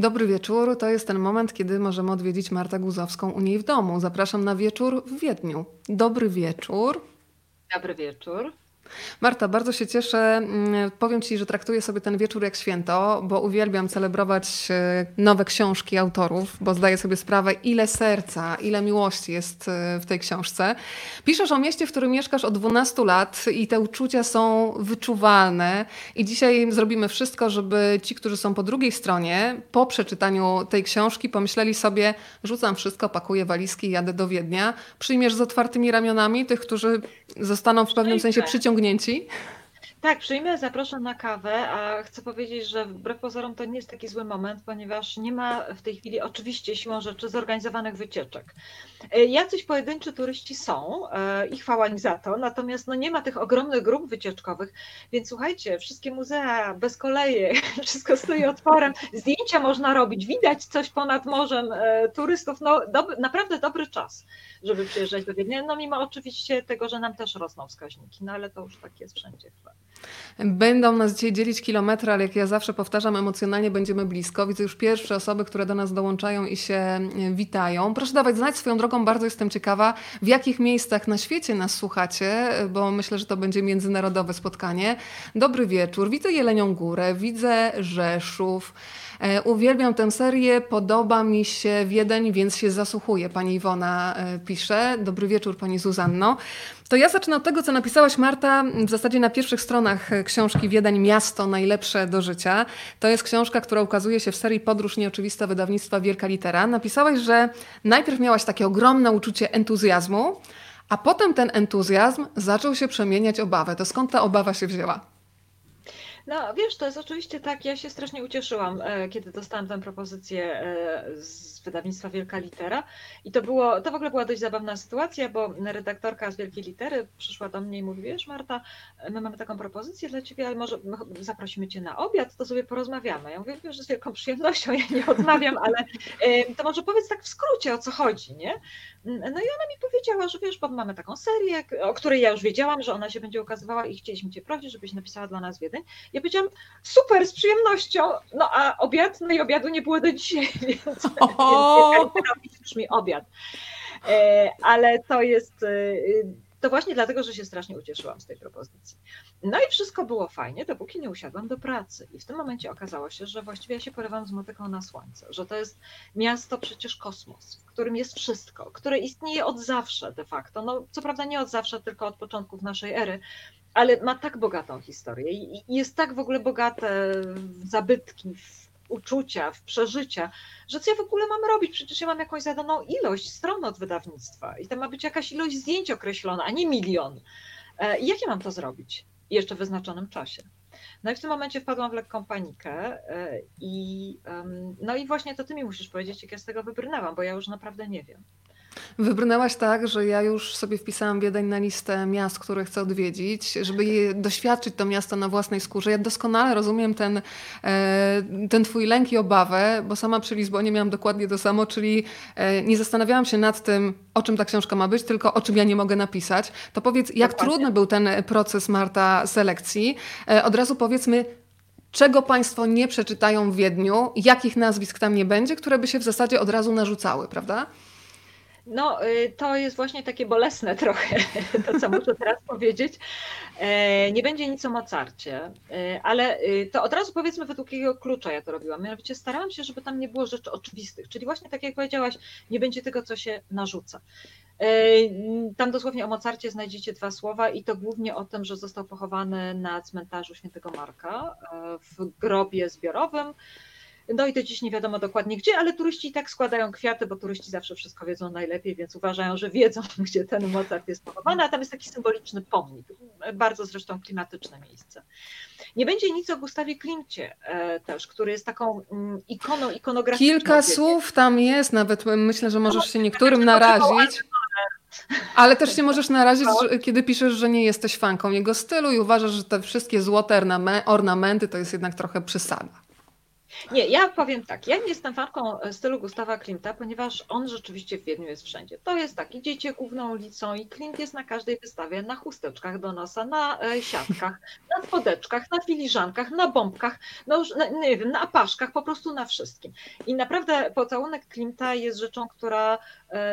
Dobry wieczór. To jest ten moment, kiedy możemy odwiedzić Martę Guzowską u niej w domu. Zapraszam na wieczór w Wiedniu. Dobry wieczór. Dobry wieczór. Marta, bardzo się cieszę. Mm, powiem Ci, że traktuję sobie ten wieczór jak święto, bo uwielbiam celebrować e, nowe książki autorów, bo zdaję sobie sprawę, ile serca, ile miłości jest e, w tej książce. Piszesz o mieście, w którym mieszkasz od 12 lat i te uczucia są wyczuwalne. I dzisiaj zrobimy wszystko, żeby ci, którzy są po drugiej stronie, po przeczytaniu tej książki, pomyśleli sobie: rzucam wszystko, pakuję walizki jadę do Wiednia. Przyjmiesz z otwartymi ramionami tych, którzy zostaną w pewnym sensie przyciągnięci Bugnenči. Tak, przyjmę, zaproszę na kawę, a chcę powiedzieć, że wbrew pozorom to nie jest taki zły moment, ponieważ nie ma w tej chwili oczywiście siłą rzeczy zorganizowanych wycieczek. E, jacyś pojedynczy turyści są e, i chwała im za to, natomiast no nie ma tych ogromnych grup wycieczkowych, więc słuchajcie, wszystkie muzea bez koleje, wszystko stoi otworem, zdjęcia można robić, widać coś ponad morzem e, turystów, no doby, naprawdę dobry czas, żeby przyjeżdżać do Wiednia, no mimo oczywiście tego, że nam też rosną wskaźniki, no ale to już tak jest wszędzie chyba. Będą nas dzisiaj dzielić kilometry, ale jak ja zawsze powtarzam, emocjonalnie będziemy blisko. Widzę już pierwsze osoby, które do nas dołączają i się e, witają. Proszę dawać znać swoją drogą, bardzo jestem ciekawa, w jakich miejscach na świecie nas słuchacie, bo myślę, że to będzie międzynarodowe spotkanie. Dobry wieczór. Widzę Jelenią Górę, widzę Rzeszów. E, uwielbiam tę serię, podoba mi się Wiedeń, więc się zasłuchuję. Pani Iwona e, pisze. Dobry wieczór, pani Zuzanno. To ja zacznę od tego, co napisałaś Marta w zasadzie na pierwszych stronach książki Wiedeń Miasto najlepsze do życia. To jest książka, która ukazuje się w serii Podróż Nieoczywista wydawnictwa Wielka Litera. Napisałaś, że najpierw miałaś takie ogromne uczucie entuzjazmu, a potem ten entuzjazm zaczął się przemieniać obawę. To skąd ta obawa się wzięła? No wiesz, to jest oczywiście tak, ja się strasznie ucieszyłam, e, kiedy dostałam tę propozycję e, z wydawnictwa Wielka Litera i to było, to w ogóle była dość zabawna sytuacja, bo redaktorka z Wielkiej Litery przyszła do mnie i mówi, wiesz Marta, my mamy taką propozycję dla ciebie, ale może zaprosimy cię na obiad, to sobie porozmawiamy. Ja mówię, wiesz, z wielką przyjemnością, ja nie odmawiam, ale to może powiedz tak w skrócie, o co chodzi, nie? No i ona mi powiedziała, że wiesz, bo mamy taką serię, o której ja już wiedziałam, że ona się będzie ukazywała i chcieliśmy cię prosić, żebyś napisała dla nas Wiedeń. Ja powiedziałam, super, z przyjemnością, no a obiad, no i obiadu nie było do dzisiaj, więc, więc brzmi obiad. E, ale to jest e, to właśnie dlatego, że się strasznie ucieszyłam z tej propozycji. No i wszystko było fajnie, dopóki nie usiadłam do pracy. I w tym momencie okazało się, że właściwie ja się porywam z motyką na słońce, że to jest miasto przecież kosmos, w którym jest wszystko, które istnieje od zawsze de facto. No, co prawda nie od zawsze, tylko od początków naszej ery, ale ma tak bogatą historię i jest tak w ogóle bogate w zabytki, w uczucia, w przeżycia, że co ja w ogóle mam robić? Przecież ja mam jakąś zadaną ilość stron od wydawnictwa i tam ma być jakaś ilość zdjęć określona, a nie milion. E, I jak ja mam to zrobić? Jeszcze w wyznaczonym czasie. No i w tym momencie wpadłam w lekką panikę e, i no i właśnie to ty mi musisz powiedzieć, jak ja z tego wybrnęłam, bo ja już naprawdę nie wiem. Wybrnęłaś tak, że ja już sobie wpisałam Wiedeń na listę miast, które chcę odwiedzić, żeby je doświadczyć to miasto na własnej skórze. Ja doskonale rozumiem ten, e, ten twój lęk i obawę, bo sama przy Lizbonie miałam dokładnie to samo, czyli e, nie zastanawiałam się nad tym, o czym ta książka ma być, tylko o czym ja nie mogę napisać. To powiedz, jak dokładnie. trudny był ten proces, Marta, selekcji? E, od razu powiedzmy, czego Państwo nie przeczytają w Wiedniu, jakich nazwisk tam nie będzie, które by się w zasadzie od razu narzucały, prawda? No, y, to jest właśnie takie bolesne trochę, to co muszę teraz powiedzieć. E, nie będzie nic o Mozarcie, e, ale y, to od razu powiedzmy według jakiego klucza ja to robiłam. Mianowicie starałam się, żeby tam nie było rzeczy oczywistych, czyli właśnie tak jak powiedziałaś, nie będzie tego, co się narzuca. E, tam dosłownie o Mozarcie znajdziecie dwa słowa i to głównie o tym, że został pochowany na cmentarzu świętego Marka w grobie zbiorowym no i to dziś nie wiadomo dokładnie gdzie, ale turyści i tak składają kwiaty, bo turyści zawsze wszystko wiedzą najlepiej, więc uważają, że wiedzą, gdzie ten Mozart jest pochowany, a tam jest taki symboliczny pomnik. Bardzo zresztą klimatyczne miejsce. Nie będzie nic o Gustawie Klimcie e, też, który jest taką mm, ikoną, ikonograficzną. Kilka słów tam jest, nawet myślę, że możesz się niektórym narazić. Ale też się możesz narazić, że, kiedy piszesz, że nie jesteś fanką jego stylu i uważasz, że te wszystkie złote ornamenty to jest jednak trochę przesada. Nie, ja powiem tak, ja nie jestem fanką e, stylu Gustawa Klimta, ponieważ on rzeczywiście w Wiedniu jest wszędzie. To jest tak, idziecie główną ulicą i Klimt jest na każdej wystawie, na chusteczkach do nosa, na e, siatkach, na spodeczkach, na filiżankach, na bombkach, no już, na, nie wiem, na apaszkach, po prostu na wszystkim. I naprawdę pocałunek Klimta jest rzeczą, która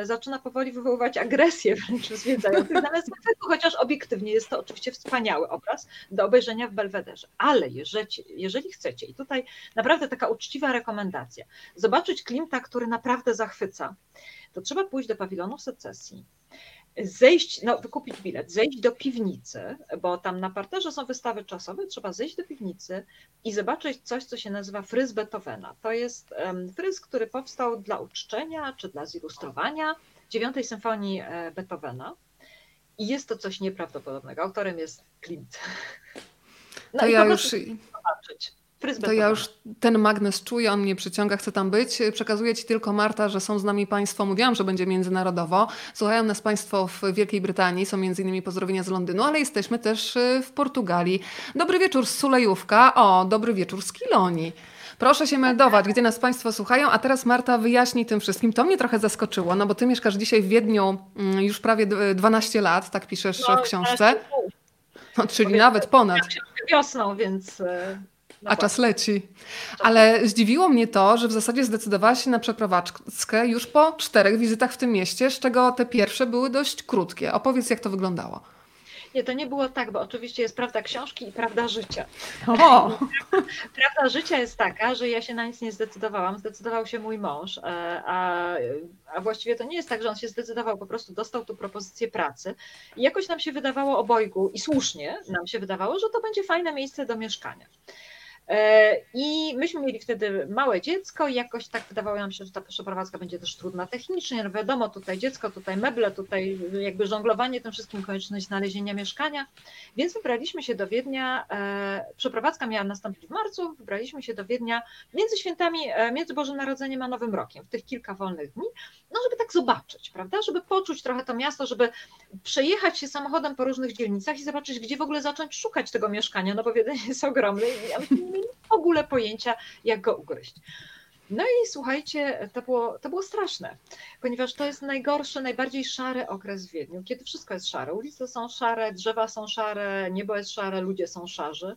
zaczyna powoli wywoływać agresję wręcz zwiedzających, natomiast chociaż obiektywnie jest to oczywiście wspaniały obraz do obejrzenia w Belwederze. Ale jeżeli, jeżeli chcecie, i tutaj naprawdę taka uczciwa rekomendacja, zobaczyć Klimta, który naprawdę zachwyca, to trzeba pójść do pawilonu secesji, zejść, no wykupić bilet, zejść do piwnicy, bo tam na parterze są wystawy czasowe, trzeba zejść do piwnicy i zobaczyć coś, co się nazywa fryz Beethovena. To jest fryz, który powstał dla uczczenia czy dla zilustrowania dziewiątej symfonii e, Beethovena. I jest to coś nieprawdopodobnego. Autorem jest Klimt. No to ja już zobaczyć. To ja już ten magnes czuję, on mnie przyciąga, chcę tam być. Przekazuję Ci tylko, Marta, że są z nami Państwo, mówiłam, że będzie międzynarodowo. Słuchają nas Państwo w Wielkiej Brytanii, są między innymi pozdrowienia z Londynu, ale jesteśmy też y, w Portugalii. Dobry wieczór z Sulejówka, o, dobry wieczór z Kilonii. Proszę się meldować, gdzie nas Państwo słuchają, a teraz Marta wyjaśni tym wszystkim. To mnie trochę zaskoczyło, no bo Ty mieszkasz dzisiaj w Wiedniu mm, już prawie 12 lat, tak piszesz no, w książce. No, czyli nawet ponad. Wiosną, więc... A czas leci. Ale zdziwiło mnie to, że w zasadzie zdecydowałaś się na przeprowadzkę już po czterech wizytach w tym mieście, z czego te pierwsze były dość krótkie. Opowiedz, jak to wyglądało. Nie, to nie było tak, bo oczywiście jest prawda książki i prawda życia. O. Prawda życia jest taka, że ja się na nic nie zdecydowałam. Zdecydował się mój mąż, e, a, a właściwie to nie jest tak, że on się zdecydował, po prostu dostał tu propozycję pracy. I jakoś nam się wydawało obojgu, i słusznie nam się wydawało, że to będzie fajne miejsce do mieszkania. E, I myśmy mieli wtedy małe dziecko i jakoś tak wydawało nam się, że ta przeprowadzka będzie też trudna technicznie. No wiadomo, tutaj dziecko, tutaj meble, tutaj jakby żonglowanie tym wszystkim, konieczność znalezienia mieszkania. Więc wybraliśmy się do Wiednia. E, przeprowadzka miała nastąpić w marcu. Wybraliśmy się do Wiednia między świętami, e, między Bożym Narodzeniem a Nowym Rokiem, w tych kilka wolnych dni, no żeby tak zobaczyć, prawda? Żeby poczuć trochę to miasto, żeby przejechać się samochodem po różnych dzielnicach i zobaczyć, gdzie w ogóle zacząć szukać tego mieszkania, no bo Wiedeń jest ogromny mieli w ogóle pojęcia, jak go ugryźć. No i słuchajcie, to było, to było straszne, ponieważ to jest najgorszy, najbardziej szary okres w Wiedniu, kiedy wszystko jest szare. Ulice są szare, drzewa są szare, niebo jest szare, ludzie są szarzy.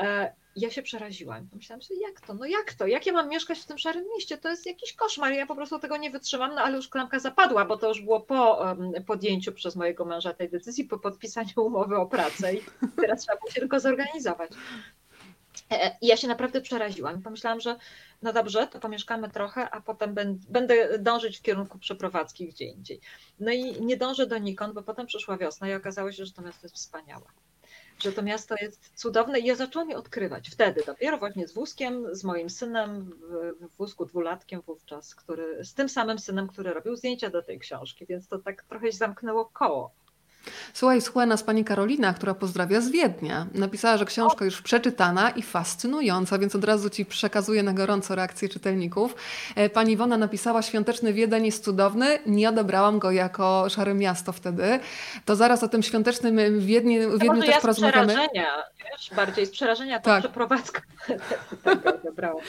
E, ja się przeraziłam. Pomyślałam sobie, jak to? No jak to? Jak ja mam mieszkać w tym szarym mieście? To jest jakiś koszmar. Ja po prostu tego nie wytrzymam, no ale już klamka zapadła, bo to już było po podjęciu przez mojego męża tej decyzji, po podpisaniu umowy o pracę i teraz trzeba było się tylko zorganizować. E, I ja się naprawdę przeraziłam. Pomyślałam, że no dobrze, to pomieszkamy trochę, a potem będę dążyć w kierunku przeprowadzki gdzie indziej. No i nie dążę donikąd, bo potem przyszła wiosna i okazało się, że to miasto jest wspaniałe. Że to miasto jest cudowne i ja zaczęłam je odkrywać wtedy, dopiero właśnie z wózkiem, z moim synem, w wózku dwulatkiem wówczas, który, z tym samym synem, który robił zdjęcia do tej książki, więc to tak trochę się zamknęło koło. Słuchaj, słucha nas pani Karolina, która pozdrawia z Wiednia. Napisała, że książka już przeczytana i fascynująca, więc od razu ci przekazuję na gorąco reakcję czytelników. E, pani Iwona napisała, świąteczny Wiedeń jest cudowny, nie odebrałam go jako szare miasto wtedy. To zaraz o tym świątecznym Wiedniu, Wiedniu też ja porozmawiamy. Z przerażenia, wiesz, bardziej z przerażenia to tak. przeprowadzka tego odebrała.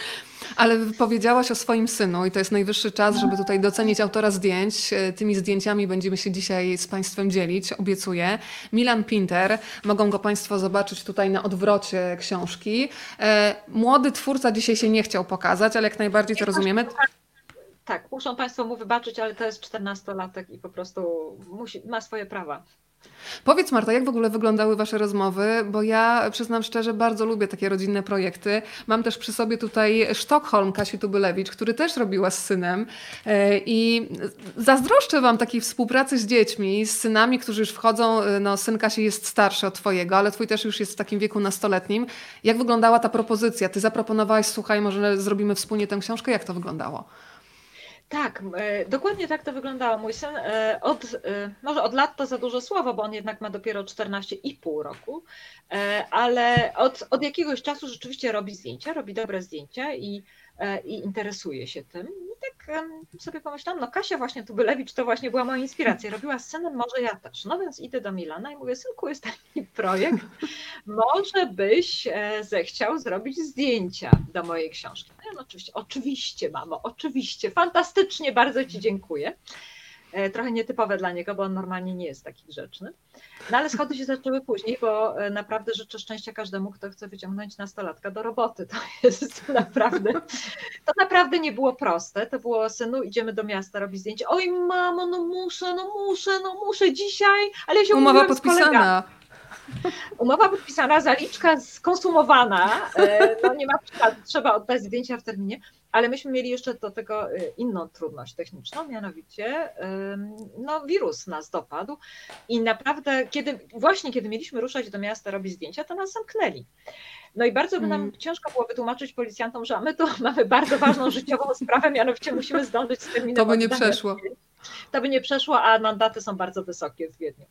Ale powiedziałaś o swoim synu i to jest najwyższy czas, żeby tutaj docenić autora zdjęć. E, tymi zdjęciami będziemy się dzisiaj z Państwem dzielić, obiecuję. Milan Pinter, mogą go Państwo zobaczyć tutaj na odwrocie książki. E, młody twórca dzisiaj się nie chciał pokazać, ale jak najbardziej to rozumiemy. Tak, muszą Państwo mu wybaczyć, ale to jest 14-latek i po prostu musi, ma swoje prawa. Powiedz Marta, jak w ogóle wyglądały Wasze rozmowy? Bo ja przyznam szczerze, bardzo lubię takie rodzinne projekty. Mam też przy sobie tutaj Sztokholm Kasi Tubylewicz, który też robiła z synem. E, I zazdroszczę Wam takiej współpracy z dziećmi, z synami, którzy już wchodzą. E, no, syn Kasi jest starszy od Twojego, ale Twój też już jest w takim wieku nastoletnim. Jak wyglądała ta propozycja? Ty zaproponowałaś, słuchaj, może zrobimy wspólnie tę książkę? Jak to wyglądało? Tak, e, dokładnie tak to wyglądało. Mój syn e, od, e, może od lat to za dużo słowo, bo on jednak ma dopiero 14,5 roku, ale od, od jakiegoś czasu rzeczywiście robi zdjęcia, robi dobre zdjęcia i, i interesuje się tym. Tak sobie pomyślałam, no Kasia właśnie Tubylewicz to właśnie była moja inspiracja. Robiła scenę, może ja też. No więc idę do Milana i mówię, synku, jest taki projekt, może byś e, zechciał zrobić zdjęcia do mojej książki. No oczywiście, oczywiście mamo, oczywiście, fantastycznie, bardzo ci dziękuję. E, trochę nietypowe dla niego, bo on normalnie nie jest taki grzeczny. No ale schody się zaczęły później, bo e, naprawdę życzę szczęścia każdemu, kto chce wyciągnąć nastolatka do roboty. To jest naprawdę, to naprawdę nie było proste. To było, synu, idziemy do miasta robić zdjęcie. Oj mamo, no muszę, no muszę, no muszę dzisiaj, ale ja się Umowa podpisana. Umowa podpisana, zaliczka skonsumowana, e, no nie ma przykładu, trzeba oddać zdjęcia w terminie, ale myśmy mieli jeszcze do tego y, inną trudność techniczną, mianowicie no, wirus nas dopadł i naprawdę, kiedy, właśnie kiedy mieliśmy ruszać do miasta robić zdjęcia, to nas zamknęli. No i bardzo by nam hmm. ciężko było wytłumaczyć policjantom, że my tu mamy bardzo ważną życiową sprawę, mianowicie musimy zdążyć z terminem. To by nie przeszło. To by nie przeszło, a mandaty są bardzo wysokie w Wiedniu.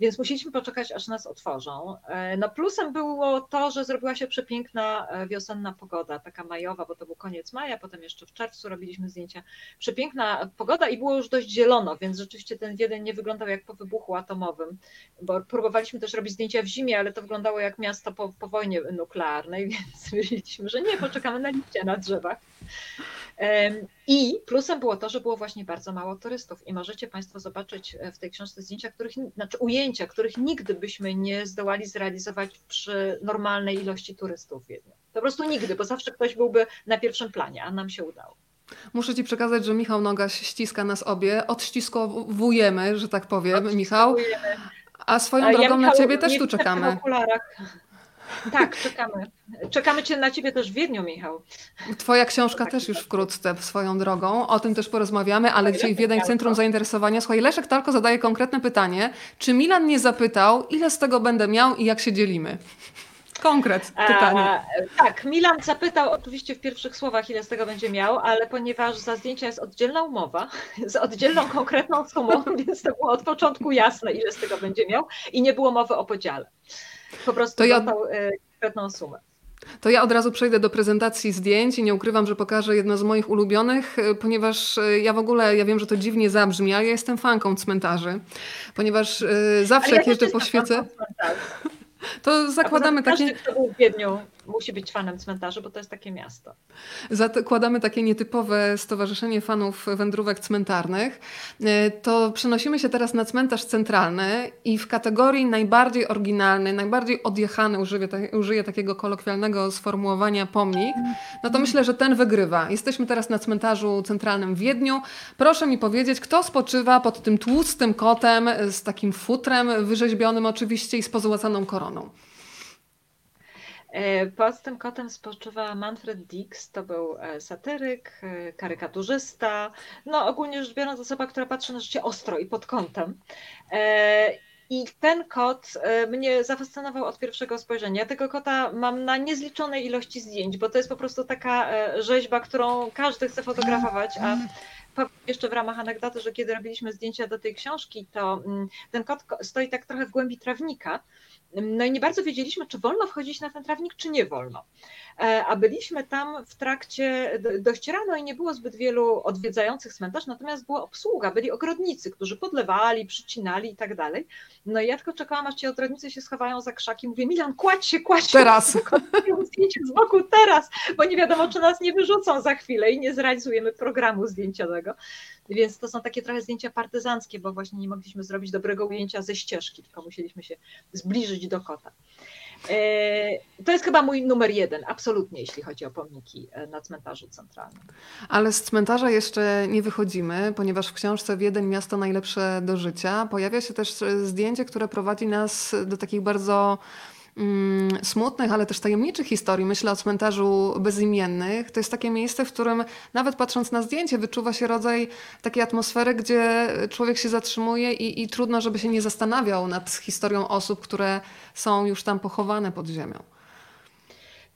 Więc musieliśmy poczekać, aż nas otworzą. E, no plusem było to, że zrobiła się przepiękna e, wiosenna pogoda, taka majowa, bo to był koniec maja, potem jeszcze w czerwcu robiliśmy zdjęcia. Przepiękna pogoda i było już dość zielono, więc rzeczywiście ten Wiedeń nie wyglądał jak po wybuchu atomowym, bo próbowaliśmy też robić zdjęcia w zimie, ale to wyglądało jak miasto po, po wojnie nuklearnej, więc stwierdziliśmy, że nie, poczekamy na liście na drzewach. I plusem było to, że było właśnie bardzo mało turystów i możecie Państwo zobaczyć e, w tej książce zdjęcia, których, znaczy ujęcia, których nigdy byśmy nie zdołali zrealizować przy normalnej ilości turystów w Wiedniu. Po prostu nigdy, bo zawsze ktoś byłby na pierwszym planie, a nam się udało. Muszę Ci przekazać, że Michał Nogaś ściska nas obie. Odściskowujemy, że tak powiem, Michał. A swoją drogą ja, Michał, na Ciebie też tu czekamy. W okularach. Tak, czekamy. Czekamy cię na ciebie też w Wiedniu, Michał. Twoja książka też już wkrótce swoją drogą. O tym też porozmawiamy, ale dzisiaj Wiedeń Centrum Zainteresowania. Słuchaj, Leszek Talko zadaje konkretne pytanie. Czy Milan nie zapytał, ile z tego będę miał i jak się dzielimy? Konkret pytanie. A, tak, Milan zapytał oczywiście w pierwszych słowach, ile z tego będzie miał, ale ponieważ za zdjęcia jest oddzielna umowa z oddzielną konkretną sumą, więc to było od początku jasne, ile z tego będzie miał i nie było mowy o podziale. Po prostu to ja... dostał e, konkretną sumę. To ja od razu przejdę do prezentacji zdjęć i nie ukrywam, że pokażę jedno z moich ulubionych, e, ponieważ e, ja w ogóle, ja wiem, że to dziwnie zabrzmi, ale ja jestem fanką cmentarzy, ponieważ zawsze jak jeżdżę po świece... To zakładamy takie. Każdy, kto był w Wiedniu, musi być fanem cmentarzy, bo to jest takie miasto. Zakładamy takie nietypowe Stowarzyszenie Fanów Wędrówek Cmentarnych. E, to przenosimy się teraz na cmentarz centralny i w kategorii najbardziej oryginalny, najbardziej odjechany, użyję, użyję takiego kolokwialnego sformułowania pomnik, no to myślę, że ten wygrywa. Jesteśmy teraz na cmentarzu centralnym w Wiedniu. Proszę mi powiedzieć, kto spoczywa pod tym tłustym kotem z takim futrem wyrzeźbionym oczywiście i z pozłacaną koroną. E, pod tym kotem spoczywa Manfred Dix, to był e, satyryk, e, karykaturzysta, no ogólnie rzecz biorąc osoba, która patrzy na życie ostro i pod kątem. I ten kot mnie zafascynował od pierwszego spojrzenia. Tego kota mam na niezliczonej ilości zdjęć, bo to jest po prostu taka rzeźba, którą każdy chce fotografować, a jeszcze w ramach anegdoty, że kiedy robiliśmy zdjęcia do tej książki, to mm, ten kot stoi tak trochę w głębi trawnika no i nie bardzo wiedzieliśmy, czy wolno wchodzić na ten trawnik, czy nie wolno. E, a byliśmy tam w trakcie, dość rano i nie było zbyt wielu odwiedzających cmentarz, natomiast była obsługa, byli ogrodnicy, którzy podlewali, przycinali i tak dalej. No i ja tylko czekałam, aż ci ogrodnicy się schowają za krzaki. Mówię, Milan, kładź się, kładź się. Teraz. Zdjęcie z boku teraz, bo nie wiadomo, czy nas nie wyrzucą za chwilę i nie zrealizujemy programu zdjęciowego. Więc to są takie trochę zdjęcia partyzanckie, bo właśnie nie mogliśmy zrobić dobrego ujęcia ze ścieżki, tylko musieliśmy się zbliżyć do kota. E, to jest chyba mój numer jeden, absolutnie, jeśli chodzi o pomniki e, na cmentarzu centralnym. Ale z cmentarza jeszcze nie wychodzimy, ponieważ w książce Wiedeń Miasto Najlepsze do Życia pojawia się też zdjęcie, które prowadzi nas do takich bardzo smutnych, ale też tajemniczych historii. Myślę o cmentarzu bezimiennych. To jest takie miejsce, w którym nawet patrząc na zdjęcie wyczuwa się rodzaj takiej atmosfery, gdzie człowiek się zatrzymuje i, i trudno, żeby się nie zastanawiał nad historią osób, które są już tam pochowane pod ziemią.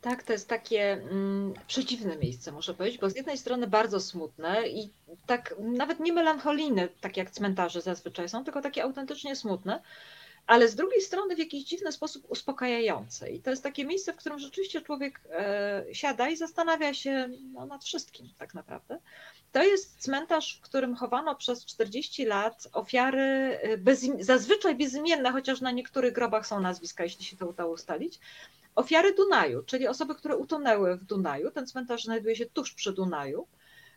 Tak, to jest takie mm, przeciwne miejsce, muszę powiedzieć, bo z jednej strony bardzo smutne i tak nawet nie melancholijne, tak jak cmentarze zazwyczaj są, tylko takie autentycznie smutne ale z drugiej strony w jakiś dziwny sposób uspokajające. I to jest takie miejsce, w którym rzeczywiście człowiek e, siada i zastanawia się no, nad wszystkim tak naprawdę. To jest cmentarz, w którym chowano przez 40 lat ofiary bez, zazwyczaj bezimienne, chociaż na niektórych grobach są nazwiska, jeśli się to udało ustalić. Ofiary Dunaju, czyli osoby, które utonęły w Dunaju. Ten cmentarz znajduje się tuż przy Dunaju.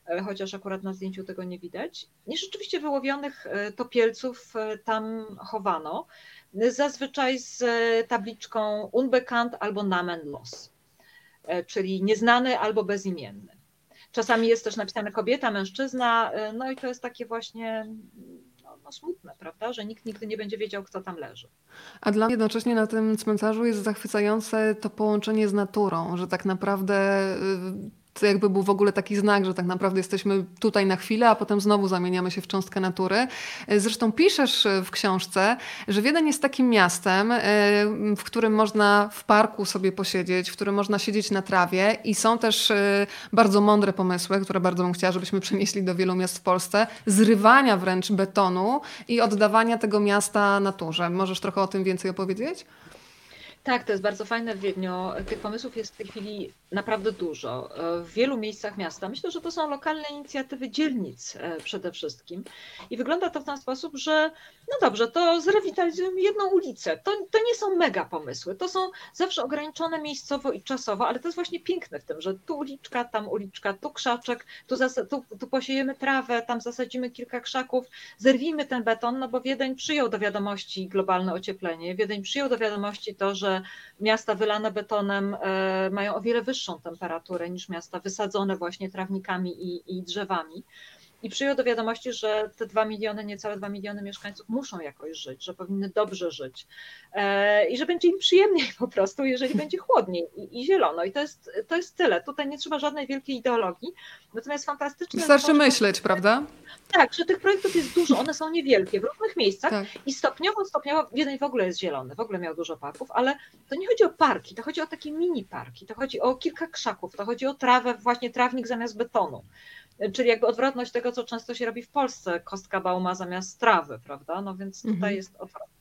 E, chociaż akurat na zdjęciu tego nie widać. I rzeczywiście wyłowionych e, topielców e, tam chowano, zazwyczaj z tabliczką unbekannt albo Namen los, czyli nieznany albo bezimienny. Czasami jest też napisane kobieta, mężczyzna, no i to jest takie właśnie no, no, smutne, prawda, że nikt nigdy nie będzie wiedział, kto tam leży. A dla mnie jednocześnie na tym cmentarzu jest zachwycające to połączenie z naturą, że tak naprawdę to jakby był w ogóle taki znak, że tak naprawdę jesteśmy tutaj na chwilę, a potem znowu zamieniamy się w cząstkę natury. Zresztą piszesz w książce, że Wiedeń jest takim miastem, e, w którym można w parku sobie posiedzieć, w którym można siedzieć na trawie i są też e, bardzo mądre pomysły, które bardzo bym chciała, żebyśmy przenieśli do wielu miast w Polsce, zrywania wręcz betonu i oddawania tego miasta naturze. Możesz trochę o tym więcej opowiedzieć? Tak, to jest bardzo fajne w Wiedniu. Tych pomysłów jest w tej chwili naprawdę dużo. W wielu miejscach miasta. Myślę, że to są lokalne inicjatywy dzielnic e, przede wszystkim. I wygląda to w ten sposób, że no dobrze, to zrewitalizujemy jedną ulicę. To, to nie są mega pomysły. To są zawsze ograniczone miejscowo i czasowo, ale to jest właśnie piękne w tym, że tu uliczka, tam uliczka, tu krzaczek, tu, tu, tu posiejemy trawę, tam zasadzimy kilka krzaków, zerwijmy ten beton, no bo Wiedeń przyjął do wiadomości globalne ocieplenie. Wiedeń przyjął do wiadomości to, że miasta wylane betonem e, mają o wiele wyższą temperaturę niż miasta wysadzone właśnie trawnikami i, i drzewami i przyjął do wiadomości, że te dwa miliony, niecałe dwa miliony mieszkańców muszą jakoś żyć, że powinny dobrze żyć e, i że będzie im przyjemniej po prostu, jeżeli będzie chłodniej i, i zielono. I to jest, to jest tyle. Tutaj nie trzeba żadnej wielkiej ideologii. Natomiast fantastyczne. Wystarczy myśleć, prawda? Tak, że tych projektów jest dużo, one są niewielkie w różnych miejscach tak. i stopniowo, stopniowo jeden w ogóle jest zielony, w ogóle miał dużo parków, ale to nie chodzi o parki, to chodzi o takie mini parki, to chodzi o kilka krzaków, to chodzi o trawę, właśnie trawnik zamiast betonu. Czyli jakby odwrotność tego, co często się robi w Polsce, kostka bauma zamiast trawy, prawda? No więc tutaj mhm. jest odwrotnie.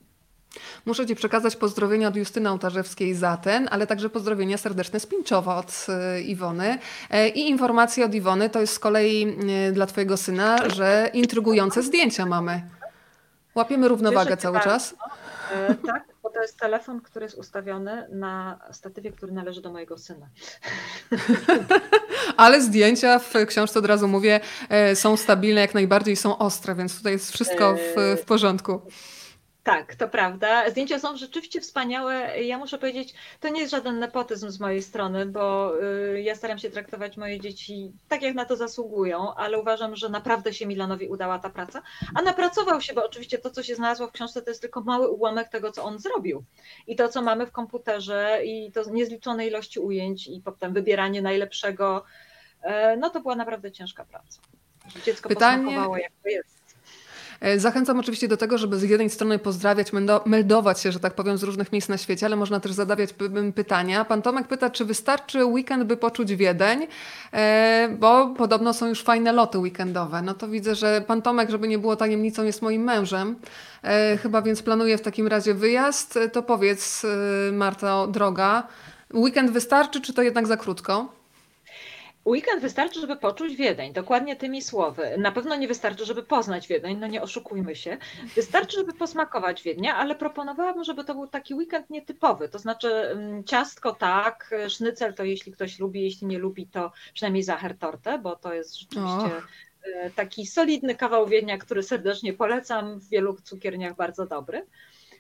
Muszę Ci przekazać pozdrowienia od Justyny Ołtarzewskiej za ten, ale także pozdrowienia serdeczne z Pińczowa od e, Iwony. E, I informacje od Iwony to jest z kolei e, dla Twojego syna, że intrygujące zdjęcia mamy. Łapiemy równowagę cały czas. tak, to jest telefon, który jest ustawiony na statywie, który należy do mojego syna. Ale zdjęcia w książce, od razu mówię, są stabilne, jak najbardziej są ostre, więc tutaj jest wszystko w, w porządku. Tak, to prawda. Zdjęcia są rzeczywiście wspaniałe. Ja muszę powiedzieć, to nie jest żaden nepotyzm z mojej strony, bo y, ja staram się traktować moje dzieci tak, jak na to zasługują, ale uważam, że naprawdę się Milanowi udała ta praca. A napracował się, bo oczywiście to, co się znalazło w książce, to jest tylko mały ułamek tego, co on zrobił. I to, co mamy w komputerze, i to niezliczone ilości ujęć, i potem wybieranie najlepszego, e, no to była naprawdę ciężka praca. Dziecko Pytanie... posmakowało, jak to jest. E, zachęcam oczywiście do tego, żeby z jednej strony pozdrawiać, meldować się, że tak powiem, z różnych miejsc na świecie, ale można też zadawać pytania. Pan Tomek pyta, czy wystarczy weekend, by poczuć Wiedeń, e, bo podobno są już fajne loty weekendowe. No to widzę, że pan Tomek, żeby nie było tajemnicą, jest moim mężem. E, chyba więc planuje w takim razie wyjazd. To powiedz, Marta, droga, weekend wystarczy, czy to jednak za krótko? Weekend wystarczy, żeby poczuć Wiedeń, dokładnie tymi słowy. Na pewno nie wystarczy, żeby poznać Wiedeń, no nie oszukujmy się. Wystarczy, żeby posmakować Wiednia, ale proponowałabym, żeby to był taki weekend nietypowy. To znaczy mm, ciastko tak, sznycel to jeśli ktoś lubi, jeśli nie lubi, to przynajmniej zacher tortę, bo to jest rzeczywiście oh. taki solidny kawał Wiednia, który serdecznie polecam, w wielu cukierniach bardzo dobry.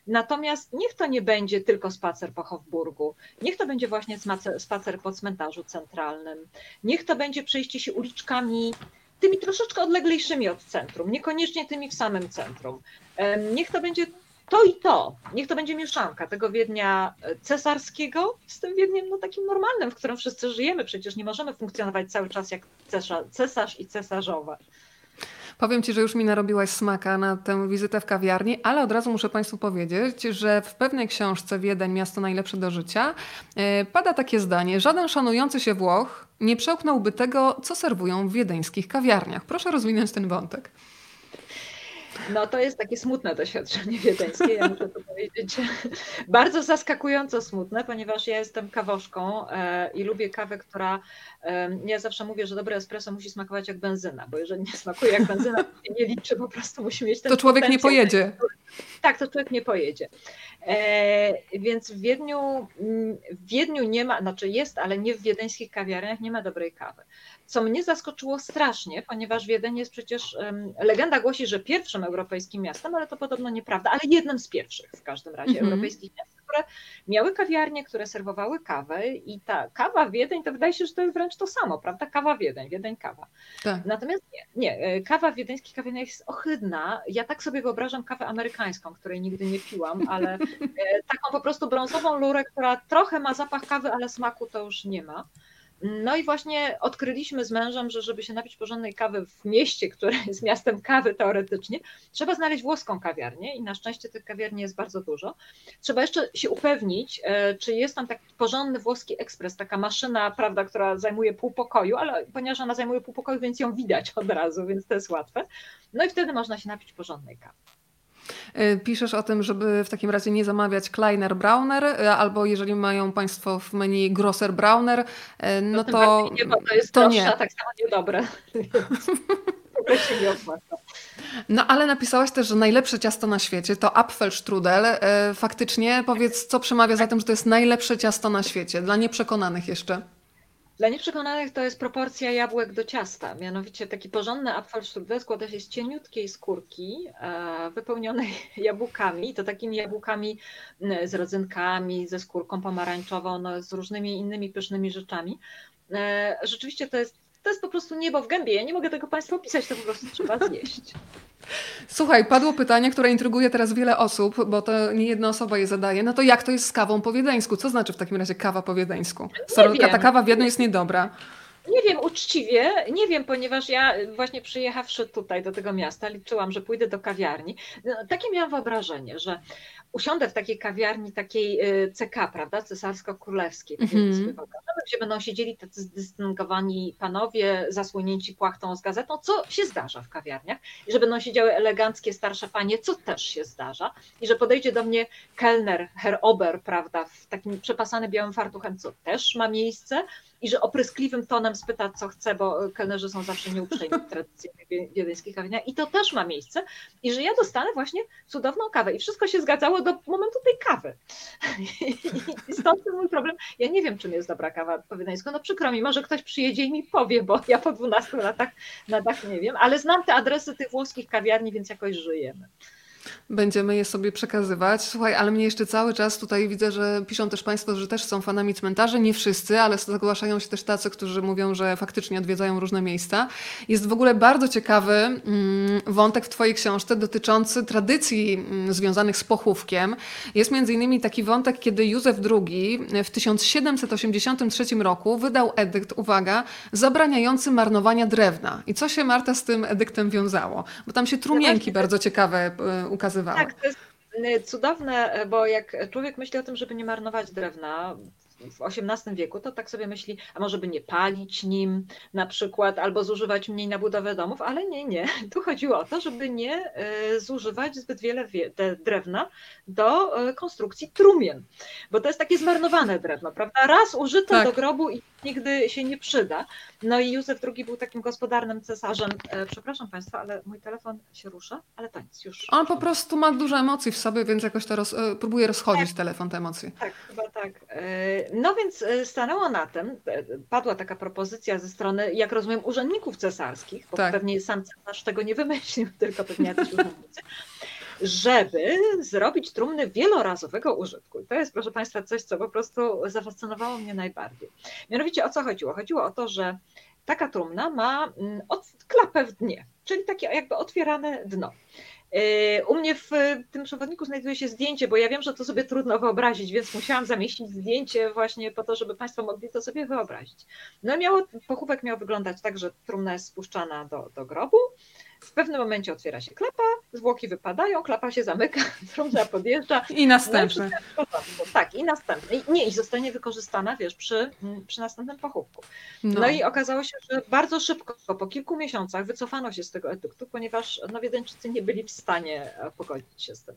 Natomiast niech to nie będzie tylko spacer po Hofburgu, niech to będzie właśnie spacer po cmentarzu centralnym, niech to będzie przejście się uliczkami tymi troszeczkę odleglejszymi od centrum, niekoniecznie tymi w samym centrum. Niech to będzie to i to, niech to będzie mieszanka tego Wiednia cesarskiego z tym Wiedniem no, takim normalnym, w którym wszyscy żyjemy. Przecież nie możemy funkcjonować cały czas jak cesarz, cesarz i cesarzowa. Powiem Ci, że już mi narobiłaś smaka na tę wizytę w kawiarni, ale od razu muszę Państwu powiedzieć, że w pewnej książce Wiedeń, miasto najlepsze do życia, e, pada takie zdanie: Żaden szanujący się Włoch nie przełknąłby tego, co serwują w wiedeńskich kawiarniach. Proszę rozwinąć ten wątek. No to jest takie smutne doświadczenie wiedeńskie, ja muszę to powiedzieć. Bardzo zaskakująco smutne, ponieważ ja jestem kawoszką e, i lubię kawę, która. Ja zawsze mówię, że dobre espresso musi smakować jak benzyna, bo jeżeli nie smakuje jak benzyna, to się nie liczy, po prostu musi mieć ten To człowiek nie pojedzie. Tak, to człowiek nie pojedzie. E, więc w Wiedniu, mm, w Wiedniu nie ma, znaczy jest, ale nie w wiedeńskich kawiarniach nie ma dobrej kawy. Co mnie zaskoczyło strasznie, ponieważ Wiedeń jest przecież, legenda głosi, że pierwszym europejskim miastem, ale to podobno nieprawda, ale jednym z pierwszych w każdym razie mm -hmm. europejskich miast, które miały kawiarnie, które serwowały kawę i ta kawa Wiedeń, to wydaje się, że to jest wręcz to samo, prawda? Kawa Wiedeń, Wiedeń kawa. Tak. Natomiast nie, nie, e, kawa w wiedeńskich kawiarniach jest ohydna. Ja tak sobie wyobrażam kawę amerykańską, której nigdy nie piłam, ale e, taką po prostu brązową lurę, która trochę ma zapach kawy, ale smaku to już nie ma. No i właśnie odkryliśmy z mężem, że żeby się napić porządnej kawy w mieście, które jest miastem kawy teoretycznie, trzeba znaleźć włoską kawiarnię i na szczęście tych kawiarni jest bardzo dużo. Trzeba jeszcze się upewnić, e, czy jest tam taki porządny włoski ekspres, taka maszyna, prawda, która zajmuje pół pokoju, ale ponieważ ona zajmuje pół pokoju, więc ją widać od razu, więc to jest łatwe. No i wtedy można się napić porządnej kawy. E, piszesz o tym, żeby w takim razie nie zamawiać Kleiner Brauner, e, albo jeżeli mają Państwo w menu Grosser Brauner, e, no, no to, nie, bo to jest to nie. tak samo niedobre. to. No ale napisałaś też, że najlepsze ciasto na świecie to Apfelstrudel. Faktycznie powiedz, co przemawia za tym, że to jest najlepsze ciasto na świecie, dla nieprzekonanych jeszcze. Dla nieprzekonanych to jest proporcja jabłek do ciasta. Mianowicie taki porządny Apfelstrudel składa się z cieniutkiej skórki e, wypełnionej jabłkami, to takimi jabłkami z rodzynkami, ze skórką pomarańczową, no, z różnymi innymi pysznymi rzeczami. E, rzeczywiście to jest, to jest po prostu niebo w gębie. Ja nie mogę tego Państwu opisać, to po prostu trzeba zjeść. Słuchaj, padło pytanie, które intryguje teraz wiele osób, bo to nie jedna osoba je zadaje. No to jak to jest z kawą po wiedeńsku? Co znaczy w takim razie kawa po wiedeńsku? ta kawa w Wiedniu jest niedobra. Nie wiem, uczciwie, nie wiem, ponieważ ja właśnie przyjechawszy tutaj do tego miasta, liczyłam, że pójdę do kawiarni. No, takie miałam wyobrażenie, że usiądę w takiej kawiarni, takiej y, CK, prawda, cesarsko-królewskiej, mm -hmm. gdzie będą siedzieli tacy zdystyngowani panowie zasłonięci płachtą z gazetą, co się zdarza w kawiarniach, i że będą siedziały eleganckie starsze panie, co też się zdarza, i że podejdzie do mnie kelner, Herr Ober, prawda, w takim przepasany białym fartuchem, co też ma miejsce, i że opryskliwym tonem spyta, co chce, bo kelnerzy są zawsze nieuprzejmi w tradycyjnych wiedeńskich kawiarniach i to też ma miejsce i że ja dostanę właśnie cudowną kawę i wszystko się zgadzało do momentu tej kawy. I stąd ten mój problem. Ja nie wiem, czym jest dobra kawa po wiedeńsku, no przykro mi, może ktoś przyjedzie i mi powie, bo ja po 12 latach na dach nie wiem, ale znam te adresy tych włoskich kawiarni, więc jakoś żyjemy. Będziemy je sobie przekazywać. Słuchaj, ale mnie jeszcze cały czas tutaj widzę, że piszą też Państwo, że też są fanami cmentarzy. Nie wszyscy, ale zgłaszają się też tacy, którzy mówią, że faktycznie odwiedzają różne miejsca. Jest w ogóle bardzo ciekawy mm, wątek w Twojej książce dotyczący tradycji mm, związanych z pochówkiem. Jest między innymi taki wątek, kiedy Józef II w 1783 roku wydał edykt, uwaga, zabraniający marnowania drewna. I co się Marta z tym edyktem wiązało? Bo tam się trumienki bardzo ciekawe e, ukazywały. Tak, to jest y, cudowne, bo jak człowiek myśli o tym, żeby nie marnować drewna, w XVIII wieku, to tak sobie myśli, a może by nie palić nim na przykład, albo zużywać mniej na budowę domów, ale nie, nie. Tu chodziło o to, żeby nie e, zużywać zbyt wiele drewna do konstrukcji trumien, bo to jest takie zmarnowane drewno, prawda? Raz użyte tak. do grobu i nigdy się nie przyda. No i Józef II był takim gospodarnym cesarzem. E, przepraszam Państwa, ale mój telefon się rusza, ale to nic, już. On po prostu ma dużo emocji w sobie, więc jakoś to roz, próbuje rozchodzić tak. telefon te emocje. Tak, chyba tak. No więc e, stanęło na tym, e, padła taka propozycja ze strony, jak rozumiem, urzędników cesarskich, bo tak. pewnie sam cesarz tego nie wymyślił, tylko pewnie jacyś urzędnicy, żeby zrobić trumny wielorazowego użytku. I to jest, proszę Państwa, coś, co po prostu zafascynowało mnie najbardziej. Mianowicie o co chodziło? Chodziło o to, że taka trumna ma mm, klapę w dnie, czyli takie jakby otwierane dno. E, u mnie w tym przewodniku znajduje się zdjęcie, bo ja wiem, że to sobie trudno wyobrazić, więc musiałam zamieścić zdjęcie właśnie po to, żeby Państwo mogli to sobie wyobrazić. No miało, pochówek miał wyglądać tak, że trumna jest spuszczana do, do grobu, w pewnym momencie otwiera się klapa zwłoki wypadają, klapa się zamyka, trumna podjeżdża. I następny. No i tak, i następny. Nie, i zostanie wykorzystana, wiesz, przy, przy następnym pochówku. No. no. i okazało się, że bardzo szybko, po kilku miesiącach wycofano się z tego eduktu, ponieważ no, Wiedeńczycy nie byli w stanie pogodzić się z tym.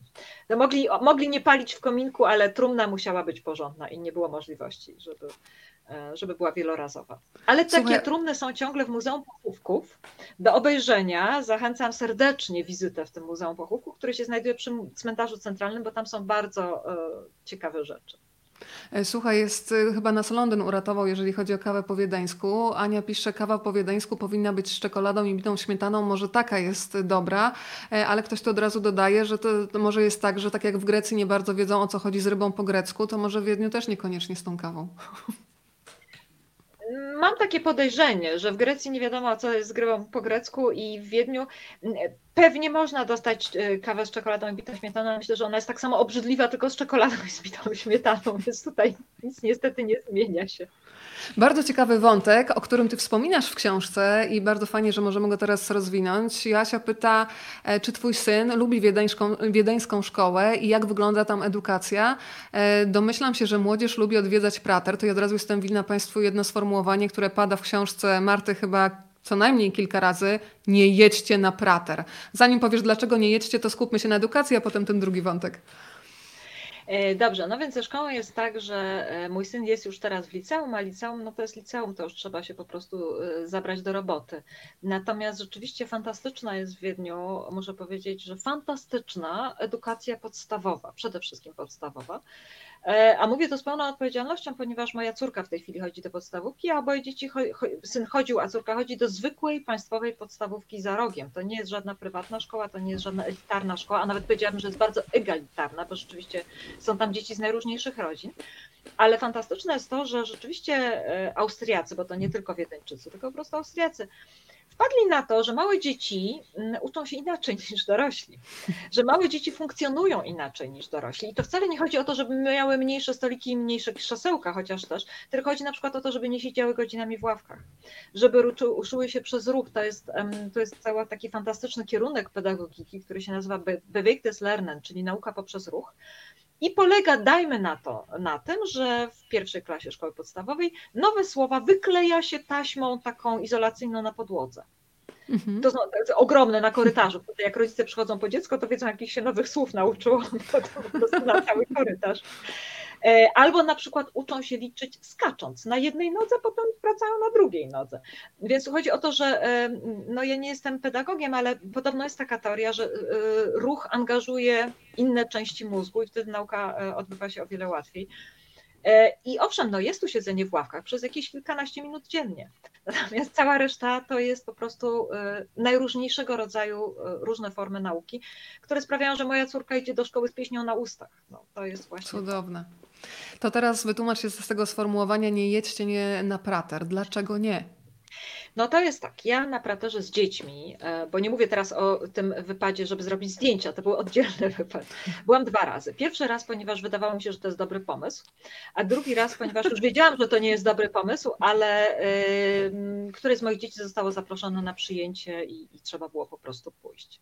No, mogli, mogli nie palić w kominku, ale trumna musiała być porządna i nie było możliwości, żeby E, żeby była wielorazowa. Ale takie Słuchaj... trumny są ciągle w Muzeum Pochówków. Do obejrzenia zachęcam serdecznie wizytę w tym Muzeum Pochówków, które się znajduje przy cmentarzu centralnym, bo tam są bardzo e, ciekawe rzeczy. E, słuchaj, jest chyba nas Londyn uratował, jeżeli chodzi o kawę po wiedeńsku. Ania pisze, kawa po wiedeńsku powinna być z czekoladą i bitą śmietaną. Może taka jest dobra, ale ktoś tu od razu dodaje, że to, to, może jest tak, że tak jak w Grecji nie bardzo wiedzą o co chodzi z rybą po grecku, to może w Wiedniu też niekoniecznie z tą kawą. Mam takie podejrzenie, że w Grecji nie wiadomo, co jest z grą po grecku i w Wiedniu pewnie można dostać e, kawę z czekoladą i bitą śmietaną. Myślę, że ona jest tak samo obrzydliwa, tylko z czekoladą i z bitą śmietaną, więc tutaj nic niestety nie zmienia się. Bardzo ciekawy wątek, o którym ty wspominasz w książce i bardzo fajnie, że możemy go teraz rozwinąć. Jasia pyta, e, czy twój syn lubi wiedeńską, wiedeńską szkołę i jak wygląda tam edukacja. E, domyślam się, że młodzież lubi odwiedzać prater. To ja od razu jestem winna Państwu jedno sformułowanie, które pada w książce Marty chyba co najmniej kilka razy, nie jedźcie na prater. Zanim powiesz, dlaczego nie jedźcie, to skupmy się na edukacji, a potem ten drugi wątek. E, dobrze, no więc ze szkołą jest tak, że e, mój syn jest już teraz w liceum, a liceum, no to jest liceum, to już trzeba się po prostu e, zabrać do roboty. Natomiast rzeczywiście fantastyczna jest w Wiedniu, muszę powiedzieć, że fantastyczna edukacja podstawowa, przede wszystkim podstawowa. E, a mówię to z pełną odpowiedzialnością, ponieważ moja córka w tej chwili chodzi do podstawówki, a oboje dzieci, syn chodził, a córka chodzi do zwykłej państwowej podstawówki za rogiem. To nie jest żadna prywatna szkoła, to nie jest żadna elitarna szkoła, a nawet powiedziałabym, że jest bardzo egalitarna, bo rzeczywiście są tam dzieci z najróżniejszych rodzin. Ale fantastyczne jest to, że rzeczywiście e, Austriacy, bo to nie tylko Wiedeńczycy, tylko po prostu Austriacy, wpadli na to, że małe dzieci mm, uczą się inaczej niż dorośli, że małe dzieci funkcjonują inaczej niż dorośli. I to wcale nie chodzi o to, żeby miały mniejsze stoliki i mniejsze krzesełka, chociaż też, tylko chodzi na przykład o to, żeby nie siedziały godzinami w ławkach, żeby ruszyły się przez ruch. To jest, to jest cały taki fantastyczny kierunek pedagogiki, który się nazywa Bewegtes Lernen, czyli nauka poprzez ruch. I polega, dajmy na to, na tym, że w pierwszej klasie szkoły podstawowej nowe słowa wykleja się taśmą taką izolacyjną na podłodze. Mhm. To są ogromne na korytarzu. Tutaj jak rodzice przychodzą po dziecko, to wiedzą, jakich się nowych słów nauczyło, to, to po prostu na cały korytarz. E, albo na przykład uczą się liczyć skacząc na jednej nodze, potem wracają na drugiej nodze. Więc chodzi o to, że e, no ja nie jestem pedagogiem, ale podobno jest taka teoria, że e, ruch angażuje inne części mózgu i wtedy nauka odbywa się o wiele łatwiej. I owszem, no jest tu siedzenie w ławkach przez jakieś kilkanaście minut dziennie. Natomiast cała reszta to jest po prostu najróżniejszego rodzaju różne formy nauki, które sprawiają, że moja córka idzie do szkoły z pieśnią na ustach. No, to jest właśnie. Cudowne. To teraz wytłumacz się z tego sformułowania nie jedźcie nie na prater. Dlaczego nie? No to jest tak, ja na praterze z dziećmi, e, bo nie mówię teraz o tym wypadzie, żeby zrobić zdjęcia, to był oddzielny wypad. Byłam dwa razy. Pierwszy raz, ponieważ wydawało mi się, że to jest dobry pomysł, a drugi raz, ponieważ już wiedziałam, że to nie jest dobry pomysł, ale yy, któreś z moich dzieci zostało zaproszone na przyjęcie i, i trzeba było po prostu pójść.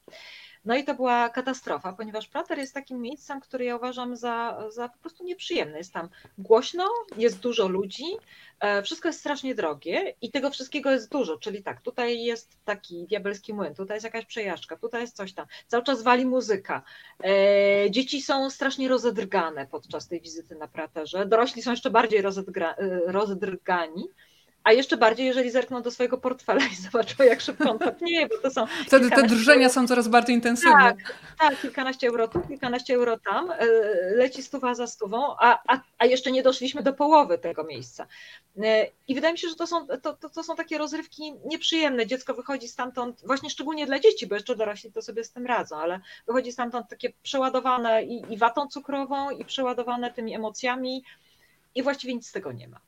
No i to była katastrofa, ponieważ Prater jest takim miejscem, które ja uważam za, za po prostu nieprzyjemne. Jest tam głośno, jest dużo ludzi, e, wszystko jest strasznie drogie i tego wszystkiego jest dużo, czyli tak, tutaj jest taki diabelski młyn, tutaj jest jakaś przejażdżka, tutaj jest coś tam, cały czas wali muzyka. E, dzieci są strasznie rozedrgane podczas tej wizyty na Praterze, dorośli są jeszcze bardziej rozedrgani. A jeszcze bardziej, jeżeli zerkną do swojego portfela i zobaczą, jak szybko on topnieje, bo to są. Wtedy te drżenia euro. są coraz bardziej intensywne. Tak, tak, kilkanaście euro tu, kilkanaście euro tam, e, leci stuwa za stówą, a, a, a jeszcze nie doszliśmy do połowy tego miejsca. E, I wydaje mi się, że to są, to, to, to są takie rozrywki nieprzyjemne. Dziecko wychodzi stamtąd, właśnie szczególnie dla dzieci, bo jeszcze dorośli to sobie z tym radzą, ale wychodzi stamtąd takie przeładowane i, i watą cukrową, i przeładowane tymi emocjami, i właściwie nic z tego nie ma.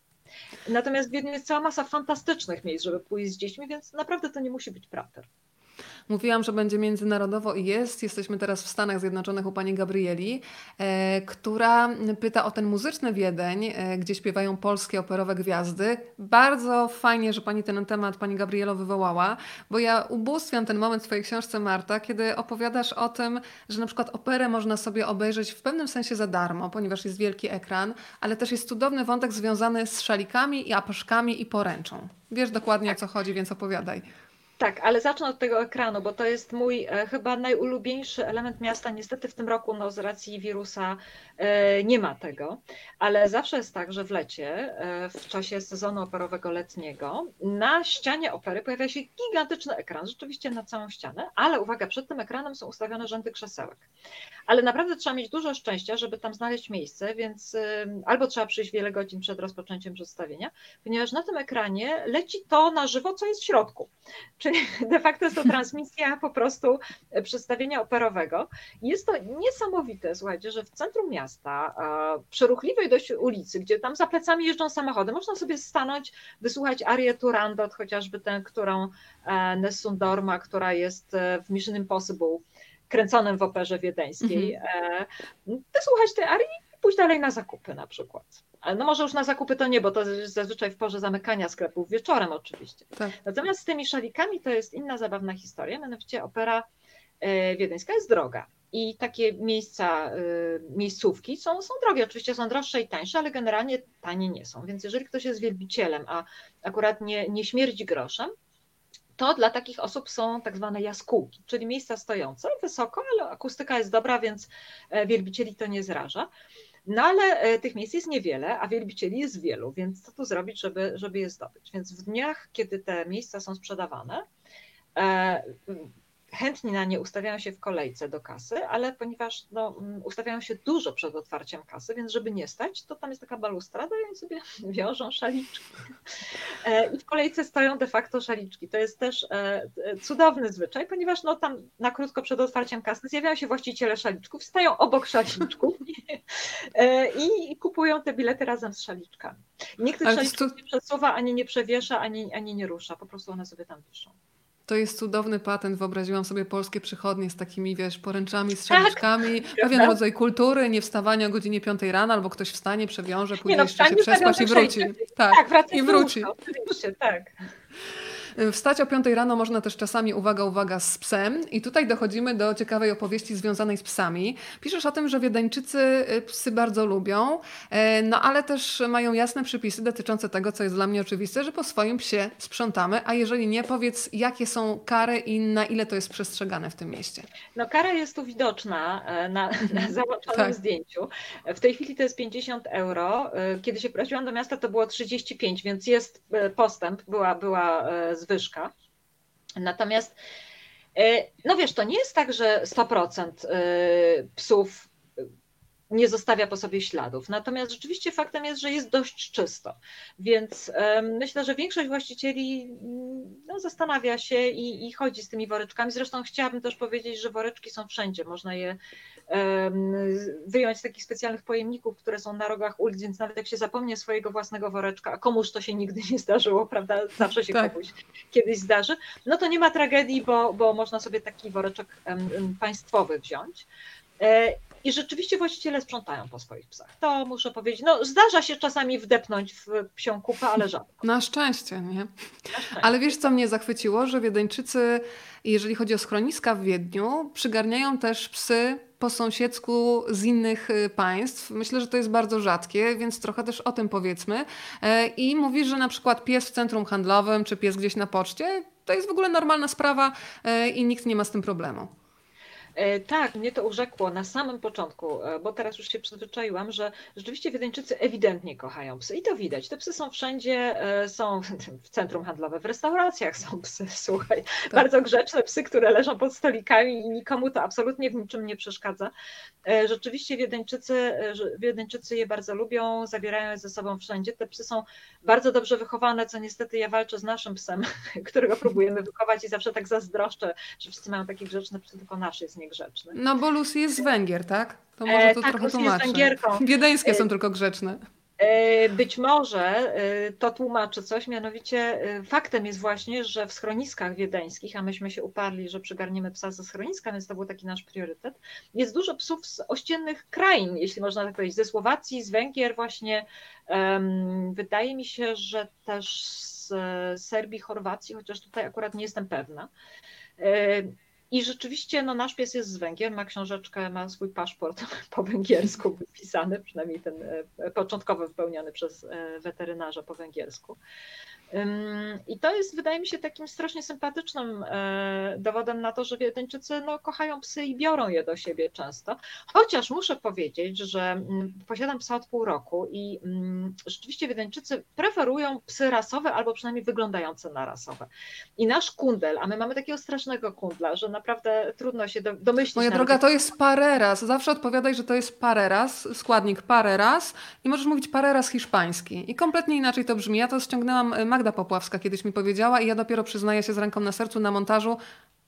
Natomiast w Wiedniu jest cała masa fantastycznych miejsc, żeby pójść z dziećmi, więc naprawdę to nie musi być prater. Mówiłam, że będzie międzynarodowo i jest. Jesteśmy teraz w Stanach Zjednoczonych u pani Gabrieli, e, która pyta o ten muzyczny Wiedeń, e, gdzie śpiewają polskie operowe gwiazdy. Bardzo fajnie, że pani ten temat, pani Gabrielo, wywołała, bo ja ubóstwiam ten moment w twojej książce, Marta, kiedy opowiadasz o tym, że na przykład operę można sobie obejrzeć w pewnym sensie za darmo, ponieważ jest wielki ekran, ale też jest cudowny wątek związany z szalikami i apaszkami i poręczą. Wiesz dokładnie o co chodzi, więc opowiadaj. Tak, ale zacznę od tego ekranu, bo to jest mój e, chyba najulubieńszy element miasta. Niestety w tym roku no, z racji wirusa e, nie ma tego, ale zawsze jest tak, że w lecie, e, w czasie sezonu operowego letniego, na ścianie opery pojawia się gigantyczny ekran, rzeczywiście na całą ścianę, ale uwaga, przed tym ekranem są ustawione rzędy krzesełek. Ale naprawdę trzeba mieć dużo szczęścia, żeby tam znaleźć miejsce, więc albo trzeba przyjść wiele godzin przed rozpoczęciem przedstawienia, ponieważ na tym ekranie leci to na żywo, co jest w środku. Czyli de facto jest to transmisja po prostu przedstawienia operowego. Jest to niesamowite, słuchajcie, że w centrum miasta, przy ruchliwej dość ulicy, gdzie tam za plecami jeżdżą samochody, można sobie stanąć, wysłuchać arię Turandot, chociażby tę, którą e, Nessun Dorma, która jest e, w Mission Impossible kręconym w operze wiedeńskiej, mhm. E, wysłuchać tej arii i pójść dalej na zakupy na przykład. No może już na zakupy to nie, bo to jest zazwyczaj w porze zamykania sklepów, wieczorem oczywiście. Tak. Natomiast z tymi szalikami to jest inna zabawna historia, mianowicie opera e, wiedeńska jest droga. I takie miejsca, e, miejscówki są, są drogie, oczywiście są droższe i tańsze, ale generalnie tanie nie są. Więc jeżeli ktoś jest wielbicielem, a akurat nie, nie śmierdzi groszem, to dla takich osób są tak zwane jaskółki, czyli miejsca stojące wysoko, ale akustyka jest dobra, więc e, wielbicieli to nie zraża. No ale e, tych miejsc jest niewiele, a wielbicieli jest wielu, więc co tu zrobić, żeby, żeby je zdobyć? Więc w dniach, kiedy te miejsca są sprzedawane, e, chętni na nie ustawiają się w kolejce do kasy, ale ponieważ no, mm, ustawiają się dużo przed otwarciem kasy, więc żeby nie stać, to tam jest taka balustrada i oni sobie wiążą szaliczki. E, I w kolejce stoją de facto szaliczki. To jest też e, cudowny zwyczaj, ponieważ no, tam na krótko przed otwarciem kasy zjawiają się właściciele szaliczków, stają obok szaliczków e, i, i kupują te bilety razem z szaliczkami. Nikt tych szaliczków to... nie przesuwa, ani nie przewiesza, ani, ani nie rusza, po prostu one sobie tam wiszą. To jest cudowny patent. Wyobraziłam sobie polskie przychodnie z takimi, wiesz, poręczami, strzeliczkami, tak, pewien rodzaj kultury, nie wstawania o godzinie 5 rano, albo ktoś wstanie, przewiąże, pójdzie no, jeszcze się przespać i wróci. Tak, tak i wróci. Tak. Wstać o 5 rano można też czasami, uwaga, uwaga, z psem. I tutaj dochodzimy do ciekawej opowieści związanej z psami. Piszesz o tym, że Wiedeńczycy y, psy bardzo lubią, e, no ale też mają jasne przypisy dotyczące tego, co jest dla mnie oczywiste, że po swoim psie sprzątamy, a jeżeli nie, powiedz, jakie są kary i na ile to jest przestrzegane w tym mieście? No kara jest tu widoczna e, na, na mhm. załączonym tak. zdjęciu. W tej chwili to jest 50 euro. E, kiedy się prowadziłam do miasta, to było 35, więc jest postęp, była, była zwyżka. Natomiast, e, no wiesz, to nie jest tak, że 100% e, psów nie zostawia po sobie śladów. Natomiast rzeczywiście faktem jest, że jest dość czysto. Więc myślę, że większość właścicieli mm, no, zastanawia się i, i, chodzi z tymi woreczkami. Zresztą chciałabym też powiedzieć, że woreczki są wszędzie. Można je wyjąć z takich specjalnych pojemników, które są na rogach ulic, więc nawet jak się zapomnie swojego własnego woreczka, a komuż to się nigdy nie zdarzyło, prawda? Zawsze się tak. komuś kiedyś zdarzy, no to nie ma tragedii, bo, bo można sobie taki woreczek państwowy wziąć. I rzeczywiście właściciele sprzątają po swoich psach. To muszę powiedzieć. No, zdarza się czasami wdepnąć w psią kupę, ale rzadko. Na szczęście, nie? Na szczęście. Ale wiesz, co mnie zachwyciło, że Wiedeńczycy, jeżeli chodzi o schroniska w Wiedniu, przygarniają też psy po sąsiedzku z innych y, państw. Myślę, że to jest bardzo rzadkie, więc trochę też o tym powiedzmy. E, I mówisz, że na przykład pies w centrum handlowym czy pies gdzieś na poczcie to jest w ogóle normalna sprawa e, i nikt nie ma z tym problemu. E, tak, mnie to urzekło na samym początku, e, bo teraz już się przyzwyczaiłam, że rzeczywiście Wiedeńczycy ewidentnie kochają psy i to widać. Te psy są wszędzie, e, są w centrum handlowym, w restauracjach są psy, słuchaj, tak. bardzo grzeczne psy, które leżą pod stolikami i nikomu to absolutnie w niczym nie przeszkadza. Rzeczywiście Wiedeńczycy, Wiedeńczycy je bardzo lubią, zabierają je ze sobą wszędzie. Te psy są bardzo dobrze wychowane, co niestety ja walczę z naszym psem, którego próbujemy wychować i zawsze tak zazdroszczę, że wszyscy mają takie grzeczne psy, tylko nasz jest niegrzeczny. No bo Lucy jest z Węgier, tak? To może to e, tak, trochę Lucy tłumaczy. Jest Węgierką. Wiedeńskie są e, tylko grzeczne. E, być może e, to tłumaczy coś, mianowicie e, faktem jest właśnie, że w schroniskach wiedeńskich, a myśmy się uparli, że przygarniemy psa ze schroniska, więc to był taki nasz priorytet, jest dużo psów z ościennych krain, jeśli można tak powiedzieć, ze Słowacji, z Węgier właśnie. Wydaje mi się, że też z Serbii, Chorwacji, chociaż tutaj akurat nie jestem pewna. I rzeczywiście no, nasz pies jest z Węgier, ma książeczkę, ma swój paszport po węgiersku wypisany, przynajmniej ten e, początkowo wypełniony przez e, weterynarza po węgiersku. I to jest, wydaje mi się, takim strasznie sympatycznym e, dowodem na to, że Wiedeńczycy no, kochają psy i biorą je do siebie często. Chociaż muszę powiedzieć, że mm, posiadam psa od pół roku i mm, rzeczywiście Wiedeńczycy preferują psy rasowe albo przynajmniej wyglądające na rasowe. I nasz kundel, a my mamy takiego strasznego kundla, że naprawdę trudno się domyślić. Moja droga, to jest pareras. Zawsze odpowiadaj, że to jest pareras, składnik pareras i możesz mówić pareras hiszpański. I kompletnie inaczej to brzmi. Ja to ściągnęłam Magda Popławska kiedyś mi powiedziała i ja dopiero przyznaję się z ręką na sercu na montażu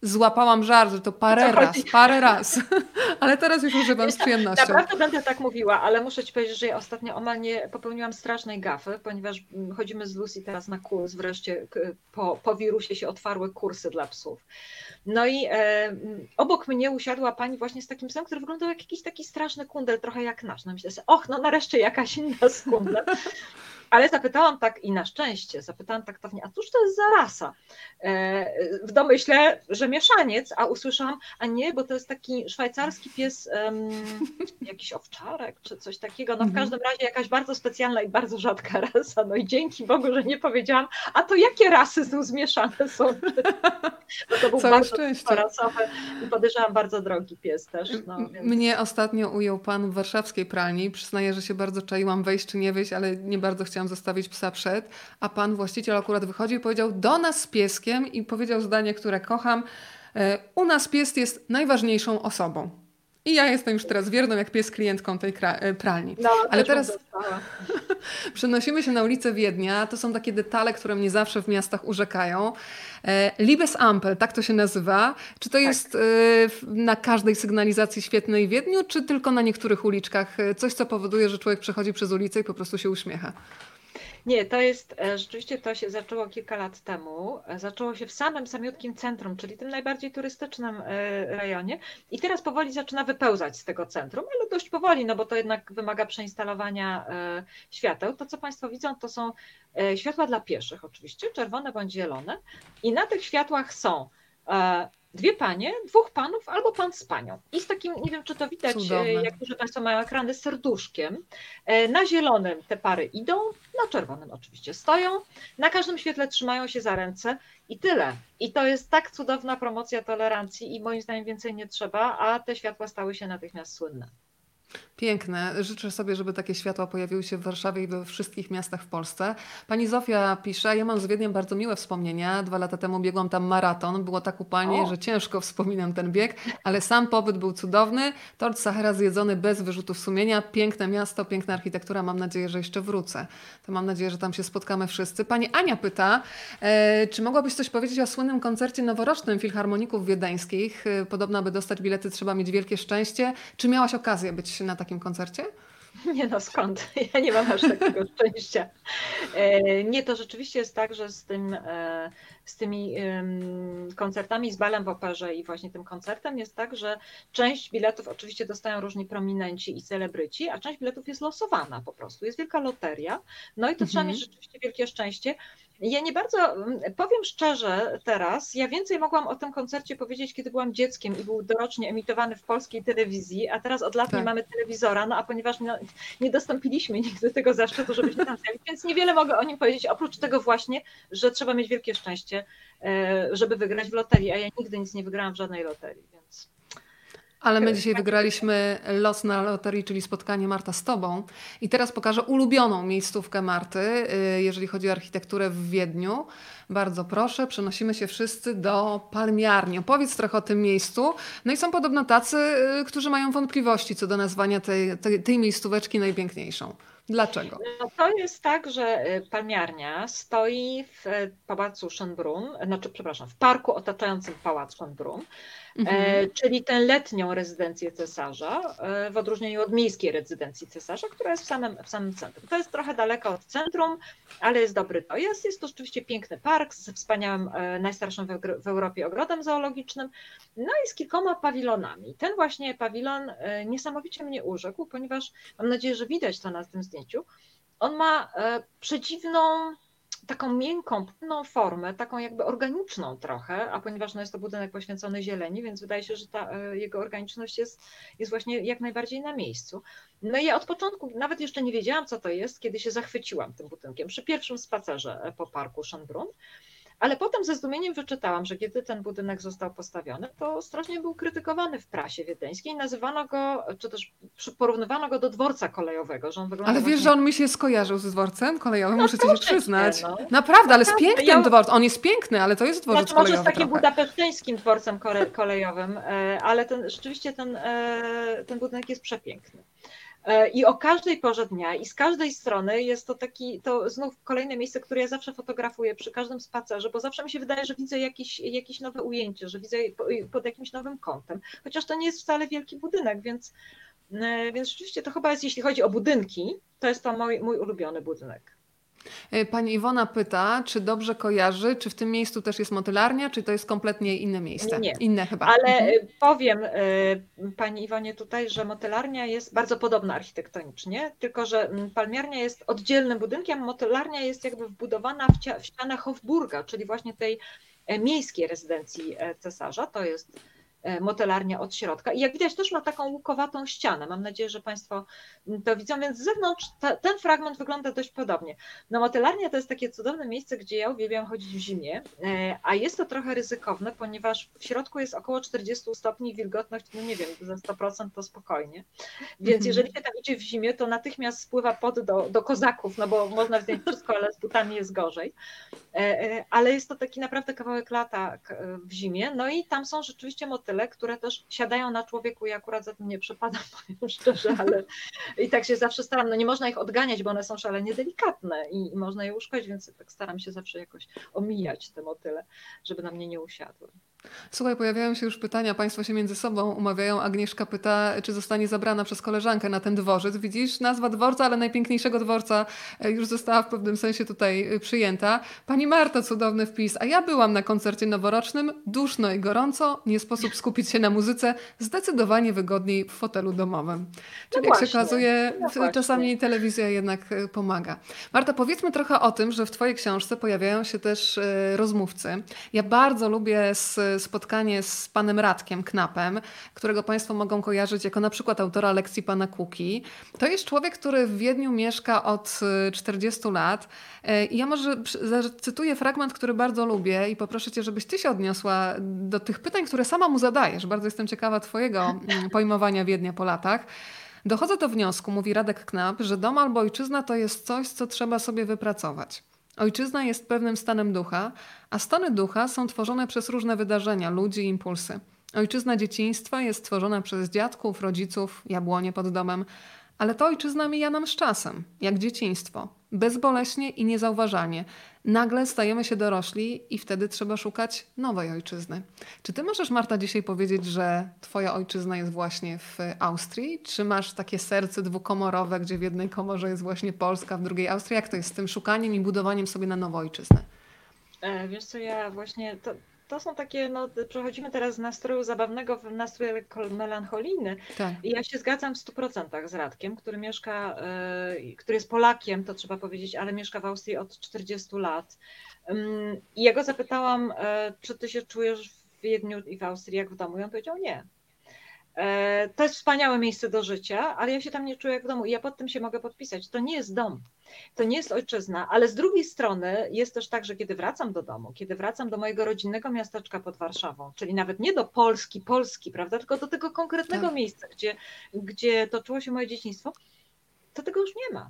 złapałam żart, że to parę raz, parę raz. ale teraz już używam z przyjemnością. Naprawdę będę tak mówiła, ale muszę Ci powiedzieć, że ja ostatnio omal nie popełniłam strasznej gafy, ponieważ mm, chodzimy z Lucy teraz na kurs, wreszcie po, po wirusie się otwarły kursy dla psów. No i e, obok mnie usiadła pani właśnie z takim psem, który wyglądał jak jakiś taki straszny kundel, trochę jak nasz. No myślę sobie, och, no nareszcie jakaś inna z. Ale zapytałam tak i na szczęście, zapytałam taktownie, a cóż to jest za rasa? E, w domyśle, że mieszaniec, a usłyszałam, a nie, bo to jest taki szwajcarski pies, um, jakiś owczarek czy coś takiego. No w mhm. każdym razie jakaś bardzo specjalna i bardzo rzadka rasa. No i dzięki Bogu, że nie powiedziałam, a to jakie rasy są zmieszane są? Bo to był Całe bardzo rasowy i podejrzewam bardzo drogi pies też. No, więc... Mnie ostatnio ujął pan w warszawskiej pralni. Przyznaję, że się bardzo czaiłam wejść czy nie wejść, ale nie bardzo chciałam chciałam zostawić psa przed, a pan właściciel akurat wychodził i powiedział do nas z pieskiem i powiedział zdanie, które kocham. E, u nas pies jest najważniejszą osobą. I ja jestem już teraz wierną jak pies klientką tej e, pralni. No, Ale teraz przenosimy się na ulicę Wiednia. To są takie detale, które mnie zawsze w miastach urzekają. E, Libes Ampel, tak to się nazywa. Czy to tak. jest na każdej sygnalizacji świetnej w Wiedniu, czy tylko na niektórych uliczkach? Coś, co powoduje, że człowiek przechodzi przez ulicę i po prostu się uśmiecha. Nie, to jest, e, rzeczywiście to się zaczęło kilka lat temu. E, zaczęło się w samym samiutkim centrum, czyli tym najbardziej turystycznym e, rejonie i teraz powoli zaczyna wypełzać z tego centrum, ale dość powoli, no bo to jednak wymaga przeinstalowania świateł. To, co Państwo widzą, to są światła dla pieszych oczywiście, czerwone bądź zielone i na tych światłach są dwie panie, dwóch panów albo pan z panią. I z takim, nie wiem czy to widać, Cudowne. jak duże Państwo mają ekrany, z serduszkiem. E, na zielonym te pary idą, na czerwonym oczywiście stoją, na każdym świetle trzymają się za ręce i tyle. I to jest tak cudowna promocja tolerancji i moim zdaniem więcej nie trzeba, a te światła stały się natychmiast słynne. Piękne. Życzę sobie, żeby takie światła pojawiły się w Warszawie i we wszystkich miastach w Polsce. Pani Zofia pisze, ja mam z Wiedniem bardzo miłe wspomnienia. Dwa lata temu biegłam tam maraton. Było tak upalnie, o. że ciężko wspominam ten bieg, ale sam pobyt był cudowny. Tort Sahara zjedzony bez wyrzutów sumienia. Piękne miasto, piękna architektura. Mam nadzieję, że jeszcze wrócę. To mam nadzieję, że tam się spotkamy wszyscy. Pani Ania pyta, e, czy mogłabyś coś powiedzieć o słynnym koncercie noworocznym Filharmoników Wiedeńskich? Podobno, aby dostać bilety trzeba mieć wielkie szczęście. Czy miałaś okazję być na takim koncercie? Nie no, skąd? Ja nie mam aż takiego szczęścia. E, nie, to rzeczywiście jest tak, że z, tym, e, z tymi koncertami, z balem w operze i właśnie tym koncertem jest tak, że część biletów oczywiście dostają różni prominenci i celebryci, a część biletów jest losowana po prostu. Jest wielka loteria. No i to mhm. trzeba mieć rzeczywiście wielkie szczęście. Ja nie bardzo, mm, powiem szczerze teraz, ja więcej mogłam o tym koncercie powiedzieć, kiedy byłam dzieckiem i był dorocznie emitowany w polskiej telewizji, a teraz od lat tak. nie mamy telewizora, no a ponieważ nie, nie dostąpiliśmy nigdy tego zaszczytu, żeby się tam zjawić, więc niewiele mogę o nim powiedzieć, oprócz tego właśnie, że trzeba mieć wielkie szczęście, e, żeby wygrać w loterii, a ja nigdy nic nie wygrałam w żadnej loterii, więc... Ale my dzisiaj wygraliśmy los na loterii, czyli spotkanie Marta z Tobą. I teraz pokażę ulubioną miejscówkę Marty, y, jeżeli chodzi o architekturę w Wiedniu. Bardzo proszę, przenosimy się wszyscy do palmiarni. Opowiedz trochę o tym miejscu. No i są podobno tacy, y, którzy mają wątpliwości co do nazwania tej, tej, tej miejscóweczki najpiękniejszą. Dlaczego? No to jest tak, że y, palmiarnia stoi w pałacu Schönbrunn, znaczy przepraszam, w parku otaczającym pałac Schönbrunn. E, mhm. czyli tę letnią rezydencję cesarza, e, w odróżnieniu od miejskiej rezydencji cesarza, która jest w samym, w samym centrum. To jest trochę daleko od centrum, ale jest dobry dojazd. Jest to oczywiście piękny park ze wspaniałym, e, najstarszym w Europie ogrodem zoologicznym, no i z kilkoma pawilonami. Ten właśnie pawilon niesamowicie mnie urzekł, ponieważ mam nadzieję, że widać to na tym zdjęciu. On ma przedziwną taką miękką, płynną formę, taką jakby organiczną trochę, a ponieważ no jest to budynek poświęcony zieleni, więc wydaje się, że ta e, jego organiczność jest, jest właśnie jak najbardziej na miejscu. No i ja od początku nawet jeszcze nie wiedziałam, co to jest, kiedy się zachwyciłam tym budynkiem. Przy pierwszym spacerze e, po parku Schönbrunn ale potem ze zdumieniem wyczytałam, że kiedy ten budynek został postawiony, to strasznie był krytykowany w prasie wiedeńskiej. Nazywano go, czy też porównywano go do dworca kolejowego. Że on wygląda ale wiesz, właśnie... że on mi się skojarzył z dworcem kolejowym, no, muszę ci się przyznać. No. Naprawdę, ale z pięknym ja... dworcem. On jest piękny, ale to jest dworzec znaczy, kolejowy. Może z takim trochę. budapeszteńskim dworcem kolejowym, e, ale ten, rzeczywiście ten, e, ten budynek jest przepiękny. E, I o każdej porze dnia i z każdej strony jest to taki, to znów kolejne miejsce, które ja zawsze fotografuję przy każdym spacerze, bo zawsze mi się wydaje, że widzę jakieś, jakieś nowe ujęcie, że widzę pod jakimś nowym kątem, chociaż to nie jest wcale wielki budynek, więc, e, więc rzeczywiście to chyba jest, jeśli chodzi o budynki, to jest to mój, mój ulubiony budynek. E, pani Iwona pyta, czy dobrze kojarzy, czy w tym miejscu też jest motylarnia, czy to jest kompletnie inne miejsce? Nie. Inne chyba. Ale mhm. E, powiem e, Pani Iwonie tutaj, że motylarnia jest bardzo podobna architektonicznie, tylko że mm, palmiarnia jest oddzielnym budynkiem, motylarnia jest jakby wbudowana w, ścianę Hofburga, czyli właśnie tej miejskiej rezydencji cesarza. To jest motelarnia od środka. I jak widać, też ma taką łukowatą ścianę. Mam nadzieję, że Państwo to widzą, więc z zewnątrz ta, ten fragment wygląda dość podobnie. No, motelarnia to jest takie cudowne miejsce, gdzie ja uwielbiam chodzić w zimie, e, a jest to trochę ryzykowne, ponieważ w środku jest około 40 stopni, wilgotność, no nie wiem, za 100% to spokojnie. Więc mhm. jeżeli się tam idzie w zimie, to natychmiast spływa pod do, do kozaków, no bo można wziąć wszystko, ale z butami jest gorzej. E, ale jest to taki naprawdę kawałek lata w zimie. No i tam są rzeczywiście motyle motyle, które też siadają na człowieku i akurat za tym nie przepadam, powiem szczerze, ale i tak się zawsze staram, no nie można ich odganiać, bo one są szalenie delikatne i, i można je uszkodzić, więc tak staram się zawsze jakoś omijać te motyle, żeby na mnie nie usiadły. Słuchaj, pojawiają się już pytania, Państwo się między sobą umawiają. Agnieszka pyta, czy zostanie zabrana przez koleżankę na ten dworzec. Widzisz, nazwa dworca, ale najpiękniejszego dworca e, już została w pewnym sensie tutaj e, przyjęta. Pani Marta, cudowny wpis. A ja byłam na koncercie noworocznym, duszno i gorąco, nie sposób skupić się na muzyce, zdecydowanie wygodniej w fotelu domowym. Czyli no jak się okazuje, no czasami telewizja jednak e, pomaga. Marta, powiedzmy trochę o tym, że w Twojej książce pojawiają się też rozmówcy. Ja bardzo lubię z spotkanie z panem Radkiem Knapem, którego Państwo mogą kojarzyć jako na przykład autora lekcji pana Kuki. To jest człowiek, który w Wiedniu mieszka od 40 y, lat. Y, I ja może zacytuję fragment, który bardzo lubię i poproszę Cię, żebyś Ty się odniosła do tych pytań, które sama mu zadajesz. Bardzo jestem ciekawa Twojego mm, pojmowania Wiednia po latach. Dochodzę do wniosku, mówi Radek Knap, że dom albo ojczyzna to jest coś, co trzeba sobie wypracować. Ojczyzna jest pewnym stanem ducha, a stany ducha są tworzone przez różne wydarzenia, ludzi i impulsy. Ojczyzna dzieciństwa jest tworzona przez dziadków, rodziców, jabłonie pod domem, ale to ojczyzna mija nam z czasem, jak dzieciństwo, bezboleśnie i niezauważalnie. Nagle stajemy się dorośli i wtedy trzeba szukać nowej ojczyzny. Czy ty możesz, Marta, dzisiaj powiedzieć, że twoja ojczyzna jest właśnie w Austrii? Czy masz takie serce dwukomorowe, gdzie w jednej komorze jest właśnie Polska, w drugiej Austria? Jak to jest z tym szukaniem i budowaniem sobie na ojczyznę? E, wiesz co, ja właśnie, to, to są takie, no przechodzimy teraz z nastroju zabawnego w nastrój melancholijny. Tak. I ja się zgadzam w 100% z Radkiem, który mieszka, y, który jest Polakiem, to trzeba powiedzieć, ale mieszka w Austrii od 40 lat. I ja go zapytałam, y, czy ty się czujesz w Wiedniu i w Austrii jak w domu? I on powiedział nie. E, to jest wspaniałe miejsce do życia, ale ja się tam nie czuję jak w domu i ja pod tym się mogę podpisać. To nie jest dom, to nie jest ojczyzna, ale z drugiej strony jest też tak, że kiedy wracam do domu, kiedy wracam do mojego rodzinnego miasteczka pod Warszawą, czyli nawet nie do Polski, Polski, prawda, tylko do tego konkretnego tak. miejsca, gdzie, gdzie toczyło się moje dzieciństwo, to tego już nie ma.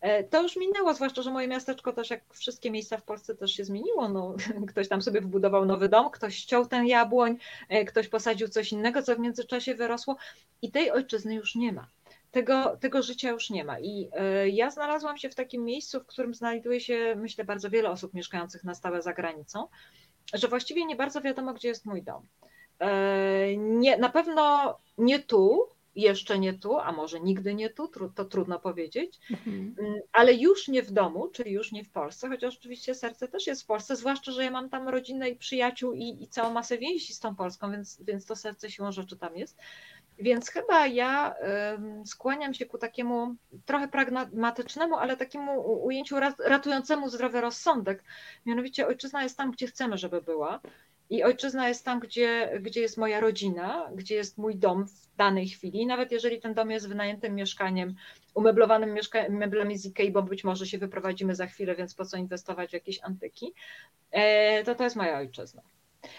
E, to już minęło, zwłaszcza, że moje miasteczko też, jak wszystkie miejsca w Polsce, też się zmieniło. No, ktoś tam sobie wybudował nowy dom, ktoś ściął ten jabłoń, e, ktoś posadził coś innego, co w międzyczasie wyrosło i tej ojczyzny już nie ma. Tego, tego życia już nie ma. I e, ja znalazłam się w takim miejscu, w którym znajduje się, myślę, bardzo wiele osób mieszkających na stałe za granicą, że właściwie nie bardzo wiadomo, gdzie jest mój dom. Nie, na pewno nie tu, jeszcze nie tu, a może nigdy nie tu, to trudno powiedzieć, mhm. Mm, ale już nie w domu, czyli już nie w Polsce, chociaż oczywiście serce też jest w Polsce, zwłaszcza, że ja mam tam rodzinę i przyjaciół i, i całą masę więzi z tą Polską, więc, więc to serce siłą rzeczy tam jest. Więc chyba ja skłaniam się ku takiemu trochę pragmatycznemu, ale takiemu ujęciu ratującemu zdrowy rozsądek. Mianowicie ojczyzna jest tam, gdzie chcemy, żeby była. I ojczyzna jest tam, gdzie, gdzie jest moja rodzina, gdzie jest mój dom w danej chwili. Nawet jeżeli ten dom jest wynajętym mieszkaniem, umeblowanym mieszka meblami z bo być może się wyprowadzimy za chwilę, więc po co inwestować w jakieś antyki, e, to to jest moja ojczyzna.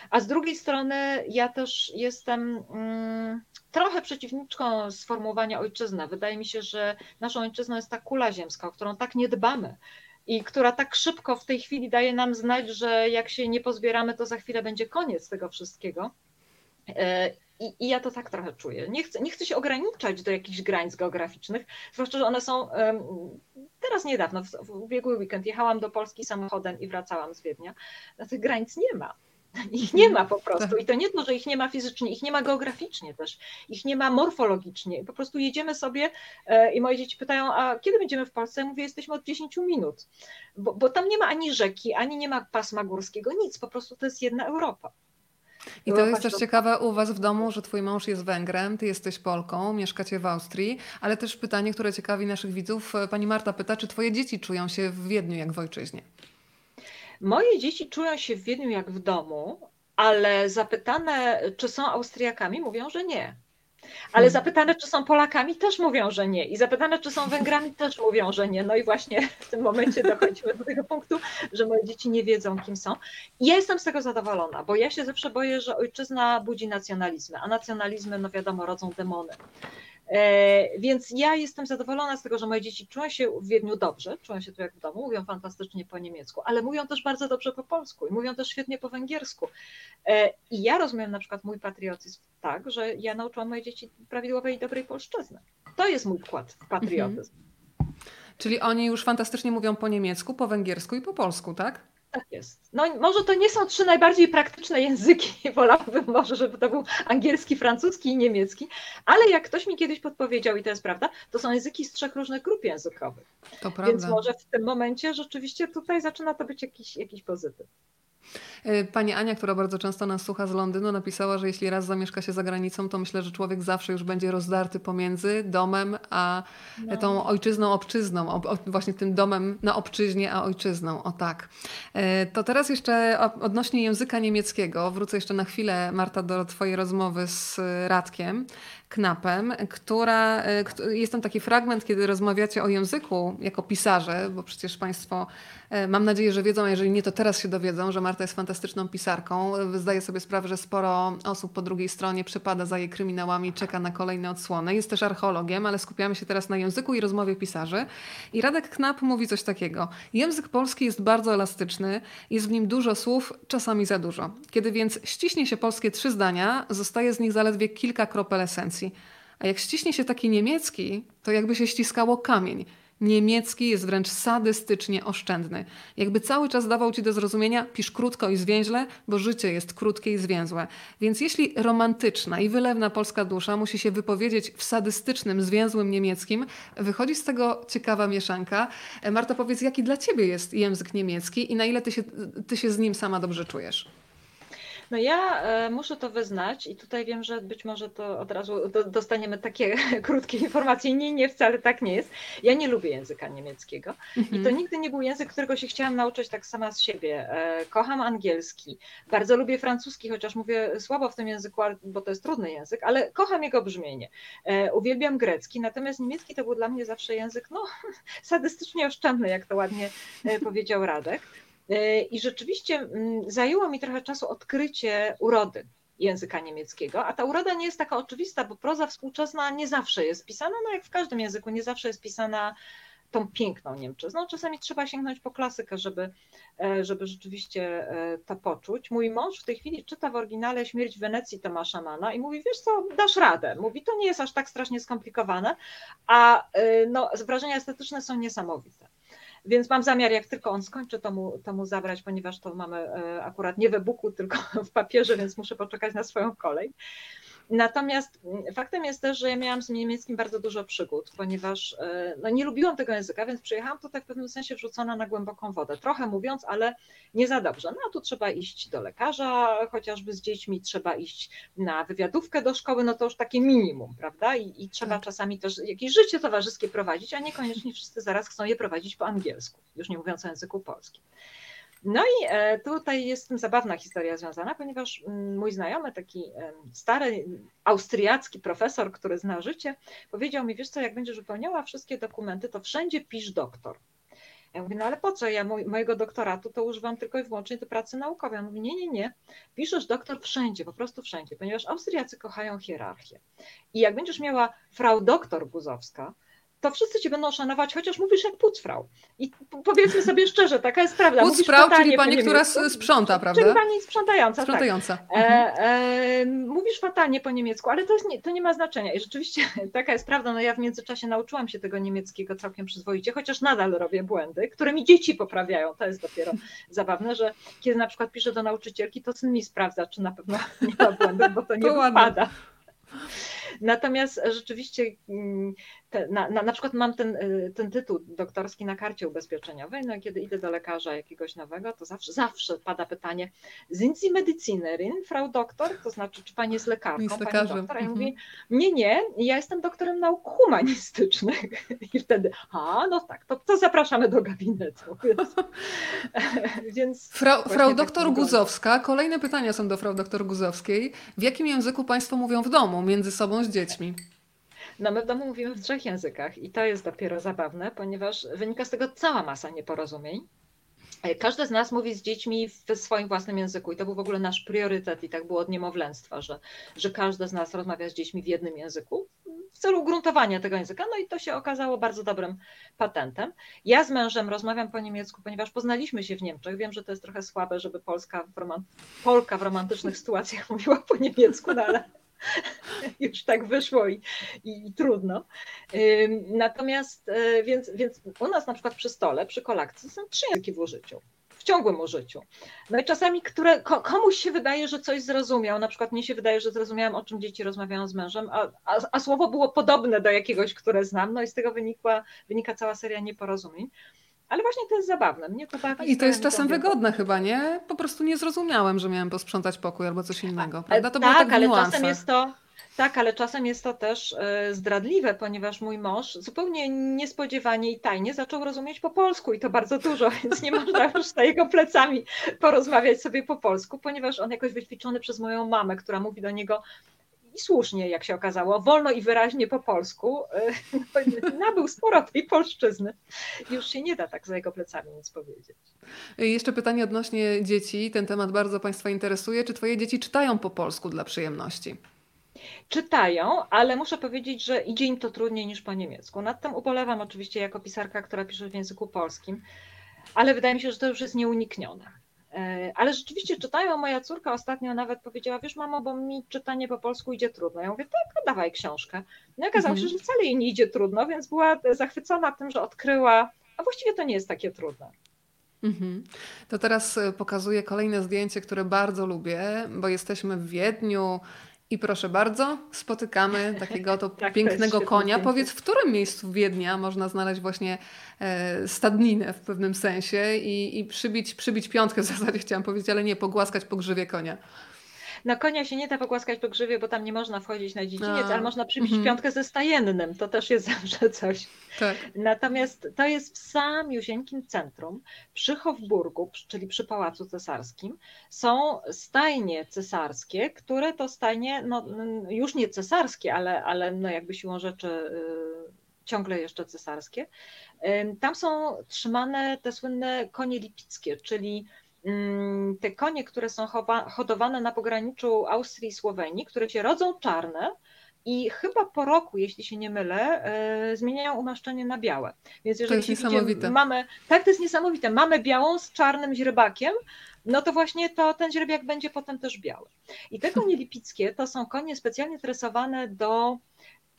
A z drugiej strony ja też jestem mm, trochę przeciwniczką sformułowania ojczyzna. Wydaje mi się, że naszą ojczyzną jest ta kula ziemska, o którą tak nie dbamy i która tak szybko w tej chwili daje nam znać, że jak się nie pozbieramy, to za chwilę będzie koniec tego wszystkiego. E, I, I, ja to tak trochę czuję. Nie chcę, nie chcę się ograniczać do jakichś granic geograficznych, zwłaszcza, że one są. Teraz niedawno, w, w ubiegły weekend, jechałam do Polski samochodem i wracałam z Wiednia. Tych granic nie ma. Ich nie ma po prostu. I to nie to, że ich nie ma fizycznie, ich nie ma geograficznie też, ich nie ma morfologicznie. Po prostu jedziemy sobie e, i moje dzieci pytają, a kiedy będziemy w Polsce? Ja mówię, jesteśmy od 10 minut, bo, bo tam nie ma ani rzeki, ani nie ma pasma górskiego, nic, po prostu to jest jedna Europa. I to jest też ciekawe u Was w domu, że Twój mąż jest Węgrem, Ty jesteś Polką, mieszkacie w Austrii, ale też pytanie, które ciekawi naszych widzów. Pani Marta pyta, czy Twoje dzieci czują się w Wiedniu jak w ojczyźnie? Moje dzieci czują się w Wiedniu jak w domu, ale zapytane, czy są Austriakami, mówią, że nie. Ale hmm. zapytane, czy są Polakami, też mówią, że nie. I zapytane, czy są Węgrami, też mówią, że nie. No i właśnie w tym momencie dochodzimy do tego punktu, że moje dzieci nie wiedzą, kim są. I ja jestem z tego zadowolona, bo ja się zawsze boję, że ojczyzna budzi nacjonalizmy, a nacjonalizmy, no wiadomo, rodzą demony. E, więc ja jestem zadowolona z tego, że moje dzieci czują się w Wiedniu dobrze, czują się tu jak w domu, mówią fantastycznie po niemiecku, ale mówią też bardzo dobrze po polsku i mówią też świetnie po węgiersku. E, I ja rozumiem na przykład mój patriotyzm tak, że ja nauczyłam moje dzieci prawidłowej i dobrej polszczyzny. To jest mój wkład w patriotyzm. Mhm. Czyli oni już fantastycznie mówią po niemiecku, po węgiersku i po polsku, tak? Tak jest. No może to nie są trzy najbardziej praktyczne języki, wolałabym może, żeby to był angielski, francuski i niemiecki, ale jak ktoś mi kiedyś podpowiedział, i to jest prawda, to są języki z trzech różnych grup językowych. To prawda. Więc może w tym momencie rzeczywiście tutaj zaczyna to być jakiś, jakiś pozytyw. E, pani Ania, która bardzo często nas słucha z Londynu, napisała, że jeśli raz zamieszka się za granicą, to myślę, że człowiek zawsze już będzie rozdarty pomiędzy domem a no. tą ojczyzną, obczyzną, o, właśnie tym domem na obczyźnie, a ojczyzną. O tak. E, to teraz jeszcze odnośnie języka niemieckiego. Wrócę jeszcze na chwilę, Marta, do Twojej rozmowy z Radkiem. Knapem, która, e, jest tam taki fragment, kiedy rozmawiacie o języku jako pisarze, bo przecież Państwo, e, mam nadzieję, że wiedzą, a jeżeli nie, to teraz się dowiedzą, że Marta jest fantastyczną pisarką. Zdaje sobie sprawę, że sporo osób po drugiej stronie przepada za jej kryminałami, czeka na kolejne odsłony. Jest też archeologiem, ale skupiamy się teraz na języku i rozmowie pisarzy. I Radek Knap mówi coś takiego. Język polski jest bardzo elastyczny, jest w nim dużo słów, czasami za dużo. Kiedy więc ściśnie się polskie trzy zdania, zostaje z nich zaledwie kilka kropel esencji. A jak ściśnie się taki niemiecki, to jakby się ściskało kamień. Niemiecki jest wręcz sadystycznie oszczędny. Jakby cały czas dawał ci do zrozumienia, pisz krótko i zwięźle, bo życie jest krótkie i zwięzłe. Więc jeśli romantyczna i wylewna polska dusza musi się wypowiedzieć w sadystycznym, zwięzłym niemieckim, wychodzi z tego ciekawa mieszanka. Marta, powiedz, jaki dla ciebie jest język niemiecki i na ile ty się, ty się z nim sama dobrze czujesz? No ja e, muszę to wyznać i tutaj wiem, że być może to od razu dostaniemy takie krótkie informacje. Nie, nie, wcale tak nie jest. Ja nie lubię języka niemieckiego i to mhm. nigdy nie był język, którego się chciałam nauczyć tak sama z siebie. E, kocham angielski, bardzo lubię francuski, chociaż mówię słabo w tym języku, bo to jest trudny język, ale kocham jego brzmienie. E, uwielbiam grecki, natomiast niemiecki to był dla mnie zawsze język no, sadystycznie oszczędny, jak to ładnie powiedział Radek. E, I rzeczywiście mm, zajęło mi trochę czasu odkrycie urody języka niemieckiego, a ta uroda nie jest taka oczywista, bo proza współczesna nie zawsze jest pisana, no jak w każdym języku, nie zawsze jest pisana tą piękną Niemczyzną. Czasami trzeba sięgnąć po klasykę, żeby, e, żeby rzeczywiście e, to poczuć. Mój mąż w tej chwili czyta w oryginale Śmierć w Wenecji Tomasza Mana i mówi, wiesz co, dasz radę. Mówi, to nie jest aż tak strasznie skomplikowane, a no, wrażenia estetyczne są niesamowite. Więc mam zamiar, jak tylko on skończy, to mu, to mu zabrać, ponieważ to mamy akurat nie w e-booku, tylko w papierze, więc muszę poczekać na swoją kolej. Natomiast mm, faktem jest też, że ja miałam z niemieckim bardzo dużo przygód, ponieważ e, no, nie lubiłam tego języka, więc przyjechałam tutaj w pewnym sensie wrzucona na głęboką wodę. Trochę mówiąc, ale nie za dobrze. No a tu trzeba iść do lekarza, chociażby z dziećmi, trzeba iść na wywiadówkę do szkoły, no to już takie minimum, prawda? I, i trzeba tak. czasami też jakieś życie towarzyskie prowadzić, a niekoniecznie wszyscy zaraz chcą je prowadzić po angielsku, już nie mówiąc o języku polskim. No i e, tutaj jest z tym zabawna historia związana, ponieważ mm, mój znajomy, taki stary austriacki profesor, który zna życie, powiedział mi, wiesz co, jak będziesz wypełniała wszystkie dokumenty, to wszędzie pisz doktor. Ja mówię, no ale po co? Ja mojego doktoratu to używam tylko i wyłącznie do pracy naukowej. On mówi, nie, nie, nie. Piszesz doktor wszędzie, po prostu wszędzie, ponieważ Austriacy kochają hierarchię. I jak będziesz miała frau doktor Guzowska, to wszyscy cię będą szanować, chociaż mówisz jak pucfrau. I powiedzmy sobie szczerze, taka jest prawda. Pucfrau, czyli pani, która sprząta, prawda? Czyli pani sprzątająca. Sprzątająca. Tak. Mhm. E, e, mówisz fatalnie po niemiecku, ale to, nie, to nie ma znaczenia. I rzeczywiście taka jest prawda. No ja w międzyczasie nauczyłam się tego niemieckiego całkiem przyzwoicie, chociaż nadal robię błędy, które mi dzieci poprawiają. To jest dopiero zabawne, że kiedy na przykład piszę do nauczycielki, to syn mi sprawdza, czy na pewno nie ma błędów, bo to nie wypada. Natomiast rzeczywiście mm, te, na, na, na, przykład mam ten, y, ten tytuł doktorski na karcie ubezpieczeniowej, no i kiedy idę do lekarza jakiegoś nowego, to zawsze, zawsze pada pytanie, sind Sie Medizinerin, Frau Doktor? To znaczy, czy pani jest lekarką? Jest lekarzem. Pani doktor? A ja mówię, nie, nie, ja jestem doktorem nauk humanistycznych. I wtedy, a no tak, to, to zapraszamy do gabinetu. Więc, więc Frau, frau tak doktor Guzowska, kolejne pytania są do frau doktor Guzowskiej. W jakim języku państwo mówią w domu, między sobą z dziećmi? No my w domu mówimy w trzech językach i to jest dopiero zabawne, ponieważ wynika z tego cała masa nieporozumień. E, każdy z nas mówi z dziećmi w swoim własnym języku i to był w ogóle nasz priorytet i tak było od niemowlęctwa, że, że każdy z nas rozmawia z dziećmi w jednym języku w celu gruntowania tego języka. No i to się okazało bardzo dobrym patentem. Ja z mężem rozmawiam po niemiecku, ponieważ poznaliśmy się w Niemczech. Wiem, że to jest trochę słabe, żeby Polska w Polka w romantycznych sytuacjach mówiła po niemiecku, no ale już tak wyszło i, i, i, trudno. Natomiast, e, więc, więc u nas na przykład przy stole, przy kolakcji są trzy języki w użyciu. W ciągłym użyciu. No i czasami które, komuś się wydaje, że coś zrozumiał. Na przykład mnie się wydaje, że zrozumiałam, o czym dzieci rozmawiają z mężem, a, a, a słowo było podobne do jakiegoś, które znam. No i z tego wynikła, wynika cała seria nieporozumień. Ale właśnie to jest zabawne. Mnie to bawi. I to jest czasem wygodne chyba, nie? Po prostu nie zrozumiałem, że miałem posprzątać pokój albo coś innego. Prawda? To tak, tak ale czasem jest to. Tak, ale czasem jest to też e, zdradliwe, ponieważ mój mąż zupełnie niespodziewanie i tajnie zaczął rozumieć po polsku i to bardzo dużo, więc nie można już za jego plecami porozmawiać sobie po polsku, ponieważ on jakoś wyćwiczony przez moją mamę, która mówi do niego i słusznie, jak się okazało, wolno i wyraźnie po polsku, nabył sporo tej polszczyzny. Już się nie da tak za jego plecami nic powiedzieć. Jeszcze pytanie odnośnie dzieci. Ten temat bardzo Państwa interesuje. Czy Twoje dzieci czytają po polsku dla przyjemności? Czytają, ale muszę powiedzieć, że idzie im to trudniej niż po niemiecku. Nad tym ubolewam oczywiście jako pisarka, która pisze w języku polskim, ale wydaje mi się, że to już jest nieuniknione. E, ale rzeczywiście czytają, moja córka ostatnio nawet powiedziała, wiesz mamo, bo mi czytanie po polsku idzie trudno. Ja mówię, tak, dawaj książkę. No i okazało się, mhm. że wcale jej nie idzie trudno, więc była zachwycona tym, że odkryła, a właściwie to nie jest takie trudne. Mhm. To teraz e, pokazuję kolejne zdjęcie, które bardzo lubię, bo jesteśmy w Wiedniu, i proszę bardzo, spotykamy takiego to tak, pięknego konia. Powiedz, w którym miejscu Wiednia można znaleźć właśnie e, stadninę w pewnym sensie i, i przybić, przybić piątkę w zasadzie chciałam powiedzieć, ale nie, pogłaskać po grzywie konia. Na konia się nie da pogłaskać po grzywie, bo tam nie można wchodzić na dziedziniec, A, ale można przybić mm -hmm. piątkę ze stajennym. To też jest zawsze coś. Tak. Natomiast to jest w samiusieńkim centrum, przy Hofburgu, czyli przy Pałacu Cesarskim, są stajnie cesarskie, które to stajnie, no, już nie cesarskie, ale, ale no jakby siłą rzeczy y, ciągle jeszcze cesarskie. Tam są trzymane te słynne konie lipickie, czyli te konie, które są hodowane na pograniczu Austrii i Słowenii, które się rodzą czarne, i chyba po roku, jeśli się nie mylę, e, zmieniają umaszczenie na białe. Więc jeżeli to jest niesamowite. mamy, tak, to jest niesamowite. Mamy białą z czarnym źrebakiem, no to właśnie to ten źrebiak będzie potem też biały. I te konie lipickie to są konie specjalnie tresowane do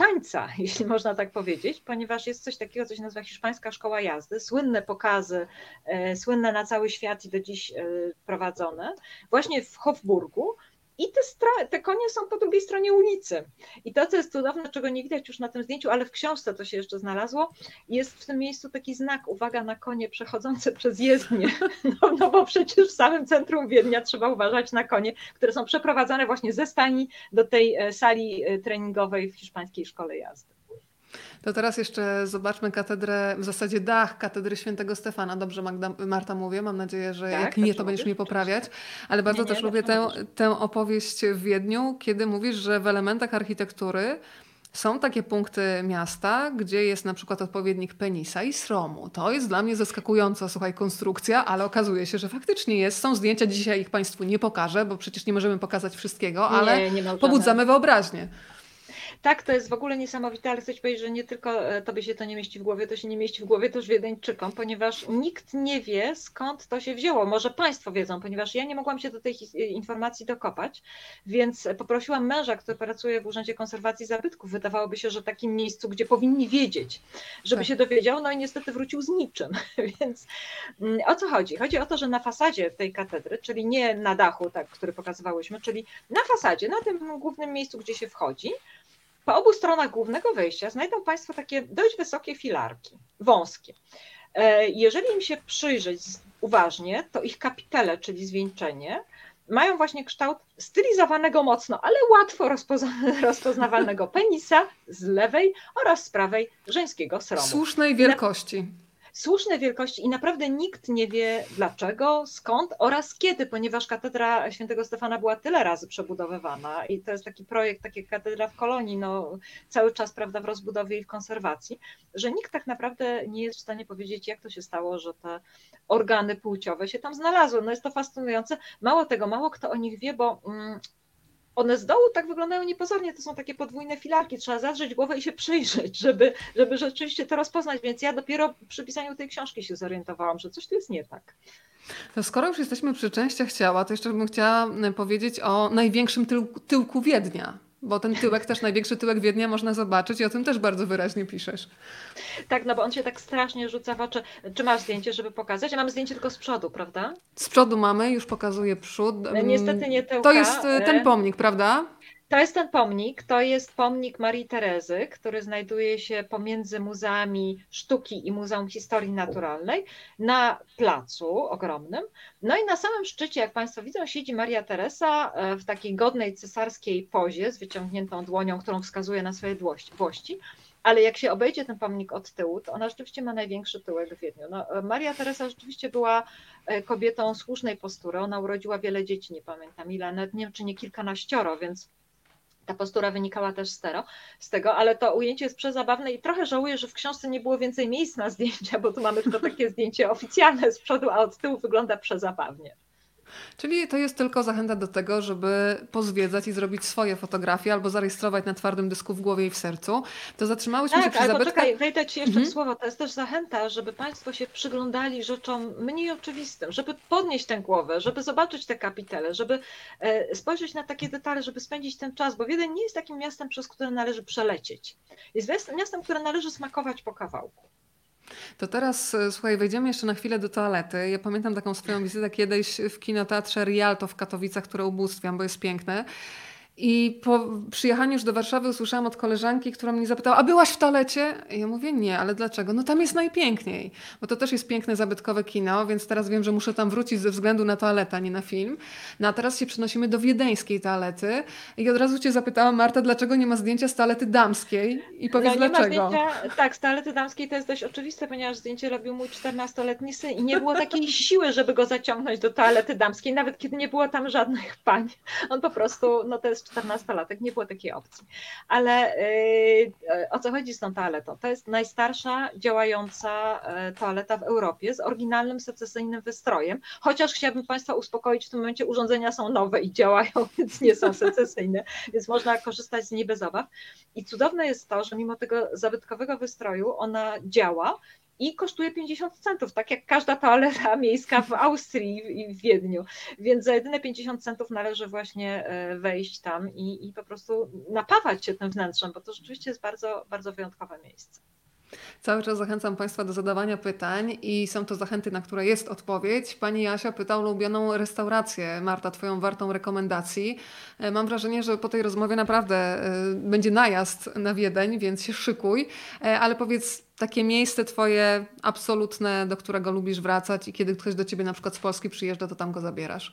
tańca, jeśli można tak powiedzieć, ponieważ jest coś takiego, co się nazywa Hiszpańska Szkoła Jazdy, słynne pokazy, e, słynne na cały świat i do dziś e, prowadzone, właśnie w Hofburgu, i te, te, konie są po drugiej stronie ulicy. I to, co jest cudowne, czego nie widać już na tym zdjęciu, ale w książce to się jeszcze znalazło, jest w tym miejscu taki znak, uwaga na konie przechodzące przez jezdnię. No, no bo przecież w samym centrum Wiednia trzeba uważać na konie, które są przeprowadzane właśnie ze stani do tej e, sali e, treningowej w hiszpańskiej szkole jazdy. To teraz jeszcze zobaczmy katedrę, w zasadzie dach katedry świętego Stefana. Dobrze Magda, Marta mówię, mam nadzieję, że tak, jak nie, to będziesz mnie poprawiać. Ale bardzo nie, nie, też lubię tę, tę opowieść w Wiedniu, kiedy mówisz, że w elementach architektury są takie punkty miasta, gdzie jest na przykład odpowiednik penisa i sromu. To jest dla mnie zaskakująca, słuchaj, konstrukcja, ale okazuje się, że faktycznie jest. Są zdjęcia, dzisiaj ich Państwu nie pokażę, bo przecież nie możemy pokazać wszystkiego, ale nie, nie pobudzamy wyobraźnię. Tak, to jest w ogóle niesamowite, ale chcę Ci powiedzieć, że nie tylko e, Tobie się to nie mieści w głowie, to się nie mieści w głowie też Wiedeńczykom, ponieważ nikt nie wie, skąd to się wzięło. Może Państwo wiedzą, ponieważ ja nie mogłam się do tej informacji dokopać, więc poprosiłam męża, który pracuje w Urzędzie Konserwacji Zabytków. Wydawałoby się, że takim miejscu, gdzie powinni wiedzieć, żeby tak. się dowiedział, no i niestety wrócił z niczym. Więc mm, o co chodzi? Chodzi o to, że na fasadzie tej katedry, czyli nie na dachu, tak, który pokazywałyśmy, czyli na fasadzie, na tym głównym miejscu, gdzie się wchodzi, po obu stronach głównego wejścia znajdą Państwo takie dość wysokie filarki, wąskie. E, jeżeli im się przyjrzeć uważnie, to ich kapitele, czyli zwieńczenie, mają właśnie kształt stylizowanego mocno, ale łatwo rozpoznawalnego penisa z lewej oraz z prawej żeńskiego sromu. Słusznej wielkości słusznej wielkości i naprawdę nikt nie wie dlaczego, skąd oraz kiedy, ponieważ katedra świętego Stefana była tyle razy przebudowywana i to jest taki projekt, takie katedra w kolonii, no cały czas prawda, w rozbudowie i w konserwacji, że nikt tak naprawdę nie jest w stanie powiedzieć, jak to się stało, że te organy płciowe się tam znalazły. No jest to fascynujące. Mało tego, mało kto o nich wie, bo mm, one z dołu tak wyglądają niepozornie, to są takie podwójne filarki, trzeba zadrzeć głowę i się przyjrzeć, żeby, żeby rzeczywiście to rozpoznać, więc ja dopiero przy pisaniu tej książki się zorientowałam, że coś tu jest nie tak. To skoro już jesteśmy przy częściach ciała, to jeszcze bym chciała powiedzieć o największym tyłku, tyłku Wiednia. Bo ten tyłek, też największy tyłek Wiednia można zobaczyć i o tym też bardzo wyraźnie piszesz. Tak, no bo on się tak strasznie rzuca w oczy. Czy masz zdjęcie, żeby pokazać? Ja mam zdjęcie tylko z przodu, prawda? Z przodu mamy, już pokazuję przód. Niestety nie tyłka. To jest e, ten pomnik, prawda? To jest ten pomnik, to jest pomnik Marii Terezy, który znajduje się pomiędzy Muzeami Sztuki i Muzeum Historii Naturalnej na placu ogromnym. No i na samym szczycie, jak Państwo widzą, siedzi Maria Teresa e, w takiej godnej cesarskiej pozie z wyciągniętą dłonią, którą wskazuje na swoje włości. Ale jak się obejdzie ten pomnik od tyłu, to ona rzeczywiście ma największy tyłek w Wiedniu. No, e, Maria Teresa rzeczywiście była e, kobietą słusznej postury. Ona urodziła wiele dzieci, nie pamiętam ile, nawet nie wiem, czy nie kilkanaścioro, więc ta postura wynikała też z, tero, z tego, ale to ujęcie jest przezabawne i trochę żałuję, że w książce nie było więcej miejsc na zdjęcia, bo tu mamy tylko takie zdjęcie oficjalne z przodu, a od tyłu wygląda przezabawnie. Czyli to jest tylko zachęta do tego, żeby pozwiedzać i zrobić swoje fotografie albo zarejestrować na twardym dysku w głowie i w sercu. To zatrzymałyśmy tak, się przy zabytkach. Czekaj, wejdę Ci jeszcze mhm. w słowo. To jest też zachęta, żeby Państwo się przyglądali rzeczom mniej oczywistym, żeby podnieść tę głowę, żeby zobaczyć te kapitele, żeby e, spojrzeć na takie detale, żeby spędzić ten czas, bo Wiedeń nie jest takim miastem, przez które należy przelecieć. Jest miastem, które należy smakować po kawałku. To teraz, e, słuchaj, wejdziemy jeszcze na chwilę do toalety. Ja pamiętam taką swoją wizytę kiedyś w kinoteatrze Rialto w Katowicach, które ubóstwiam, bo jest piękne. I po przyjechaniu już do Warszawy usłyszałam od koleżanki, która mnie zapytała, a byłaś w toalecie? I ja mówię, nie, ale dlaczego? No tam jest najpiękniej, bo to też jest piękne, zabytkowe kino, więc teraz wiem, że muszę tam wrócić ze względu na toaletę, a nie na film. No a teraz się przenosimy do wiedeńskiej toalety i od razu cię zapytałam, Marta, dlaczego nie ma zdjęcia z toalety damskiej? I powiedz no, dlaczego. Zdjęcia, tak, z toalety damskiej to jest dość oczywiste, ponieważ zdjęcie robił mój 14-letni syn i nie było takiej siły, żeby go zaciągnąć do toalety damskiej, nawet kiedy nie było tam żadnych pań. On po prostu, no to jest 14-latek, nie było takiej opcji. Ale yy, o co chodzi z tą toaletą? To jest najstarsza działająca e, toaleta w Europie z oryginalnym secesyjnym wystrojem, chociaż chciałabym Państwa uspokoić, w tym momencie urządzenia są nowe i działają, więc nie są secesyjne, więc można korzystać z niej bez obaw. I cudowne jest to, że mimo tego zabytkowego wystroju ona działa, i kosztuje 50 centów, tak jak każda toaleta miejska w Austrii i w Wiedniu. Więc za jedyne 50 centów należy właśnie e, wejść tam i, i po prostu napawać się tym wnętrzem, bo to rzeczywiście jest bardzo, bardzo wyjątkowe miejsce. Cały czas zachęcam Państwa do zadawania pytań i są to zachęty, na które jest odpowiedź. Pani Jasia pyta o ulubioną restaurację. Marta, Twoją wartą rekomendacji. E, mam wrażenie, że po tej rozmowie naprawdę e, będzie najazd na Wiedeń, więc się szykuj. E, ale powiedz, takie miejsce Twoje absolutne, do którego lubisz wracać i kiedy ktoś do Ciebie na przykład z Polski przyjeżdża, to tam go zabierasz.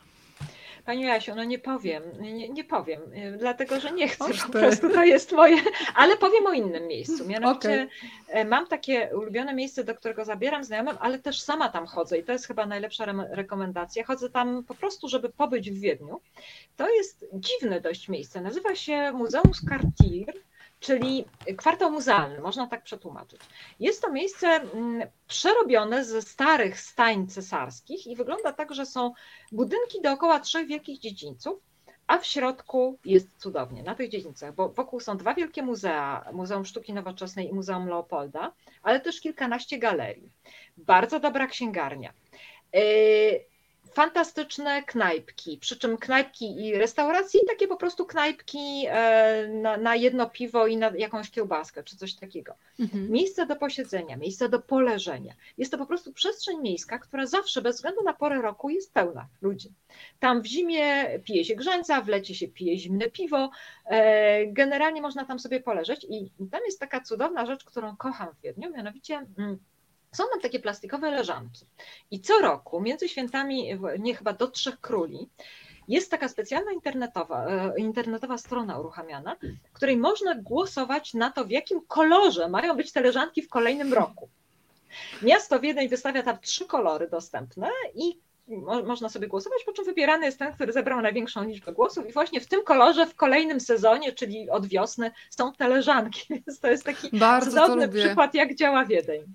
Pani Jasiu, no nie powiem, nie, nie powiem, y, dlatego że nie chcę, po prostu to jest moje, ale powiem o innym miejscu. Mianowicie okay. mam takie ulubione miejsce, do którego zabieram znajomym, ale też sama tam chodzę i to jest chyba najlepsza re rekomendacja. Chodzę tam po prostu, żeby pobyć w Wiedniu. To jest dziwne dość miejsce, nazywa się Muzeum Scartier czyli kwartał muzealny, można tak przetłumaczyć. Jest to miejsce mm, przerobione ze starych stajń cesarskich i wygląda tak, że są budynki dookoła trzech wielkich dziedzińców, a w środku jest cudownie na tych dziedzińcach, bo wokół są dwa wielkie muzea, Muzeum Sztuki Nowoczesnej i Muzeum Leopolda, ale też kilkanaście galerii. Bardzo dobra księgarnia. Fantastyczne knajpki, przy czym knajpki i restauracje, i takie po prostu knajpki e, na, na jedno piwo i na jakąś kiełbaskę, czy coś takiego. Mhm. Miejsce do posiedzenia, miejsce do poleżenia. Jest to po prostu przestrzeń miejska, która zawsze, bez względu na porę roku, jest pełna ludzi. Tam w zimie pije się grzańca, w lecie się pije zimne piwo, e, generalnie można tam sobie poleżeć i tam jest taka cudowna rzecz, którą kocham w Wiedniu, mianowicie mm, są nam takie plastikowe leżanki. I co roku, między świętami, nie chyba do Trzech Króli, jest taka specjalna internetowa, e, internetowa strona uruchamiana, w której można głosować na to, w jakim kolorze mają być te leżanki w kolejnym roku. Miasto Wiedeń wystawia tam trzy kolory dostępne i mo można sobie głosować, po czym wybierany jest ten, który zebrał największą liczbę głosów i właśnie w tym kolorze w kolejnym sezonie, czyli od wiosny, są te leżanki. Więc to jest taki Bardzo cudowny przykład, jak działa Wiedeń.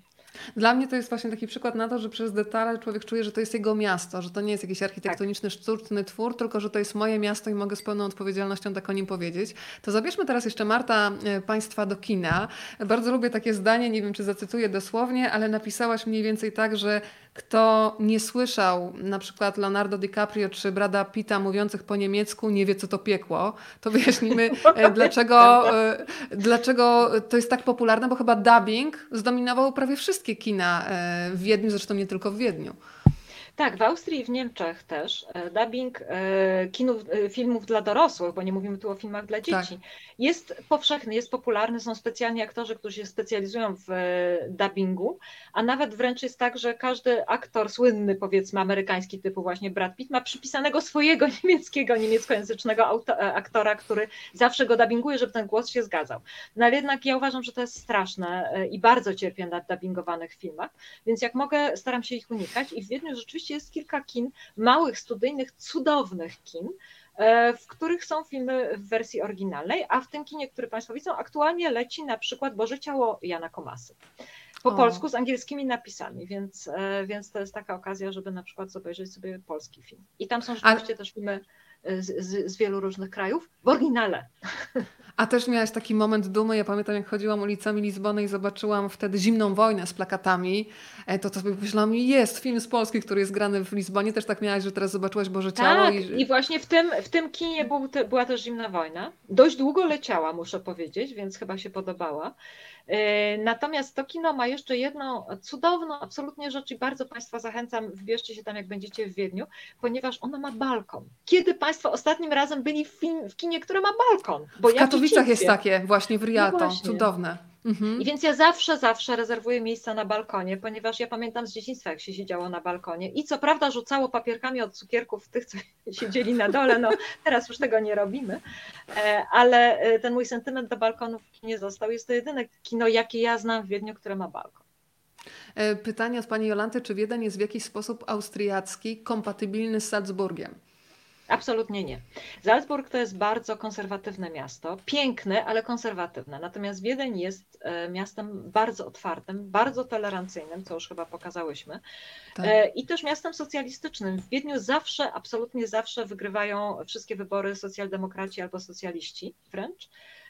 Dla mnie to jest właśnie taki przykład na to, że przez detale człowiek czuje, że to jest jego miasto, że to nie jest jakiś architektoniczny, tak. sztuczny twór, tylko że to jest moje miasto i mogę z pełną odpowiedzialnością tak o nim powiedzieć. To zabierzmy teraz jeszcze, Marta, e, Państwa do kina. Bardzo lubię takie zdanie, nie wiem czy zacytuję dosłownie, ale napisałaś mniej więcej tak, że kto nie słyszał na przykład Leonardo DiCaprio czy Brada Pitta mówiących po niemiecku, nie wie co to piekło, to wyjaśnimy e, dlaczego, e, dlaczego to jest tak popularne, bo chyba dubbing zdominował prawie wszystkie kina e, w Wiedniu, zresztą nie tylko w Wiedniu. Tak, w Austrii i w Niemczech też e, dubbing e, kinów, e, filmów dla dorosłych, bo nie mówimy tu o filmach dla dzieci, tak. jest powszechny, jest popularny. Są specjalni aktorzy, którzy się specjalizują w dubbingu, a nawet wręcz jest tak, że każdy aktor słynny, powiedzmy amerykański typu właśnie Brad Pitt, ma przypisanego swojego niemieckiego, niemieckojęzycznego aktora, który zawsze go dubbinguje, żeby ten głos się zgadzał. No ale jednak ja uważam, że to jest straszne i bardzo cierpię na dubbingowanych filmach, więc jak mogę, staram się ich unikać i w Wiedniu rzeczywiście rzeczywiście jest kilka kin, małych, studyjnych, cudownych kin, e, w których są filmy w wersji oryginalnej, a w tym kinie, który Państwo widzą, aktualnie leci na przykład Boże Ciało Jana Komasy. Po o. polsku z angielskimi napisami, więc, e, więc to jest taka okazja, żeby na przykład obejrzeć sobie polski film. I tam są rzeczywiście a... też filmy z, z, z wielu różnych krajów w oryginale. A też miałaś taki moment dumy. Ja pamiętam, jak chodziłam ulicami Lizbony i zobaczyłam wtedy zimną wojnę z plakatami. E, to, to sobie myślałam, jest film z Polski, który jest grany w Lizbonie. Też tak miałaś, że teraz zobaczyłaś Boże Ciało. Tak, i, i właśnie w tym, w tym kinie był te, była też zimna wojna. Dość długo leciała, muszę powiedzieć, więc chyba się podobała. E, natomiast to kino ma jeszcze jedną cudowną, absolutnie rzecz i bardzo Państwa zachęcam, wbierzcie się tam jak będziecie w Wiedniu, ponieważ ona ma balkon. Kiedy Państwo ostatnim razem byli w, w kinie, które ma balkon? Bo w ja Katowicach jest takie, właśnie w Rialto, no cudowne. Mhm. I więc ja zawsze, zawsze rezerwuję miejsca na balkonie, ponieważ ja pamiętam z dzieciństwa, jak się siedziało na balkonie i co prawda rzucało papierkami od cukierków tych, co siedzieli na dole, no teraz już tego nie robimy, e, ale e, ten mój sentyment do balkonów nie został. Jest to jedyne kino, jakie ja znam w Wiedniu, które ma balkon. E, pytanie od pani Jolanty, czy Wiedeń jest w jakiś sposób austriacki, kompatybilny z Salzburgiem? Absolutnie nie. Salzburg to jest bardzo konserwatywne miasto, piękne, ale konserwatywne. Natomiast Wiedeń jest e, miastem bardzo otwartym, bardzo tolerancyjnym, co już chyba pokazałyśmy, tak. E, i też miastem socjalistycznym. W Wiedniu zawsze, absolutnie zawsze wygrywają wszystkie wybory socjaldemokraci albo socjaliści wręcz.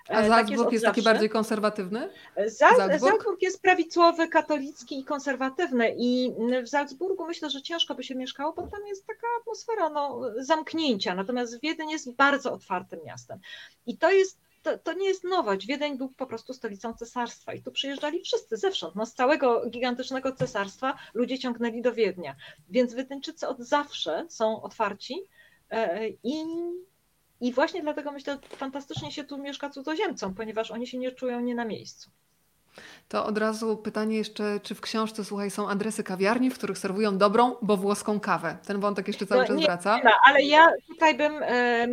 A e, Salzburg tak jest, jest taki bardziej konserwatywny? Zal Salzburg? Salzburg jest prawicowy, katolicki i konserwatywny i w Salzburgu myślę, że ciężko by się mieszkało, bo tam jest taka atmosfera no, zamknięcia, natomiast Wiedeń jest bardzo otwartym miastem i to jest to, to, nie jest nowość. Wiedeń był po prostu stolicą cesarstwa i tu przyjeżdżali wszyscy zewsząd. No, z całego gigantycznego cesarstwa ludzie ciągnęli do Wiednia. Więc Wiedeńczycy od zawsze są otwarci e, i i właśnie dlatego myślę, że fantastycznie się tu mieszka cudzoziemcom, ponieważ oni się nie czują nie na miejscu. To od razu pytanie jeszcze, czy w książce, słuchaj, są adresy kawiarni, w których serwują dobrą, bo włoską kawę. Ten wątek jeszcze cały no, czas nie, wraca. Nie ale ja tutaj bym e,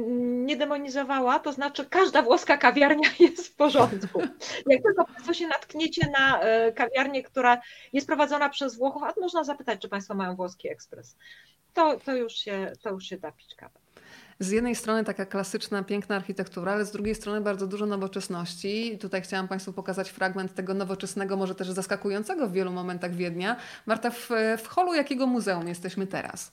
nie demonizowała, to znaczy każda włoska kawiarnia jest w porządku. Jak tylko Państwo się natkniecie na e, kawiarnię, która jest prowadzona przez Włochów, a można zapytać, czy Państwo mają włoski ekspres, to, to, już, się, to już się da pić kawę z jednej strony taka klasyczna, piękna architektura, ale z drugiej strony bardzo dużo nowoczesności. Tutaj chciałam Państwu pokazać fragment tego nowoczesnego, może też zaskakującego w wielu momentach Wiednia. Marta, w, w holu jakiego muzeum jesteśmy teraz?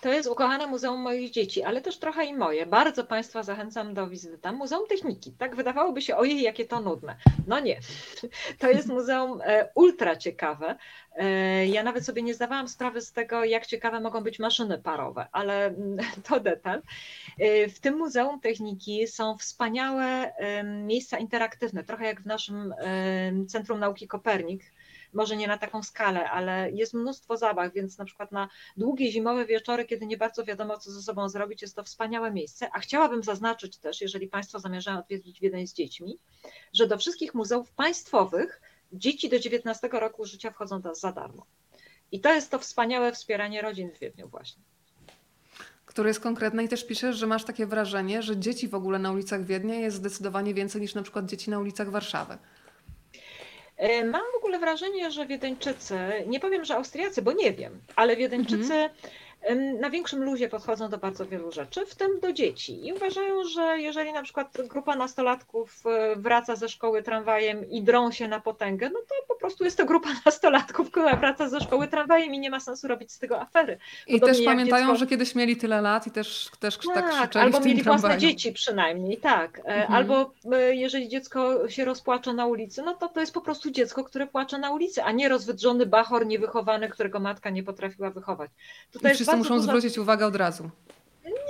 To jest ukochane Muzeum moich dzieci, ale też trochę i moje. Bardzo Państwa zachęcam do wizyty tam. Muzeum Techniki. Tak wydawałoby się, ojej, jakie to nudne. No nie. To jest muzeum e, ultra ciekawe. E, ja nawet sobie nie zdawałam sprawy z tego, jak ciekawe mogą być maszyny parowe, ale mm, to detal. E, w tym Muzeum Techniki są wspaniałe miejsca interaktywne, trochę jak w naszym Centrum Nauki Kopernik może nie na taką skalę, ale jest mnóstwo zabaw, więc na przykład na długie zimowe wieczory, kiedy nie bardzo wiadomo, co ze sobą zrobić, jest to wspaniałe miejsce. A chciałabym zaznaczyć też, jeżeli Państwo zamierzają odwiedzić Wiedeń z dziećmi, że do wszystkich muzeów państwowych dzieci do 19 roku życia wchodzą za darmo. I to jest to wspaniałe wspieranie rodzin w Wiedniu właśnie które jest konkretne i też piszesz, że masz takie wrażenie, że dzieci w ogóle na ulicach Wiednia jest zdecydowanie więcej niż na przykład dzieci na ulicach Warszawy. E, mam w ogóle wrażenie, że Wiedeńczycy, nie powiem, że Austriacy, bo nie wiem, ale Wiedeńczycy mhm na większym luzie podchodzą do bardzo wielu rzeczy, w tym do dzieci. I uważają, że jeżeli na przykład grupa nastolatków e, wraca ze szkoły tramwajem i drą się na potęgę, no to po prostu jest to grupa nastolatków, która wraca ze szkoły tramwajem i nie ma sensu robić z tego afery. I też pamiętają, dziecko... że kiedyś mieli tyle lat i też, też tak, tak krzyczeli Albo mieli tramwaju. własne dzieci przynajmniej, tak. E, mhm. Albo e, jeżeli dziecko się rozpłacze na ulicy, no to to jest po prostu dziecko, które płacze na ulicy, a nie rozwydrzony bachor niewychowany, którego matka nie potrafiła wychować. Tutaj wszyscy muszą zwrócić uwagę od razu.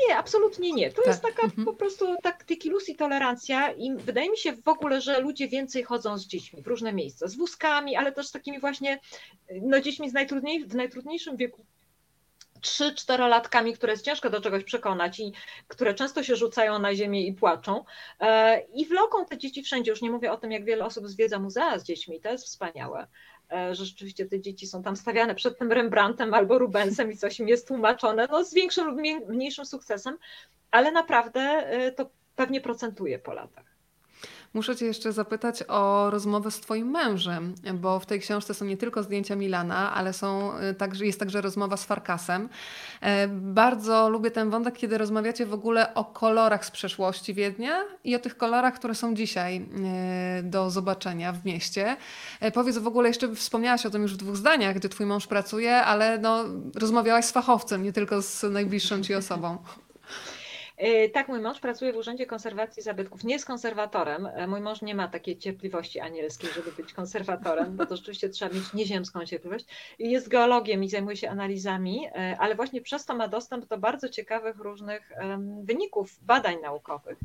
Nie, absolutnie nie. To tak. jest taka mhm. po prostu taktyki luz i tolerancja i wydaje mi się w ogóle, że ludzie więcej chodzą z dziećmi w różne miejsca, z wózkami, ale też z takimi właśnie no, dziećmi z najtrudniej, w najtrudniejszym wieku trzy, czterolatkami, które jest ciężko do czegoś przekonać i które często się rzucają na ziemię i płaczą. E, I wloką te dzieci wszędzie. Już nie mówię o tym, jak wiele osób zwiedza muzea z dziećmi. To jest wspaniałe. E, że rzeczywiście te dzieci są tam stawiane przed tym Rembrandtem albo Rubensem i coś im jest tłumaczone, no z większym lub mniejszym sukcesem, ale naprawdę e, to pewnie procentuje po latach. Muszę Cię jeszcze zapytać o rozmowę z Twoim mężem, bo w tej książce są nie tylko zdjęcia Milana, ale są y, także, jest także rozmowa z Farkasem. E, bardzo lubię ten wątek, kiedy rozmawiacie w ogóle o kolorach z przeszłości Wiednia i o tych kolorach, które są dzisiaj y, do zobaczenia w mieście. E, powiedz w ogóle, jeszcze wspomniałaś o tym już w dwóch zdaniach, gdzie Twój mąż pracuje, ale no, rozmawiałaś z fachowcem, nie tylko z najbliższą Ci osobą. E, tak, mój mąż pracuje w Urzędzie Konserwacji Zabytków. Nie jest konserwatorem. E, mój mąż nie ma takiej cierpliwości anielskiej, żeby być konserwatorem, bo to rzeczywiście trzeba mieć nieziemską cierpliwość. Jest geologiem i zajmuje się analizami, e, ale właśnie przez to ma dostęp do bardzo ciekawych różnych wyników badań naukowych.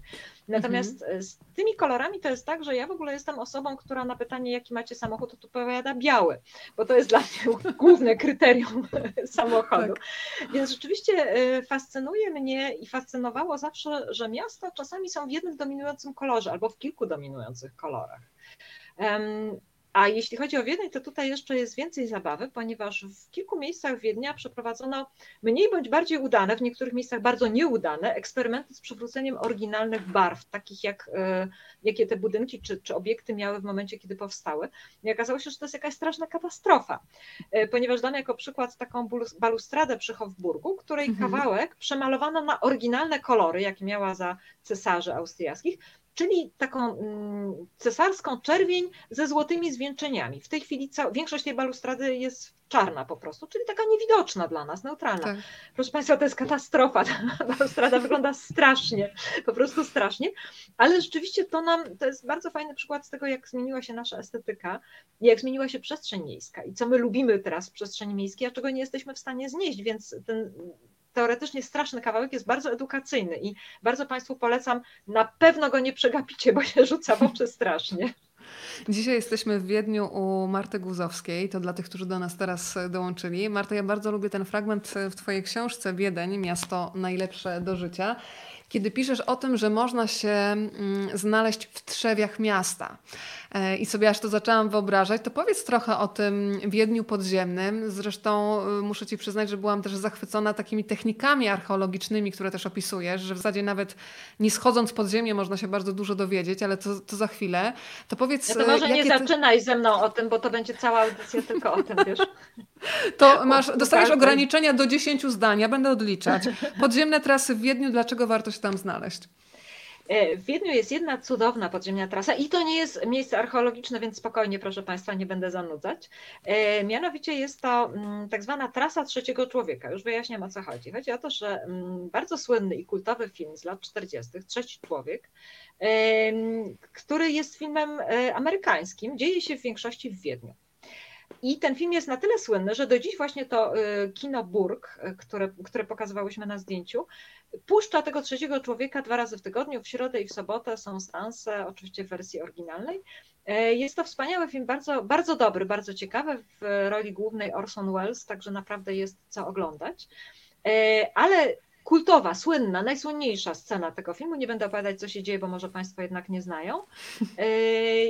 Natomiast mhm. z tymi kolorami to jest tak, że ja w ogóle jestem osobą, która na pytanie, jaki macie samochód, to tu powiada biały, bo to jest dla mnie główne kryterium samochodu. Tak. Więc rzeczywiście fascynuje mnie i fascynowało zawsze, że miasta czasami są w jednym dominującym kolorze albo w kilku dominujących kolorach. A jeśli chodzi o Wiedeń, to tutaj jeszcze jest więcej zabawy, ponieważ w kilku miejscach Wiednia przeprowadzono mniej bądź bardziej udane, w niektórych miejscach bardzo nieudane eksperymenty z przywróceniem oryginalnych barw, takich jak e, jakie te budynki czy, czy obiekty miały w momencie, kiedy powstały. I okazało się, że to jest jakaś straszna katastrofa, e, ponieważ dam jako przykład taką balustradę przy Hofburgu, której mhm. kawałek przemalowano na oryginalne kolory, jakie miała za cesarzy austriackich, czyli taką mm, cesarską czerwień ze złotymi zwieńczeniami. W tej chwili większość tej balustrady jest czarna po prostu, czyli taka niewidoczna dla nas, neutralna. Tak. Proszę Państwa, to jest katastrofa. Ta balustrada wygląda strasznie, po prostu strasznie, ale rzeczywiście to nam, to jest bardzo fajny przykład z tego, jak zmieniła się nasza estetyka, jak zmieniła się przestrzeń miejska i co my lubimy teraz w przestrzeni miejskiej, a czego nie jesteśmy w stanie znieść, więc ten teoretycznie straszny kawałek jest bardzo edukacyjny i bardzo Państwu polecam, na pewno go nie przegapicie, bo się rzuca w oczy strasznie. Dzisiaj jesteśmy w Wiedniu u Marty Guzowskiej, to dla tych, którzy do nas teraz dołączyli. Marta, ja bardzo lubię ten fragment w Twojej książce Wiedeń, miasto najlepsze do życia kiedy piszesz o tym, że można się mm, znaleźć w trzewiach miasta. E, I sobie aż to zaczęłam wyobrażać, to powiedz trochę o tym Wiedniu podziemnym. Zresztą y, muszę Ci przyznać, że byłam też zachwycona takimi technikami archeologicznymi, które też opisujesz, że w zasadzie nawet nie schodząc pod ziemię można się bardzo dużo dowiedzieć, ale to, to za chwilę. To powiedz... Ja to może nie ty... zaczynaj ze mną o tym, bo to będzie cała audycja tylko o tym, wiesz. To masz, dostajesz ograniczenia do 10 zdań, ja będę odliczać. Podziemne trasy w Wiedniu, dlaczego warto się tam znaleźć? E, w Wiedniu jest jedna cudowna podziemna trasa i to nie jest miejsce archeologiczne, więc spokojnie, proszę Państwa, nie będę zanudzać. E, mianowicie jest to mm, tak zwana trasa trzeciego człowieka. Już wyjaśniam o co chodzi. Chodzi o to, że mm, bardzo słynny i kultowy film z lat 40., Trzeci Człowiek, który jest filmem e, amerykańskim, dzieje się w większości w Wiedniu. I ten film jest na tyle słynny, że do dziś właśnie to y, kino Burg, y, które, które pokazywałyśmy na zdjęciu, puszcza tego trzeciego człowieka dwa razy w tygodniu, w środę i w sobotę są seanse, oczywiście w wersji oryginalnej. E, jest to wspaniały film, bardzo, bardzo dobry, bardzo ciekawy, w roli głównej Orson Welles, także naprawdę jest co oglądać. Ale kultowa, słynna, najsłynniejsza scena tego filmu, nie będę opowiadać co się dzieje, bo może Państwo jednak nie znają,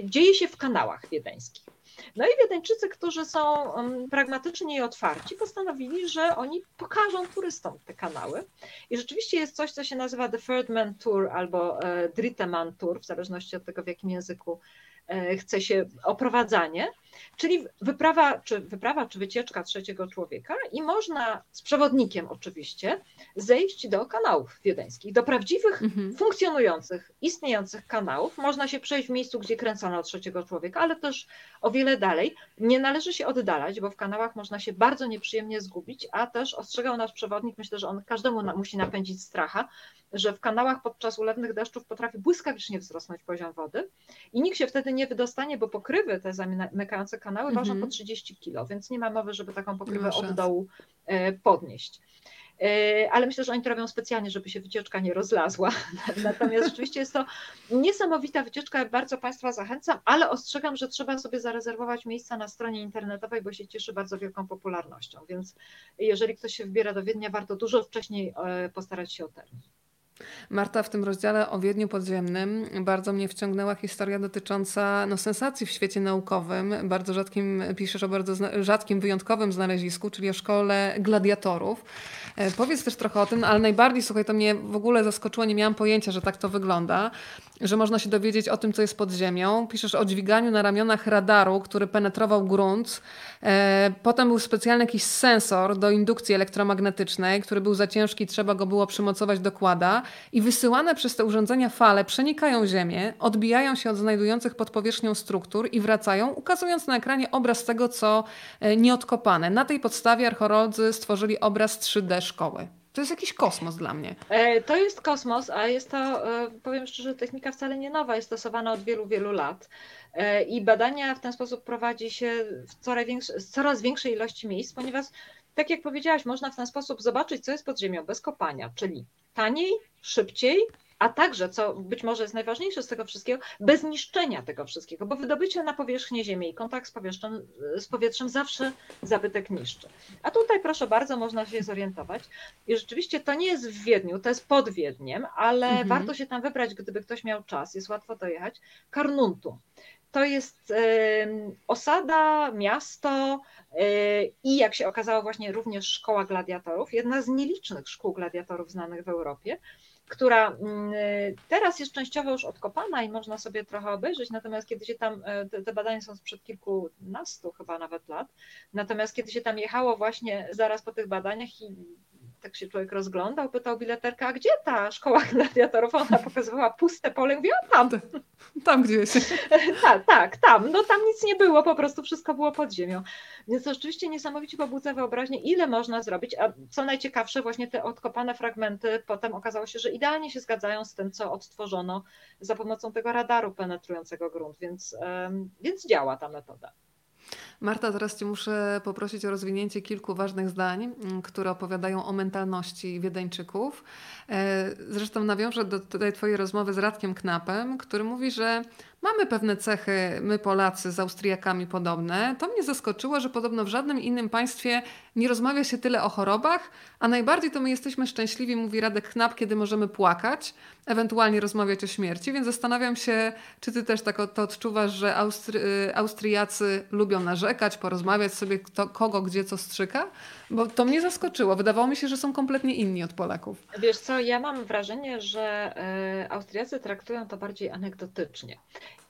dzieje się w kanałach wiedeńskich. No i Wiedeńczycy, którzy są pragmatyczni i otwarci, postanowili, że oni pokażą turystom te kanały. I rzeczywiście jest coś, co się nazywa The Third Man Tour albo e, Dritte Man Tour, w zależności od tego, w jakim języku e, chce się oprowadzanie. Czyli wyprawa czy, wyprawa czy wycieczka trzeciego człowieka i można z przewodnikiem oczywiście zejść do kanałów wiedeńskich, do prawdziwych, mhm. funkcjonujących, istniejących kanałów. Można się przejść w miejscu, gdzie kręcono trzeciego człowieka, ale też o wiele dalej. Nie należy się oddalać, bo w kanałach można się bardzo nieprzyjemnie zgubić, a też ostrzegał nasz przewodnik, myślę, że on każdemu na, musi napędzić stracha, że w kanałach podczas ulewnych deszczów potrafi błyskawicznie wzrosnąć poziom wody i nikt się wtedy nie wydostanie, bo pokrywy te zamykające kanały ważą po 30 mhm. kg, więc nie ma mowy, żeby taką pokrywę od dołu e, podnieść. E, ale myślę, że oni to robią specjalnie, żeby się wycieczka nie rozlazła. Natomiast rzeczywiście jest to niesamowita wycieczka, bardzo Państwa zachęcam, ale ostrzegam, że trzeba sobie zarezerwować miejsca na stronie internetowej, bo się cieszy bardzo wielką popularnością. Więc jeżeli ktoś się wybiera do Wiednia, warto dużo wcześniej e, postarać się o termin. Marta, w tym rozdziale o Wiedniu Podziemnym bardzo mnie wciągnęła historia dotycząca no, sensacji w świecie naukowym. Bardzo rzadkim, piszesz o bardzo rzadkim, wyjątkowym znalezisku, czyli o szkole gladiatorów. E, powiedz też trochę o tym, ale najbardziej, słuchaj, to mnie w ogóle zaskoczyło, nie miałam pojęcia, że tak to wygląda, że można się dowiedzieć o tym, co jest pod ziemią. Piszesz o dźwiganiu na ramionach radaru, który penetrował grunt. E, potem był specjalny jakiś sensor do indukcji elektromagnetycznej, który był za ciężki, trzeba go było przymocować do kłada i wysyłane przez te urządzenia fale przenikają Ziemię, odbijają się od znajdujących pod powierzchnią struktur i wracają, ukazując na ekranie obraz tego, co e, nieodkopane. Na tej podstawie archeolodzy stworzyli obraz 3D szkoły. To jest jakiś kosmos dla mnie. E, to jest kosmos, a jest to, powiem szczerze, technika wcale nie nowa, jest stosowana od wielu, wielu lat. I badania w ten sposób prowadzi się w coraz, większy, coraz większej ilości miejsc, ponieważ, tak jak powiedziałaś, można w ten sposób zobaczyć, co jest pod ziemią bez kopania, czyli taniej, szybciej, a także, co być może jest najważniejsze z tego wszystkiego, bez niszczenia tego wszystkiego, bo wydobycie na powierzchnię Ziemi i kontakt z powietrzem, z powietrzem zawsze zabytek niszczy. A tutaj proszę bardzo, można się zorientować i rzeczywiście to nie jest w Wiedniu, to jest pod Wiedniem, ale mhm. warto się tam wybrać, gdyby ktoś miał czas, jest łatwo dojechać. Karnuntum. To jest osada, miasto e, i jak się okazało właśnie również szkoła gladiatorów, jedna z nielicznych szkół gladiatorów znanych w Europie, która mm, teraz jest częściowo już odkopana i można sobie trochę obejrzeć, natomiast kiedy się tam, e, te badania są sprzed kilkunastu chyba nawet lat, natomiast kiedy się tam jechało właśnie zaraz po tych badaniach i tak się człowiek rozglądał, pytał bileterka, a gdzie ta szkoła gladiatorów? Ona pokazywała puste pole, mówiła tam. Tam gdzieś. tak, tak, tam. No tam nic nie było, po prostu wszystko było pod ziemią. Więc to rzeczywiście niesamowicie pobudza wyobraźnię, ile można zrobić, a co najciekawsze, właśnie te odkopane fragmenty potem okazało się, że idealnie się zgadzają z tym, co odtworzono za pomocą tego radaru penetrującego grunt, więc, więc działa ta metoda. Marta, teraz Cię muszę poprosić o rozwinięcie kilku ważnych zdań, mm, które opowiadają o mentalności Wiedeńczyków. E, zresztą nawiążę do tej Twojej rozmowy z Radkiem Knapem, który mówi, że Mamy pewne cechy, my Polacy, z Austriakami podobne. To mnie zaskoczyło, że podobno w żadnym innym państwie nie rozmawia się tyle o chorobach, a najbardziej to my jesteśmy szczęśliwi, mówi Radek Knap, kiedy możemy płakać, ewentualnie rozmawiać o śmierci, więc zastanawiam się, czy ty też tak to odczuwasz, że Austry Austriacy lubią narzekać, porozmawiać sobie kto, kogo, gdzie, co strzyka? Bo to mnie zaskoczyło. Wydawało mi się, że są kompletnie inni od Polaków. Wiesz co, ja mam wrażenie, że e, Austriacy traktują to bardziej anegdotycznie.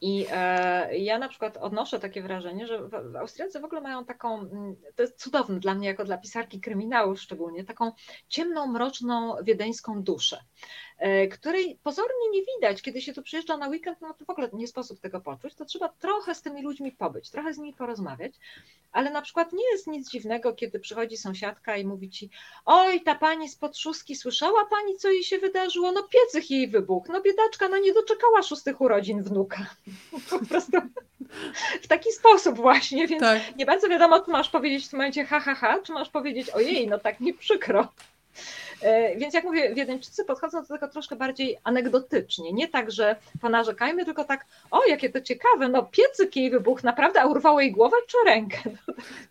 I e, ja na przykład odnoszę takie wrażenie, że Austriacy w ogóle mają taką, to jest cudowne dla mnie jako dla pisarki kryminałów szczególnie, taką ciemną, mroczną wiedeńską duszę. E, której pozornie nie widać, kiedy się tu przyjeżdża na weekend, no to w ogóle nie sposób tego poczuć, to trzeba trochę z tymi ludźmi pobyć, trochę z nimi porozmawiać, ale na przykład nie jest nic dziwnego, kiedy przychodzi sąsiadka i mówi ci, oj, ta pani z Podszuski, słyszała pani, co jej się wydarzyło? No piecyk jej wybuchł, no biedaczka, no nie doczekała szóstych urodzin wnuka. Po prostu w taki sposób właśnie, więc tak. nie bardzo wiadomo, czy masz powiedzieć w tym momencie ha, ha, ha, czy masz powiedzieć ojej, no tak mi przykro. E, więc jak mówię, Wiedeńczycy podchodzą do tego troszkę bardziej anegdotycznie. Nie tak, że ponarzekajmy, tylko tak, o jakie to ciekawe, no piecyk jej wybuch, naprawdę, a urwało jej głowę czy rękę?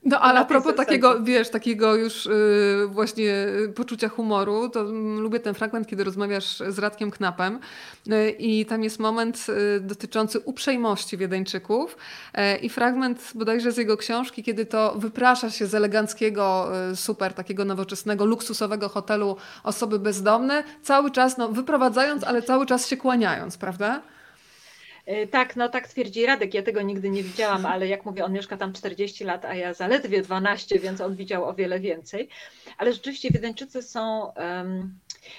No, ale a propos takiego, wiesz, takiego już yy, właśnie poczucia humoru, to mm, lubię ten fragment, kiedy rozmawiasz z Radkiem Knapem yy, i tam jest moment dotyczący uprzejmości Wiedeńczyków i fragment bodajże z jego książki, kiedy to wyprasza się z eleganckiego, super takiego nowoczesnego, luksusowego hotelu osoby bezdomne, cały czas no, wyprowadzając, ale cały czas się kłaniając, prawda? E, tak, no tak twierdzi Radek. Ja tego nigdy nie widziałam, ale jak mówię, on mieszka tam 40 lat, a ja zaledwie 12, więc on widział o wiele więcej. Ale rzeczywiście Wiedeńczycy są. Um,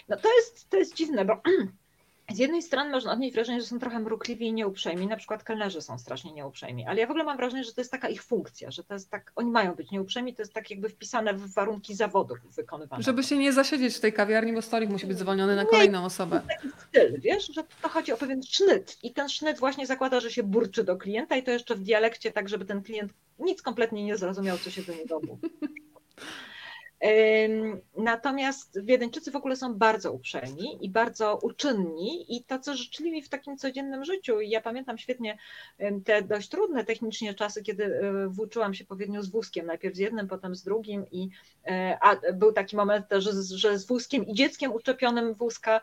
no to jest, to jest dziwne, bo z jednej strony można odnieść wrażenie, że są trochę mrukliwi i nieuprzejmi, na przykład kelnerzy są strasznie nieuprzejmi, ale ja w ogóle mam wrażenie, że to jest taka ich funkcja, że to jest tak, oni mają być nieuprzejmi, to jest tak jakby wpisane w warunki zawodów wykonywane. Żeby się nie zasiedzieć w tej kawiarni, bo stolik musi być zwolniony na kolejną nie, osobę. To taki styl, wiesz, że to chodzi o pewien sznyt i ten sznyt właśnie zakłada, że się burczy do klienta i to jeszcze w dialekcie tak, żeby ten klient nic kompletnie nie zrozumiał, co się do niego mówi. Natomiast Wiedeńczycy w ogóle są bardzo uprzejmi i bardzo uczynni i tacy życzliwi w takim codziennym życiu. I ja pamiętam świetnie te dość trudne technicznie czasy, kiedy e, włóczyłam się po Wiedniu z wózkiem, najpierw z jednym, potem z drugim i e, a był taki moment też, że, że z wózkiem i dzieckiem uczepionym wózka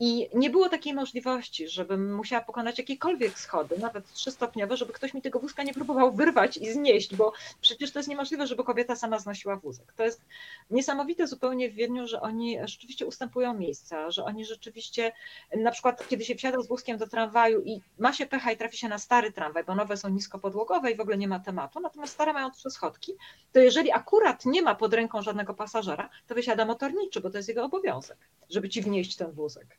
i nie było takiej możliwości, żebym musiała pokonać jakiekolwiek schody, nawet trzystopniowe, żeby ktoś mi tego wózka nie próbował wyrwać i znieść, bo przecież to jest niemożliwe, żeby kobieta sama znosiła wózek. To jest niesamowite zupełnie w Wiedniu, że oni rzeczywiście ustępują miejsca, że oni rzeczywiście, na przykład kiedy się wsiada z wózkiem do tramwaju i ma się pecha i trafi się na stary tramwaj, bo nowe są niskopodłogowe i w ogóle nie ma tematu, natomiast stare mają trzy schodki, to jeżeli akurat nie ma pod ręką żadnego pasażera, to wysiada motorniczy, bo to jest jego obowiązek, żeby ci wnieść ten wózek.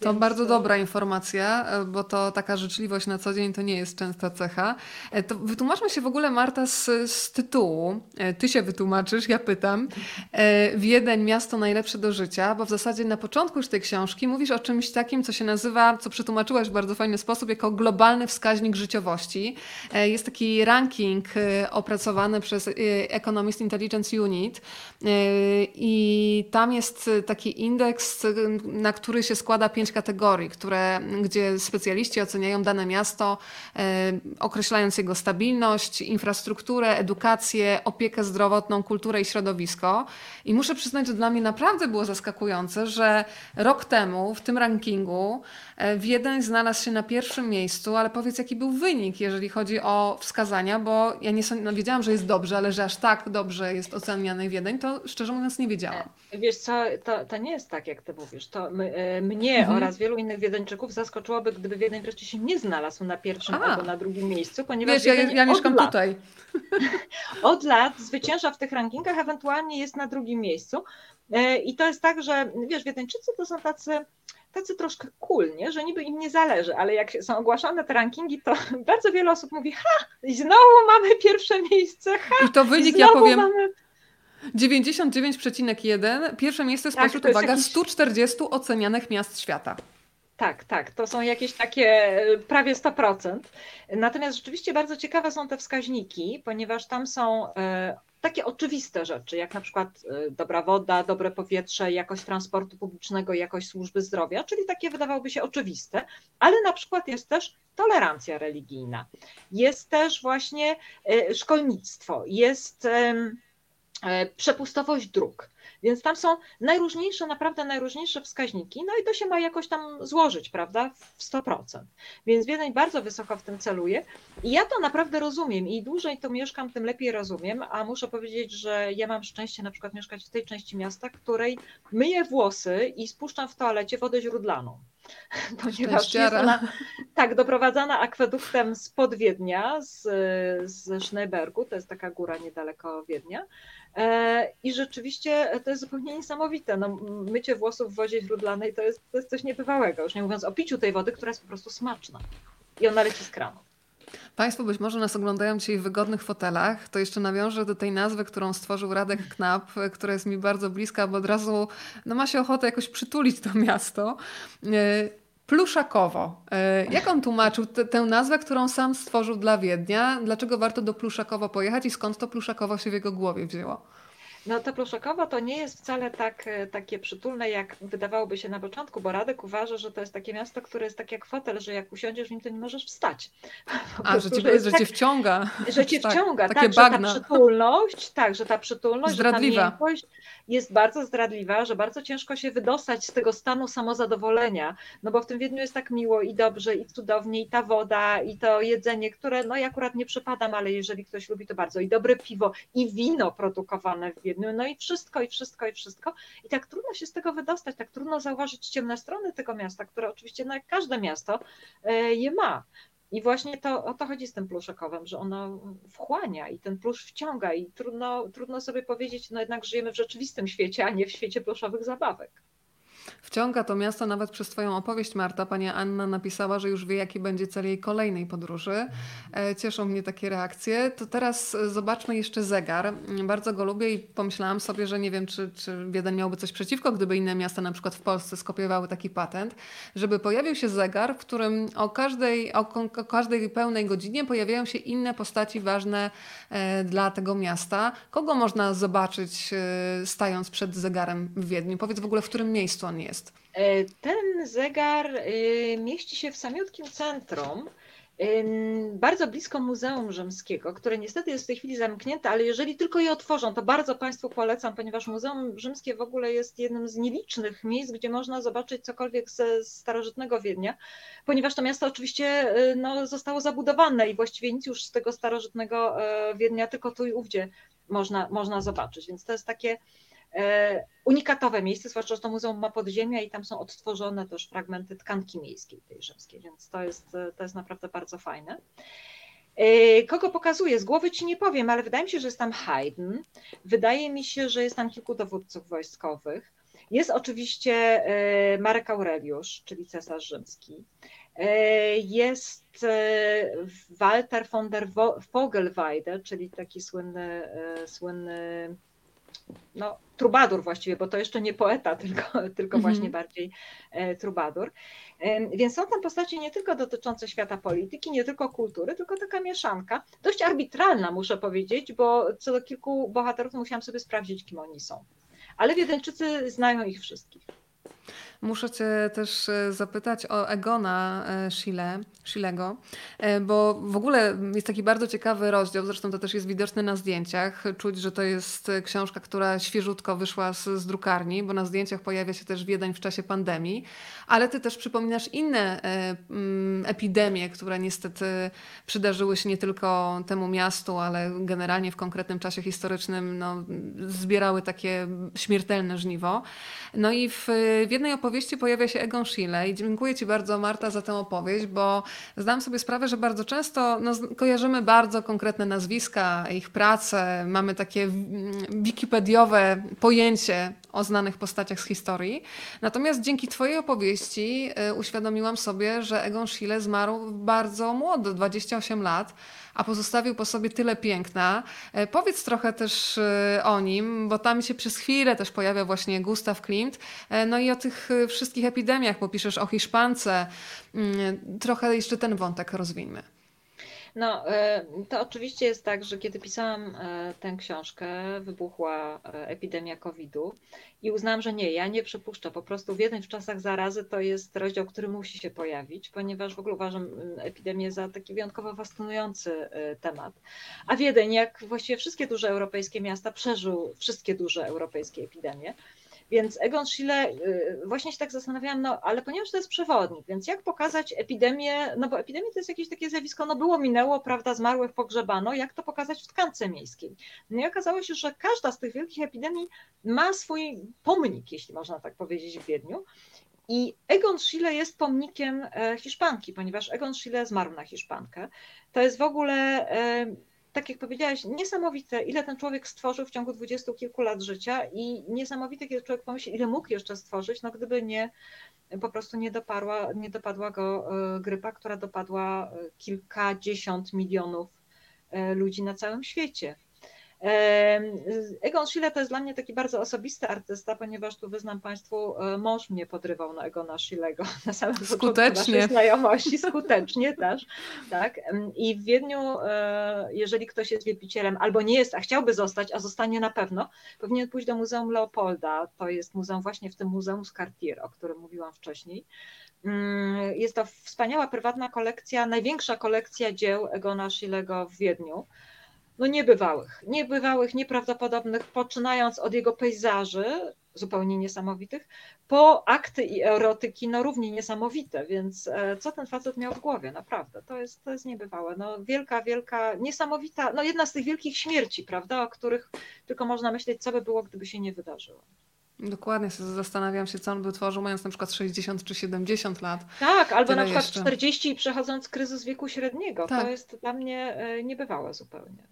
To bardzo dobra informacja, e, bo to taka życzliwość na co dzień to nie jest częsta cecha. E, to wytłumaczmy się w ogóle, Marta, z, z tytułu. E, ty się wytłumaczysz, ja pytam. Wiedeń, miasto najlepsze do życia, bo w zasadzie na początku już tej książki mówisz o czymś takim, co się nazywa, co przetłumaczyłaś w bardzo fajny sposób, jako globalny wskaźnik życiowości. Jest taki ranking opracowany przez Economist Intelligence Unit i tam jest taki indeks, na który się składa pięć kategorii, które, gdzie specjaliści oceniają dane miasto, e, określając jego stabilność, infrastrukturę, edukację, opiekę zdrowotną, kulturę i środowisko. I muszę przyznać, że dla mnie naprawdę było zaskakujące, że rok temu w tym rankingu e, Wiedeń znalazł się na pierwszym miejscu, ale powiedz, jaki był wynik, jeżeli chodzi o wskazania, bo ja nie no, wiedziałam, że jest dobrze, ale że aż tak dobrze jest oceniany Wiedeń, to szczerze mówiąc nie wiedziałam. Wiesz co, to, to nie jest tak, jak ty mówisz. To e, mnie mhm. oraz wielu innych Wiedeńczyków zaskoczyłoby, gdyby Wiedeń wreszcie się nie znalazł na pierwszym A. albo na drugim miejscu, ponieważ Wiesz, ja, ja mieszkam lat, tutaj. Od lat zwycięża w tych rankingach, ewentualnie jest na drugim miejscu. E, I to jest tak, że wiesz, Wiedeńczycy to są tacy tacy troszkę cool, nie? że niby im nie zależy, ale jak są ogłaszane te rankingi, to bardzo wiele osób mówi, ha, i znowu mamy pierwsze miejsce, ha, I to wynik, ja powiem, mamy... 99,1, pierwsze miejsce tak, spośród, uwaga, jakiś... 140 ocenianych miast świata. Tak, tak, to są jakieś takie e, prawie 100%. Natomiast rzeczywiście bardzo ciekawe są te wskaźniki, ponieważ tam są e, takie oczywiste rzeczy, jak na przykład e, dobra woda, dobre powietrze, jakość transportu publicznego, jakość służby zdrowia, czyli takie wydawałoby się oczywiste, ale na przykład jest też tolerancja religijna, jest też właśnie szkolnictwo, jest przepustowość dróg. Więc tam są najróżniejsze, naprawdę najróżniejsze wskaźniki, no i to się ma jakoś tam złożyć, prawda, w 100%. Więc Wiedeń bardzo wysoko w tym celuje i ja to naprawdę rozumiem i dłużej to mieszkam, tym lepiej rozumiem, a muszę powiedzieć, że ja mam szczęście na przykład mieszkać w tej części miasta, której myję włosy i spuszczam w toalecie wodę źródlaną ponieważ jest ona tak doprowadzana akweduktem z Podwiednia, z, z Schneebergu, to jest taka góra niedaleko Wiednia. E, I rzeczywiście to jest zupełnie niesamowite. No, mycie włosów w wodzie źródlanej to jest, to jest coś niebywałego, już nie mówiąc o piciu tej wody, która jest po prostu smaczna. I ona leci z kranu. Państwo być może nas oglądają dzisiaj w wygodnych fotelach, to jeszcze nawiążę do tej nazwy, którą stworzył Radek Knap, która jest mi bardzo bliska, bo od razu no, ma się ochotę jakoś przytulić to miasto. Pluszakowo. E, jak on tłumaczył tę nazwę, którą sam stworzył dla Wiednia? Dlaczego warto do Pluszakowa pojechać i skąd to Pluszakowo się w jego głowie wzięło? No to Pluszakowo to nie jest wcale tak, e, takie przytulne, jak wydawałoby się na początku, bo Radek uważa, że to jest takie miasto, które jest tak jak fotel, że jak usiądziesz w nim, to nie możesz wstać. Po A, prostu, że, cię, że, że tak, cię wciąga. Że cię tak, wciąga, takie tak, bagna. że ta przytulność, tak, że ta przytulność, Zdradliwa. że ta miękkość jest bardzo zdradliwa, że bardzo ciężko się wydostać z tego stanu samozadowolenia, no bo w tym Wiedniu jest tak miło i dobrze i cudownie i ta woda i to jedzenie, które no ja akurat nie przypadam, ale jeżeli ktoś lubi to bardzo i dobre piwo i wino produkowane w Wiedniu, no i wszystko i wszystko i wszystko i tak trudno się z tego wydostać, tak trudno zauważyć ciemne strony tego miasta, które oczywiście no, każde miasto e, je ma. I właśnie to, o to chodzi z tym pluszakowym, że ono wchłania i ten plusz wciąga i trudno, trudno sobie powiedzieć, no jednak żyjemy w rzeczywistym świecie, a nie w świecie pluszowych zabawek. Wciąga to miasto nawet przez Twoją opowieść, Marta. Pani Anna napisała, że już wie, jaki będzie cel jej kolejnej podróży. E, cieszą mnie takie reakcje. To teraz zobaczmy jeszcze zegar. Bardzo go lubię i pomyślałam sobie, że nie wiem, czy, czy Wiedeń miałby coś przeciwko, gdyby inne miasta, na przykład w Polsce, skopiowały taki patent, żeby pojawił się zegar, w którym o każdej, o, o każdej pełnej godzinie pojawiają się inne postaci ważne e, dla tego miasta. Kogo można zobaczyć e, stając przed zegarem w Wiedniu? Powiedz w ogóle, w którym miejscu on jest? E, ten zegar e, mieści się w samiutkim centrum, bardzo blisko Muzeum Rzymskiego, które niestety jest w tej chwili zamknięte, ale jeżeli tylko je otworzą, to bardzo Państwu polecam, ponieważ Muzeum Rzymskie w ogóle jest jednym z nielicznych miejsc, gdzie można zobaczyć cokolwiek ze starożytnego Wiednia, ponieważ to miasto oczywiście e, no, zostało zabudowane i właściwie nic już z tego starożytnego Wiednia, tylko tu i ówdzie można, można zobaczyć, więc to jest takie E, unikatowe miejsce, zwłaszcza, że to muzeum ma podziemia i tam są odtworzone też fragmenty tkanki miejskiej tej rzymskiej, więc to jest, to jest naprawdę bardzo fajne. E, kogo pokazuje? Z głowy ci nie powiem, ale wydaje mi się, że jest tam Haydn. Wydaje mi się, że jest tam kilku dowódców wojskowych. Jest oczywiście e, Marek Aureliusz, czyli cesarz rzymski. Jest Walter von der Vogelweide, czyli taki słynny, słynny no, trubadur właściwie, bo to jeszcze nie poeta, tylko, tylko mhm. właśnie bardziej e, trubadur. Więc są tam postacie nie tylko dotyczące świata polityki, nie tylko kultury, tylko taka mieszanka, dość arbitralna muszę powiedzieć, bo co do kilku bohaterów musiałam sobie sprawdzić, kim oni są. Ale Wiedeńczycy znają ich wszystkich. Muszę Cię też e, zapytać o Egona e, Schiele, Schilego, e, bo w ogóle jest taki bardzo ciekawy rozdział, zresztą to też jest widoczne na zdjęciach. Czuć, że to jest książka, która świeżutko wyszła z, z drukarni, bo na zdjęciach pojawia się też Wiedeń w czasie pandemii, ale Ty też przypominasz inne mm, epidemie, które niestety przydarzyły się nie tylko temu miastu, ale generalnie w konkretnym czasie historycznym no, zbierały takie śmiertelne żniwo. No i w, w jednej opowieści pojawia się Egon Schiele i dziękuję Ci bardzo Marta za tę opowieść, bo zdam sobie sprawę, że bardzo często no, kojarzymy bardzo konkretne nazwiska, ich prace, mamy takie wikipediowe pojęcie o znanych postaciach z historii. Natomiast dzięki Twojej opowieści y, uświadomiłam sobie, że Egon Schiele zmarł bardzo młody, 28 lat a pozostawił po sobie tyle piękna. E, powiedz trochę też e, o nim, bo tam się przez chwilę też pojawia właśnie Gustav Klimt, e, no i o tych wszystkich epidemiach, bo piszesz o Hiszpance. Mm, trochę jeszcze ten wątek rozwiniemy. No, e, to oczywiście jest tak, że kiedy pisałam e, tę książkę, wybuchła e, epidemia COVID-u i uznałam, że nie, ja nie przypuszczę. Po prostu w czasach zarazy to jest rozdział, który musi się pojawić, ponieważ w ogóle uważam epidemię za taki wyjątkowo fascynujący temat. A Wiedeń, jak właściwie wszystkie duże europejskie miasta, przeżył wszystkie duże europejskie epidemie. Więc Egon Schiele, y, właśnie się tak zastanawiałam, no ale ponieważ to jest przewodnik, więc jak pokazać epidemię, no bo epidemia to jest jakieś takie zjawisko, no było, minęło, prawda, zmarłych pogrzebano, jak to pokazać w tkance miejskiej? No i okazało się, że każda z tych wielkich epidemii ma swój pomnik, jeśli można tak powiedzieć, w Wiedniu. I Egon Schiele jest pomnikiem e, Hiszpanki, ponieważ Egon Schiele zmarł na Hiszpankę. To jest w ogóle e, tak jak powiedziałaś, niesamowite, ile ten człowiek stworzył w ciągu dwudziestu kilku lat życia i niesamowite, kiedy człowiek pomyśli, ile mógł jeszcze stworzyć, no gdyby nie, po prostu nie, doparła, nie dopadła go e, grypa, która dopadła e, kilkadziesiąt milionów e, ludzi na całym świecie. Egon Schiele to jest dla mnie taki bardzo osobisty artysta, ponieważ tu wyznam Państwu, e, mąż mnie podrywał na Egona Schilego na samym skutecznie. początku znajomości, skutecznie też. Tak? I w Wiedniu, e, jeżeli ktoś jest wielbicielem albo nie jest, a chciałby zostać, a zostanie na pewno, powinien pójść do Muzeum Leopolda. To jest muzeum właśnie w tym Muzeum z Cartier, o którym mówiłam wcześniej. Mm, jest to wspaniała prywatna kolekcja, największa kolekcja dzieł Egona Schilego w Wiedniu no niebywałych, niebywałych, nieprawdopodobnych, poczynając od jego pejzaży, zupełnie niesamowitych, po akty i erotyki, no równie niesamowite, więc e, co ten facet miał w głowie, naprawdę, to jest, to jest niebywałe, no wielka, wielka, niesamowita, no jedna z tych wielkich śmierci, prawda, o których tylko można myśleć, co by było, gdyby się nie wydarzyło. Dokładnie, zastanawiam się, co on by tworzył, mając na przykład 60 czy 70 lat. Tak, albo na przykład jeszcze. 40 i przechodząc kryzys wieku średniego. Tak. To jest dla mnie e, niebywałe zupełnie.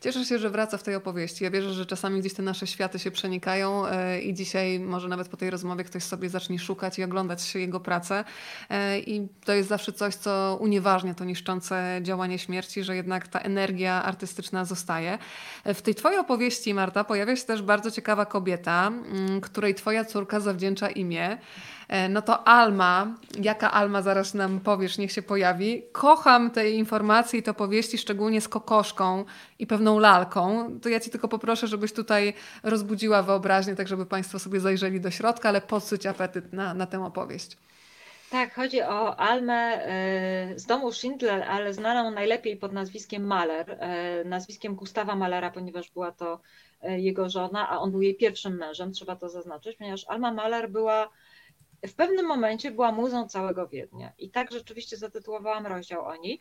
Cieszę się, że wraca w tej opowieści. Ja wierzę, że czasami gdzieś te nasze światy się przenikają e, i dzisiaj może nawet po tej rozmowie ktoś sobie zacznie szukać i oglądać jego pracę. E, I to jest zawsze coś, co unieważnia to niszczące działanie śmierci, że jednak ta energia artystyczna zostaje. E, w tej twojej opowieści, Marta, pojawia się też bardzo ciekawa kobieta, której twoja córka zawdzięcza imię. E, no to Alma, jaka Alma zaraz nam powiesz, niech się pojawi. Kocham te informacje i te opowieści, szczególnie z kokoszką i pewną lalką. To ja Ci tylko poproszę, żebyś tutaj rozbudziła wyobraźnię, tak żeby Państwo sobie zajrzeli do środka, ale podsyć apetyt na, na tę opowieść. Tak, chodzi o Almę e, z domu Schindler, ale znaną najlepiej pod nazwiskiem Mahler, e, nazwiskiem Gustawa Malera, ponieważ była to jego żona, a on był jej pierwszym mężem, trzeba to zaznaczyć, ponieważ Alma Mahler była w pewnym momencie była muzą całego Wiednia. I tak rzeczywiście zatytułowałam rozdział o niej.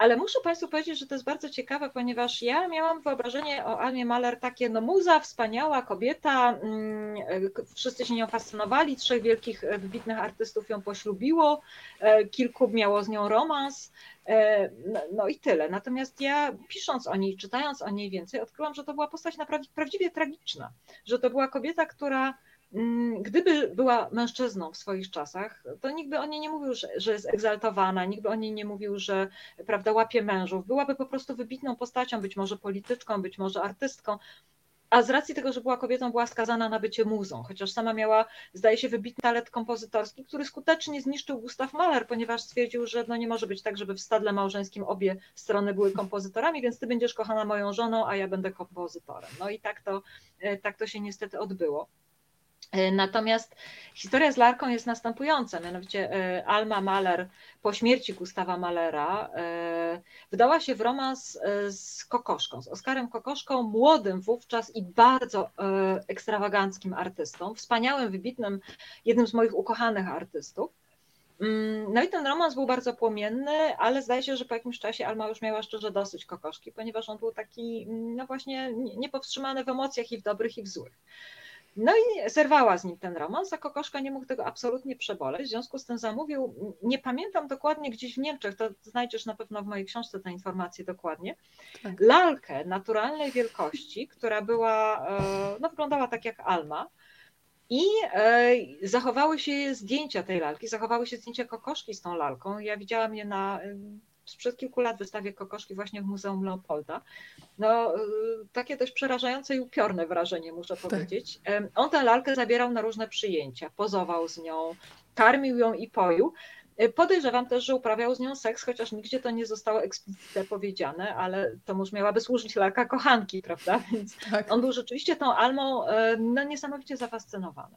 Ale muszę Państwu powiedzieć, że to jest bardzo ciekawe, ponieważ ja miałam wyobrażenie o Almie Mahler takie, no muza, wspaniała kobieta, mm, wszyscy się nią fascynowali, trzech wielkich, e, wybitnych artystów ją poślubiło, e, kilku miało z nią romans, e, no, no i tyle. Natomiast ja pisząc o niej, czytając o niej więcej, odkryłam, że to była postać naprawdę prawdziwie tragiczna, że to była kobieta, która gdyby była mężczyzną w swoich czasach, to nikt by o niej nie mówił, że, jest egzaltowana, nikt by o niej nie mówił, że prawda, łapie mężów. Byłaby po prostu wybitną postacią, być może polityczką, być może artystką, a z racji tego, że była kobietą, była skazana na bycie muzą, chociaż sama miała, zdaje się, wybitny talent kompozytorski, który skutecznie zniszczył Gustav Mahler, ponieważ stwierdził, że no nie może być tak, żeby w stadle małżeńskim obie strony były kompozytorami, więc ty będziesz kochana moją żoną, a ja będę kompozytorem. No i tak to, e, tak to się niestety odbyło. E, natomiast historia z Larką jest następująca, mianowicie e, Alma Mahler po śmierci Gustawa Mahlera e, wdała się w romans z Kokoszką, z Oskarem Kokoszką, młodym wówczas i bardzo ekstrawaganckim artystą, wspaniałym, wybitnym, jednym z moich ukochanych artystów. Mm, no i ten romans był bardzo płomienny, ale zdaje się, że po jakimś czasie Alma już miała szczerze dosyć Kokoszki, ponieważ on był taki, no właśnie, niepowstrzymany w emocjach i w dobrych i w złych. No i zerwała z nim ten romans, a Kokoszka nie mógł tego absolutnie przeboleć, w związku z tym zamówił, nie pamiętam dokładnie, gdzieś w Niemczech, to znajdziesz na pewno w mojej książce te informacje dokładnie, tak. lalkę naturalnej wielkości, która była, e, no wyglądała tak jak Alma, i e, zachowały się zdjęcia tej lalki, zachowały się zdjęcia kokoszki z tą lalką. Ja widziałam je na sprzed kilku lat wystawie kokoszki właśnie w Muzeum Leopolda. No, y, takie dość przerażające i upiorne wrażenie, muszę tak. powiedzieć. On tę lalkę zabierał na różne przyjęcia, pozował z nią, karmił ją i poił. E, podejrzewam też, że uprawiał z nią seks, chociaż nigdzie to nie zostało eksplicitnie powiedziane, ale to już miałaby służyć lalka kochanki, prawda? Więc tak. on był rzeczywiście tą Almą e, no, niesamowicie zafascynowany.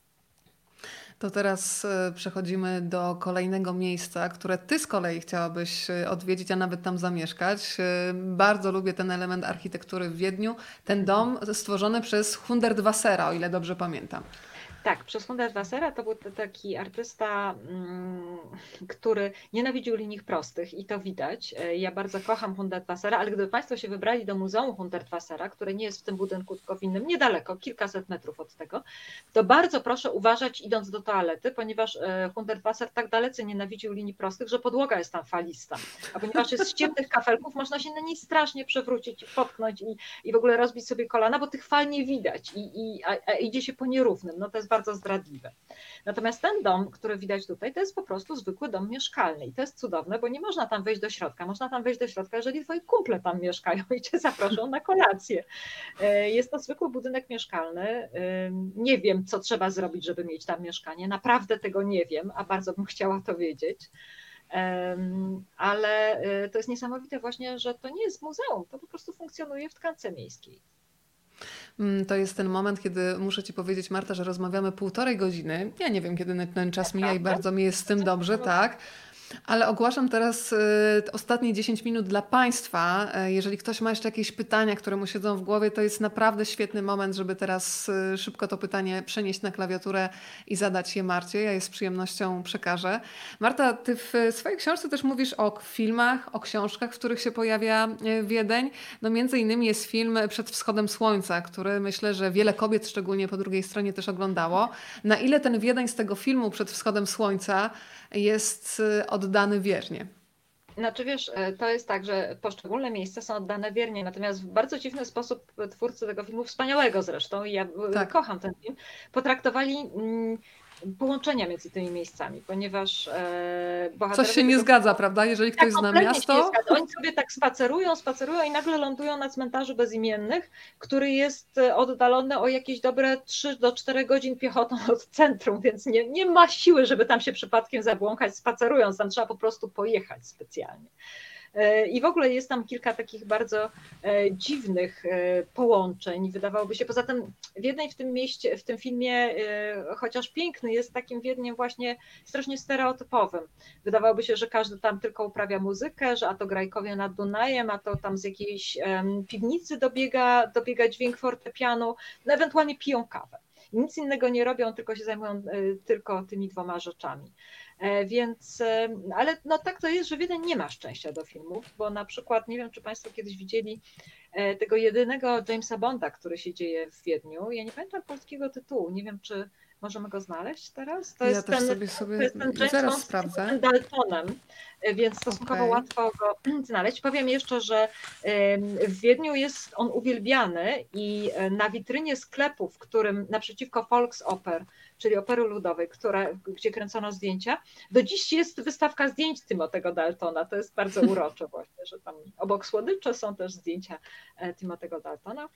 To teraz e, przechodzimy do kolejnego miejsca, które ty z kolei chciałabyś e, odwiedzić, a nawet tam zamieszkać. E, bardzo lubię ten element architektury w Wiedniu. Ten dom stworzony przez Hundertwassera, o ile dobrze pamiętam. Tak, przez Hundertwassera to był taki artysta, mm, który nienawidził linii prostych i to widać. E, ja bardzo kocham Hundertwassera, ale gdyby Państwo się wybrali do Muzeum Hundertwassera, które nie jest w tym budynku, tylko w innym, niedaleko, kilkaset metrów od tego, to bardzo proszę uważać idąc do toalety, ponieważ e, Hundertwasser tak dalece nienawidził linii prostych, że podłoga jest tam falista. A ponieważ jest z ciemnych kafelków, można się na niej strasznie przewrócić, potknąć i, i w ogóle rozbić sobie kolana, bo tych fal nie widać i, i a, a idzie się po nierównym. No to jest bardzo zdradliwe. Natomiast ten dom, który widać tutaj, to jest po prostu zwykły dom mieszkalny i to jest cudowne, bo nie można tam wejść do środka. Można tam wejść do środka, jeżeli twoi kumple tam mieszkają i cię zaproszą na kolację. E, jest to zwykły budynek mieszkalny. E, nie wiem, co trzeba zrobić, żeby mieć tam mieszkanie. Naprawdę tego nie wiem, a bardzo bym chciała to wiedzieć ale e, to jest niesamowite właśnie, że to nie jest muzeum, to po prostu funkcjonuje w tkance miejskiej. Mm, to jest ten moment, kiedy muszę Ci powiedzieć, Marta, że rozmawiamy półtorej godziny. Ja nie wiem, kiedy ten czas mija i bardzo mi jest z tym dobrze, tak. Ale ogłaszam teraz y, ostatnie 10 minut dla Państwa. Y, jeżeli ktoś ma jeszcze jakieś pytania, które mu siedzą w głowie, to jest naprawdę świetny moment, żeby teraz y, szybko to pytanie przenieść na klawiaturę i zadać je Marcie. Ja je z przyjemnością przekażę. Marta, Ty w swojej książce też mówisz o filmach, o książkach, w których się pojawia Wiedeń. No między innymi jest film Przed wschodem słońca, który myślę, że wiele kobiet, szczególnie po drugiej stronie, też oglądało. Na ile ten Wiedeń z tego filmu Przed wschodem słońca jest od oddany wiernie. Znaczy wiesz, e, to jest tak, że poszczególne miejsca są oddane wiernie, natomiast w bardzo dziwny sposób twórcy tego filmu, wspaniałego zresztą, i ja tak. kocham ten film, potraktowali mm, połączenia między tymi miejscami, ponieważ e, Coś się nie zgadza, prawda? Jeżeli ktoś tak, zna miasto. Oni sobie tak spacerują, spacerują i nagle lądują na cmentarzu bezimiennych, który jest e, oddalony o jakieś dobre 3 do 4 godzin piechotą od centrum, więc nie, nie ma siły, żeby tam się przypadkiem zabłąkać spacerując, tam trzeba po prostu pojechać specjalnie. E, I w ogóle jest tam kilka takich bardzo e, dziwnych e, połączeń, wydawałoby się. Poza tym Wiedeń w tym mieście, w tym filmie, chociaż piękny, jest takim Wiedniem właśnie strasznie stereotypowym. Wydawałoby się, że każdy tam tylko uprawia muzykę, że a to grajkowie nad Dunajem, a to tam z jakiejś piwnicy dobiega, dobiega dźwięk fortepianu, no ewentualnie piją kawę. Nic innego nie robią, tylko się zajmują tylko tymi dwoma rzeczami. E, więc, e, ale no tak to jest, że Wiedeń nie ma szczęścia do filmów, bo na przykład, nie wiem, czy Państwo kiedyś widzieli e, tego jedynego Jamesa Bonda, który się dzieje w Wiedniu. Ja nie pamiętam polskiego tytułu, nie wiem, czy możemy go znaleźć teraz. To ja jest, ten, sobie, sobie to jest ten James zaraz Bond sprawdzę. z Daltonem, więc stosunkowo okay. łatwo go znaleźć. Powiem jeszcze, że w Wiedniu jest on uwielbiany i na witrynie sklepu, w którym naprzeciwko Volksoper czyli opery ludowej, która, gdzie kręcono zdjęcia. Do dziś jest wystawka zdjęć Timotego Daltona. To jest bardzo urocze właśnie, że tam obok słodycze są też zdjęcia e, Timotego Daltona.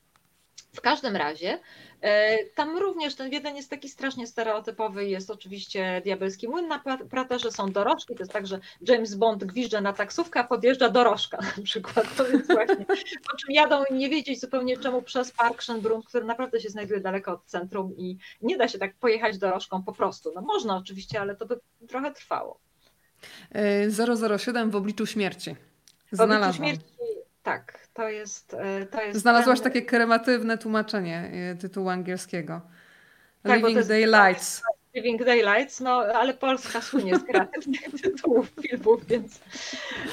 W każdym razie e, tam również ten Wiedeń jest taki strasznie stereotypowy. Jest oczywiście diabelski młyn na praterze, są dorożki. To jest tak, że James Bond gwizdże na taksówkę, a podjeżdża dorożka na przykład. To jest właśnie, po czym jadą i nie wiedzieć zupełnie czemu przez Park Schönbrunn, który naprawdę się znajduje daleko od centrum i nie da się tak pojechać dorożką po prostu. No można oczywiście, ale to by trochę trwało. 007 w obliczu śmierci. Znalazłam. W obliczu śmierci, tak, to jest, e, to jest Znalazłaś takie krematywne tłumaczenie e, tytułu angielskiego. Tak, Living Daylights. Living Daylights, no ale Polska słynie z kreatywnych tytułów filmów, więc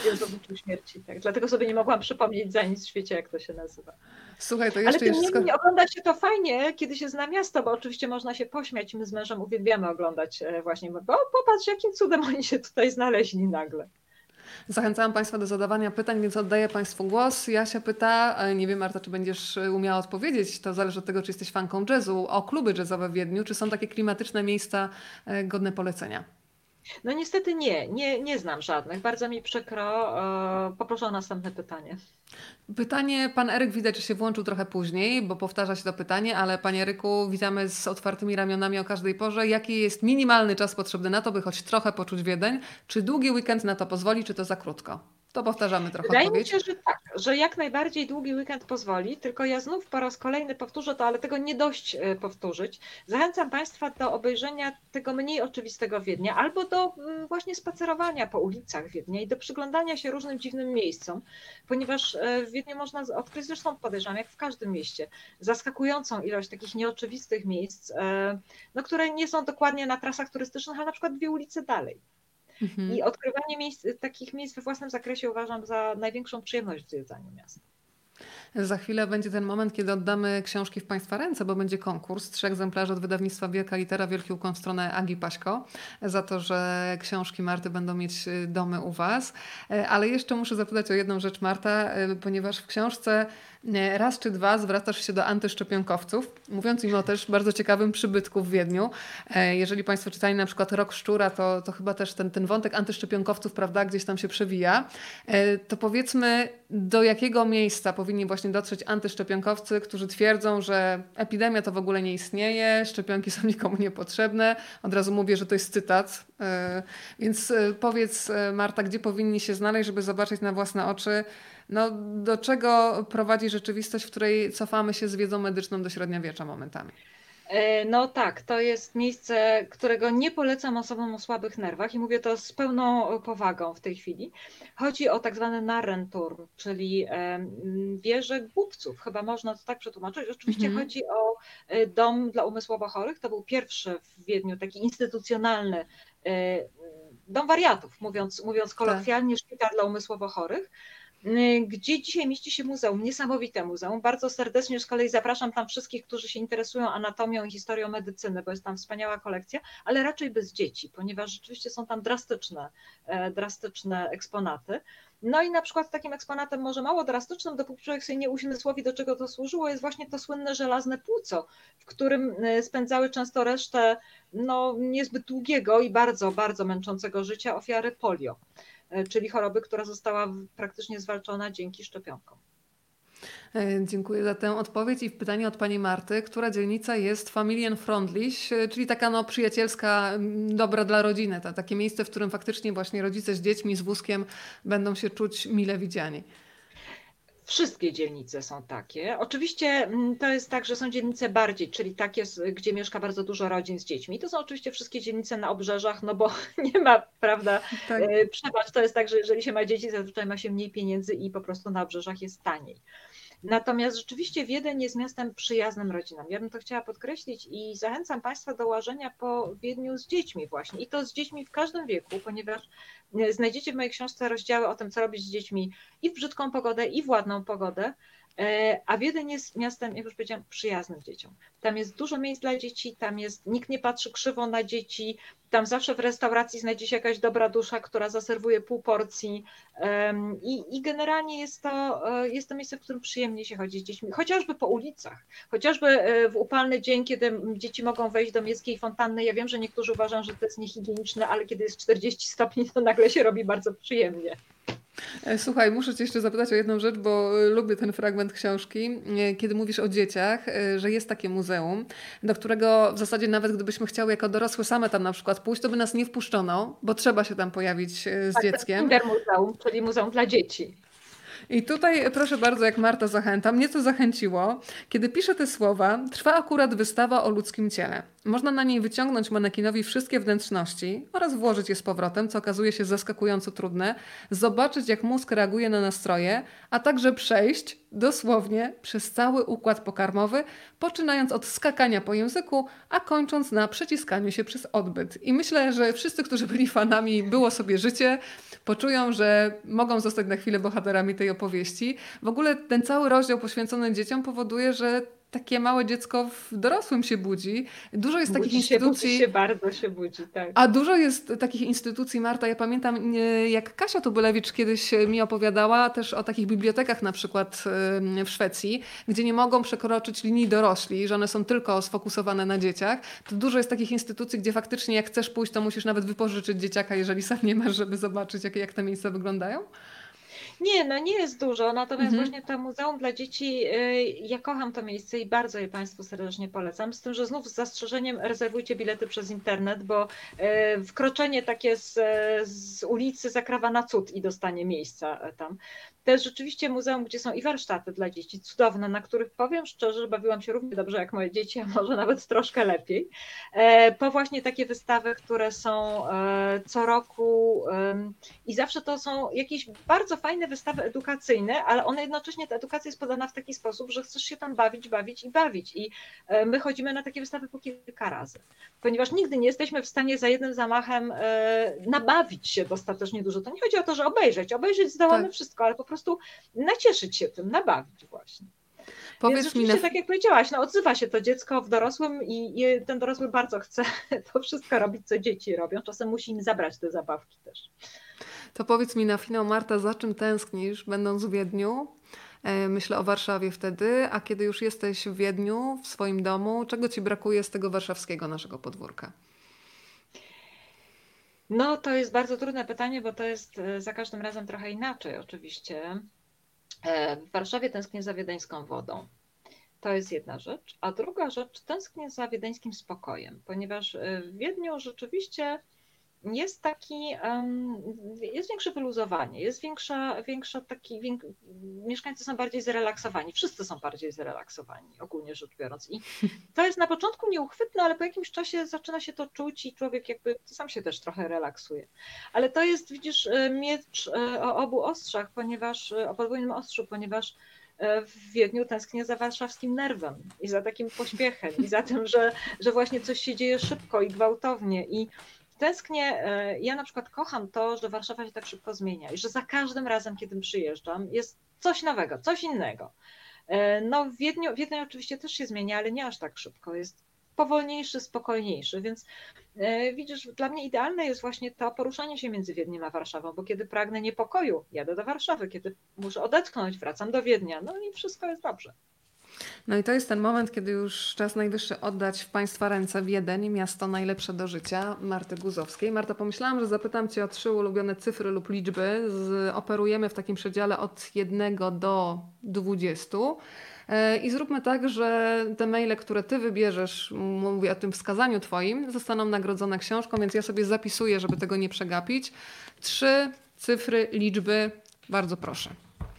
jest obliczu śmierci. Tak. Dlatego sobie nie mogłam przypomnieć za nic w świecie, jak to się nazywa. Słuchaj, to jeszcze Ale tym niemniej ogląda się to fajnie, kiedy się zna miasto, bo oczywiście można się pośmiać. My z mężem uwielbiamy oglądać e, właśnie, bo popatrz, jakim cudem oni się tutaj znaleźli nagle. Zachęcałam Państwa do zadawania pytań, więc oddaję Państwu głos. Jasia pyta, nie wiem Marta, czy będziesz umiała odpowiedzieć, to zależy od tego, czy jesteś fanką jazzu, o kluby jazzowe w Wiedniu, czy są takie klimatyczne miejsca e, godne polecenia? No niestety nie, nie, nie znam żadnych. Bardzo mi przykro. E, poproszę o następne pytanie. Pytanie, pan Eryk widać, że się włączył trochę później, bo powtarza się to pytanie, ale panie Eryku, witamy z otwartymi ramionami o każdej porze. Jaki jest minimalny czas potrzebny na to, by choć trochę poczuć Wiedeń? Czy długi weekend na to pozwoli, czy to za krótko? To powtarzamy trochę Wydaje odpowiedź. mi się, że tak, że jak najbardziej długi weekend pozwoli, tylko ja znów po raz kolejny powtórzę to, ale tego nie dość e, powtórzyć. Zachęcam Państwa do obejrzenia tego mniej oczywistego Wiednia albo do mm, właśnie spacerowania po ulicach Wiednia i do przyglądania się różnym dziwnym miejscom, ponieważ e, w Wiedniu można odkryć, zresztą podejrzewam, jak w każdym mieście, zaskakującą ilość takich nieoczywistych miejsc, e, no, które nie są dokładnie na trasach turystycznych, ale na przykład dwie ulice dalej. Mhm. I odkrywanie miejsc, takich miejsc we własnym zakresie uważam za największą przyjemność w zwiedzaniu miasta. Za chwilę będzie ten moment, kiedy oddamy książki w Państwa ręce, bo będzie konkurs. Trzy egzemplarze od wydawnictwa Wielka Litera, Wielki Ukłon w stronę Agi Paśko, za to, że książki Marty będą mieć y, domy u Was. E, ale jeszcze muszę zapytać o jedną rzecz, Marta, y, ponieważ w książce raz czy dwa zwracasz się do antyszczepionkowców, mówiąc im o też bardzo ciekawym przybytku w Wiedniu. E, jeżeli Państwo czytali na przykład Rok Szczura, to, to chyba też ten, ten wątek antyszczepionkowców, prawda, gdzieś tam się przewija. E, to powiedzmy, do jakiego miejsca powinni właśnie dotrzeć antyszczepionkowcy, którzy twierdzą, że epidemia to w ogóle nie istnieje, szczepionki są nikomu niepotrzebne. Od razu mówię, że to jest cytat. E, więc powiedz, Marta, gdzie powinni się znaleźć, żeby zobaczyć na własne oczy, no, do czego prowadzi rzeczywistość, w której cofamy się z wiedzą medyczną do średniowiecza momentami? E, no tak, to jest miejsce, którego nie polecam osobom o słabych nerwach i mówię to z pełną powagą w tej chwili. Chodzi o tak zwany Narrenturm, czyli wieżę głupców, chyba można to tak przetłumaczyć. Oczywiście mhm. chodzi o e, dom dla umysłowo chorych. To był pierwszy w Wiedniu taki instytucjonalny e, dom wariatów, mówiąc, mówiąc kolokwialnie, tak. szpital dla umysłowo chorych. Y, gdzie dzisiaj mieści się muzeum, niesamowite muzeum. Bardzo serdecznie z kolei zapraszam tam wszystkich, którzy się interesują anatomią i historią medycyny, bo jest tam wspaniała kolekcja, ale raczej bez dzieci, ponieważ rzeczywiście są tam drastyczne, e, drastyczne eksponaty. No i na przykład takim eksponatem może mało drastycznym, dopóki człowiek sobie nie uzmysłowi, do czego to służyło, jest właśnie to słynne żelazne płuco, w którym e, spędzały często resztę no, niezbyt długiego i bardzo, bardzo męczącego życia ofiary polio. E, czyli choroby, która została praktycznie zwalczona dzięki szczepionkom. E, dziękuję za tę odpowiedź i pytanie od Pani Marty. Która dzielnica jest familienfreundlich, e, czyli taka no, przyjacielska, dobra dla rodziny, to, takie miejsce, w którym faktycznie właśnie rodzice z dziećmi, z wózkiem będą się czuć mile widziani? Wszystkie dzielnice są takie. Oczywiście mm, to jest tak, że są dzielnice bardziej, czyli takie, gdzie mieszka bardzo dużo rodzin z dziećmi. To są oczywiście wszystkie dzielnice na obrzeżach, no bo nie ma, prawda, tak. E, przebacz, to jest tak, że jeżeli się ma dzieci, zazwyczaj ma się mniej pieniędzy i po prostu na obrzeżach jest taniej. Natomiast rzeczywiście Wiedeń jest miastem przyjaznym rodzinom. Ja bym to chciała podkreślić i zachęcam Państwa do łażenia po Wiedniu z dziećmi właśnie. I to z dziećmi w każdym wieku, ponieważ e, znajdziecie w mojej książce rozdziały o tym, co robić z dziećmi i w brzydką pogodę, i w ładną pogodę. E, a Wiedeń jest miastem, jak już powiedziałam, przyjaznym dzieciom. Tam jest dużo miejsc dla dzieci, tam jest, nikt nie patrzy krzywo na dzieci, tam zawsze w restauracji znajdzie się jakaś dobra dusza, która zaserwuje pół porcji i, i generalnie jest to, e, jest to miejsce, w którym przyjemnie się chodzi z dziećmi, chociażby po ulicach, chociażby e, w upalny dzień, kiedy dzieci mogą wejść do miejskiej fontanny. Ja wiem, że niektórzy uważają, że to jest niehigieniczne, ale kiedy jest 40 stopni, to nagle się robi bardzo przyjemnie. E, słuchaj, muszę Cię jeszcze zapytać o jedną rzecz, bo lubię ten fragment książki, e, kiedy mówisz o dzieciach, e, że jest takie muzeum, do którego w zasadzie nawet gdybyśmy chciały jako dorosłe same tam na przykład pójść, to by nas nie wpuszczono, bo trzeba się tam pojawić z tak, dzieckiem. To muzeum, czyli muzeum dla dzieci. I tutaj proszę bardzo, jak Marta zachęta, mnie to zachęciło. Kiedy piszę te słowa, trwa akurat wystawa o ludzkim ciele. Można na niej wyciągnąć manekinowi wszystkie wnętrzności oraz włożyć je z powrotem, co okazuje się zaskakująco trudne, zobaczyć jak mózg reaguje na nastroje, a także przejść dosłownie przez cały układ pokarmowy, poczynając od skakania po języku, a kończąc na przeciskaniu się przez odbyt. I myślę, że wszyscy, którzy byli fanami Było sobie życie, poczują, że mogą zostać na chwilę bohaterami tej opowieści. W ogóle ten cały rozdział poświęcony dzieciom powoduje, że takie małe dziecko w dorosłym się budzi. Dużo jest budzi takich się, instytucji. Budzi się bardzo się budzi, tak. A dużo jest takich instytucji, Marta. Ja pamiętam, jak Kasia Tubylewicz kiedyś mi opowiadała też o takich bibliotekach na przykład w Szwecji, gdzie nie mogą przekroczyć linii dorośli, że one są tylko sfokusowane na dzieciach. To dużo jest takich instytucji, gdzie faktycznie jak chcesz pójść, to musisz nawet wypożyczyć dzieciaka, jeżeli sam nie masz, żeby zobaczyć, jak, jak te miejsca wyglądają. Nie, no nie jest dużo, natomiast mhm. właśnie to Muzeum dla Dzieci, y, ja kocham to miejsce i bardzo je Państwu serdecznie polecam, z tym, że znów z zastrzeżeniem rezerwujcie bilety przez internet, bo y, wkroczenie takie z, z ulicy zakrawa na cud i dostanie miejsca e, tam. To jest rzeczywiście muzeum, gdzie są i warsztaty dla dzieci cudowne, na których powiem szczerze, bawiłam się równie dobrze jak moje dzieci, a może nawet troszkę lepiej. E, po właśnie takie wystawy, które są e, co roku i zawsze to są jakieś bardzo fajne wystawy edukacyjne, ale one jednocześnie, ta edukacja jest podana w taki sposób, że chcesz się tam bawić, bawić i bawić. I e, my chodzimy na takie wystawy po kilka razy, ponieważ nigdy nie jesteśmy w stanie za jednym zamachem nabawić się dostatecznie dużo. To nie chodzi o to, że obejrzeć. Obejrzeć zdołamy tak. wszystko, ale po prostu prostu nacieszyć się tym, nabawić właśnie. Powiedz Więc mi, na... tak jak powiedziałaś, no odzywa się to dziecko w dorosłym i, i, ten dorosły bardzo chce to wszystko robić, co dzieci robią. Czasem musi im zabrać te zabawki też. To powiedz mi na finał, Marta, za czym tęsknisz, będąc w Wiedniu? E, myślę o Warszawie wtedy, a kiedy już jesteś w Wiedniu, w swoim domu, czego ci brakuje z tego warszawskiego naszego podwórka? No, to jest bardzo trudne pytanie, bo to jest e, za każdym razem trochę inaczej, oczywiście. E, w Warszawie tęsknię za wiedeńską wodą. To jest jedna rzecz. A druga rzecz, tęsknię za wiedeńskim spokojem, ponieważ e, w Wiedniu rzeczywiście jest taki, jest większe wyluzowanie, jest większa, większa taki, mieszkańcy są bardziej zrelaksowani, wszyscy są bardziej zrelaksowani, ogólnie rzecz biorąc. I to jest na początku nieuchwytne, ale po jakimś czasie zaczyna się to czuć i człowiek jakby sam się też trochę relaksuje. Ale to jest, widzisz, e, miecz e, o obu ostrzach, ponieważ, e, o podwójnym ostrzu, ponieważ w Wiedniu tęsknię za warszawskim nerwem i za takim pośpiechem i za tym, że, że właśnie coś się dzieje szybko i gwałtownie i Tęsknię, e, ja na przykład kocham to, że Warszawa się tak szybko zmienia i że za każdym razem, kiedy przyjeżdżam, jest coś nowego, coś innego. E, no w Wiedniu, Wiedniu oczywiście też się zmienia, ale nie aż tak szybko. Jest powolniejszy, spokojniejszy, więc e, widzisz, dla mnie idealne jest właśnie to poruszanie się między Wiedniem a Warszawą, bo kiedy pragnę niepokoju, jadę do Warszawy, kiedy muszę odetchnąć, wracam do Wiednia, no i wszystko jest dobrze. No i to jest ten moment, kiedy już czas najwyższy oddać w Państwa ręce Wiedeń, miasto najlepsze do życia, Marty Guzowskiej. Marta, pomyślałam, że zapytam Cię o trzy ulubione cyfry lub liczby. Z, operujemy w takim przedziale od 1 do 20. E, I zróbmy tak, że te maile, które Ty wybierzesz, mówię o tym wskazaniu Twoim, zostaną nagrodzone książką, więc ja sobie zapisuję, żeby tego nie przegapić. Trzy cyfry, liczby, bardzo proszę.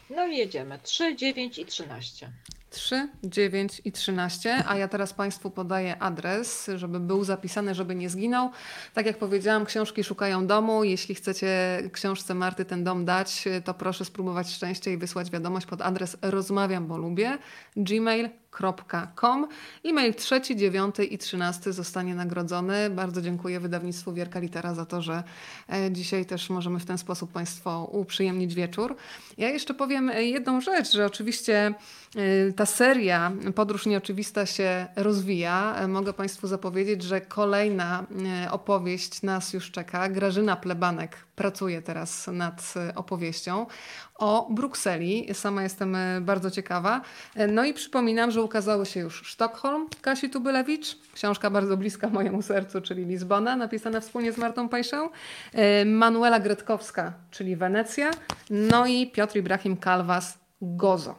No jedziemy. 3, 9 i 13. 3, 9 i 13, a ja teraz Państwu podaję adres, żeby był zapisany, żeby nie zginął. Tak jak powiedziałam, książki szukają domu. Jeśli chcecie książce Marty ten dom dać, to proszę spróbować szczęście i wysłać wiadomość pod adres rozmawiam, bo lubię gmail www.wierka.com. E-mail trzeci, dziewiąty i trzynasty zostanie nagrodzony. Bardzo dziękuję wydawnictwu Wierka Litera za to, że e, dzisiaj też możemy w ten sposób Państwo uprzyjemnić wieczór. Ja jeszcze powiem e, jedną rzecz, że oczywiście e, ta seria Podróż Nieoczywista się rozwija. Mogę Państwu zapowiedzieć, że kolejna opowieść nas już czeka. Grażyna Plebanek pracuje teraz nad opowieścią o Brukseli. Sama jestem bardzo ciekawa. No i przypominam, że ukazało się już Sztokholm Kasi Tubylewicz, książka bardzo bliska mojemu sercu, czyli Lizbona, napisana wspólnie z Martą Pajszą, e, Manuela Gretkowska, czyli Wenecja, no i Piotr Ibrahim Kalwas, Gozo.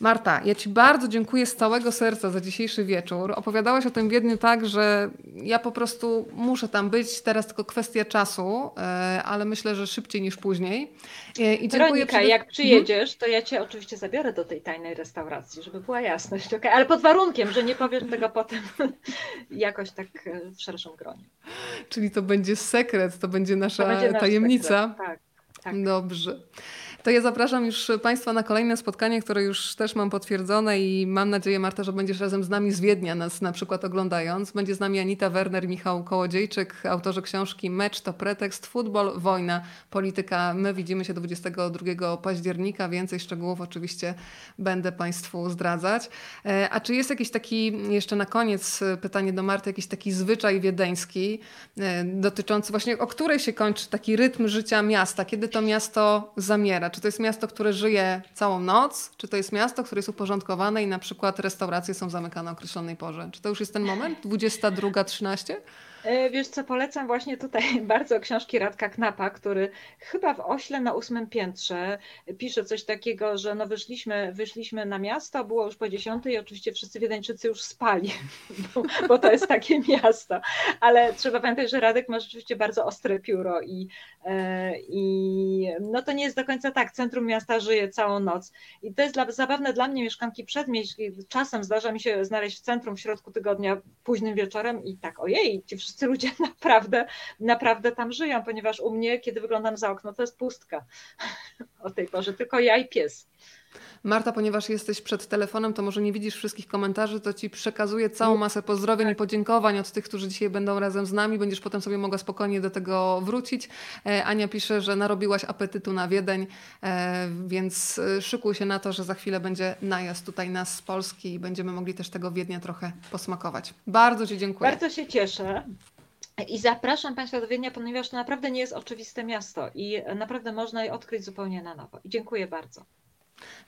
Marta, ja Ci bardzo dziękuję z całego serca za dzisiejszy wieczór. Opowiadałaś o tym Wiedniu tak, że ja po prostu muszę tam być. Teraz tylko kwestia czasu, e, ale myślę, że szybciej niż później. E, I dziękuję Weronika, przede... jak przyjedziesz, to ja Cię oczywiście zabiorę do tej tajnej restauracji, żeby była jasność. Okay? Ale pod warunkiem, że nie powiem tego potem jakoś tak e, w szerszym gronie. Czyli to będzie sekret, to będzie nasza to będzie tajemnica. Sekret, tak, tak. Dobrze. To ja zapraszam już Państwa na kolejne spotkanie, które już też mam potwierdzone i mam nadzieję, Marta, że będziesz razem z nami z Wiednia nas na przykład oglądając. Będzie z nami Anita Werner, Michał Kołodziejczyk, autorzy książki Mecz to pretekst, futbol, wojna, polityka. My widzimy się 22 października. Więcej szczegółów oczywiście będę Państwu zdradzać. E, a czy jest jakiś taki, jeszcze na koniec pytanie do Marty, jakiś taki zwyczaj wiedeński e, dotyczący właśnie, o której się kończy taki rytm życia miasta, kiedy to miasto zamiera? Czy to jest miasto, które żyje całą noc? Czy to jest miasto, które jest uporządkowane i na przykład restauracje są zamykane o określonej porze? Czy to już jest ten moment? 22.13? E, wiesz co, polecam właśnie tutaj bardzo książki Radka Knapa, który chyba w Ośle na ósmym piętrze pisze coś takiego, że no wyszliśmy, wyszliśmy na miasto, było już po dziesiątej i oczywiście wszyscy Wiedeńczycy już spali, bo, bo, to jest takie miasto. Ale trzeba pamiętać, że Radek ma rzeczywiście bardzo ostre pióro i, i no to nie jest do końca tak. Centrum miasta żyje całą noc i to jest dla, zabawne dla mnie, mieszkanki przedmieść. Czasem zdarza mi się znaleźć w centrum w środku tygodnia późnym wieczorem i tak, ojej, ci wszyscy ludzie naprawdę, naprawdę tam żyją, ponieważ u mnie, kiedy wyglądam za okno, to jest pustka o tej porze, tylko ja i pies. Marta, ponieważ jesteś przed telefonem, to może nie widzisz wszystkich komentarzy, to Ci przekazuję całą masę pozdrowień i tak. podziękowań od tych, którzy dzisiaj będą razem z nami. Będziesz potem sobie mogła spokojnie do tego wrócić. E, Ania pisze, że narobiłaś apetytu na Wiedeń, e, więc e, szykuj się na to, że za chwilę będzie najazd tutaj nas z Polski i będziemy mogli też tego Wiednia trochę posmakować. Bardzo Ci dziękuję. Bardzo się cieszę. I zapraszam Państwa do Wiednia, ponieważ to naprawdę nie jest oczywiste miasto i naprawdę można je odkryć zupełnie na nowo. I dziękuję bardzo.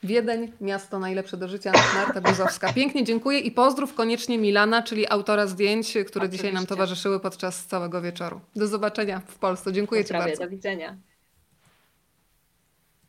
Wiedeń, miasto najlepsze do życia, Marta Guzowska. Pięknie dziękuję i pozdrów koniecznie Milana, czyli autora zdjęć, które Oczywiście. dzisiaj nam towarzyszyły podczas całego wieczoru. Do zobaczenia w Polsce. Dziękuję Ci bardzo. Do widzenia.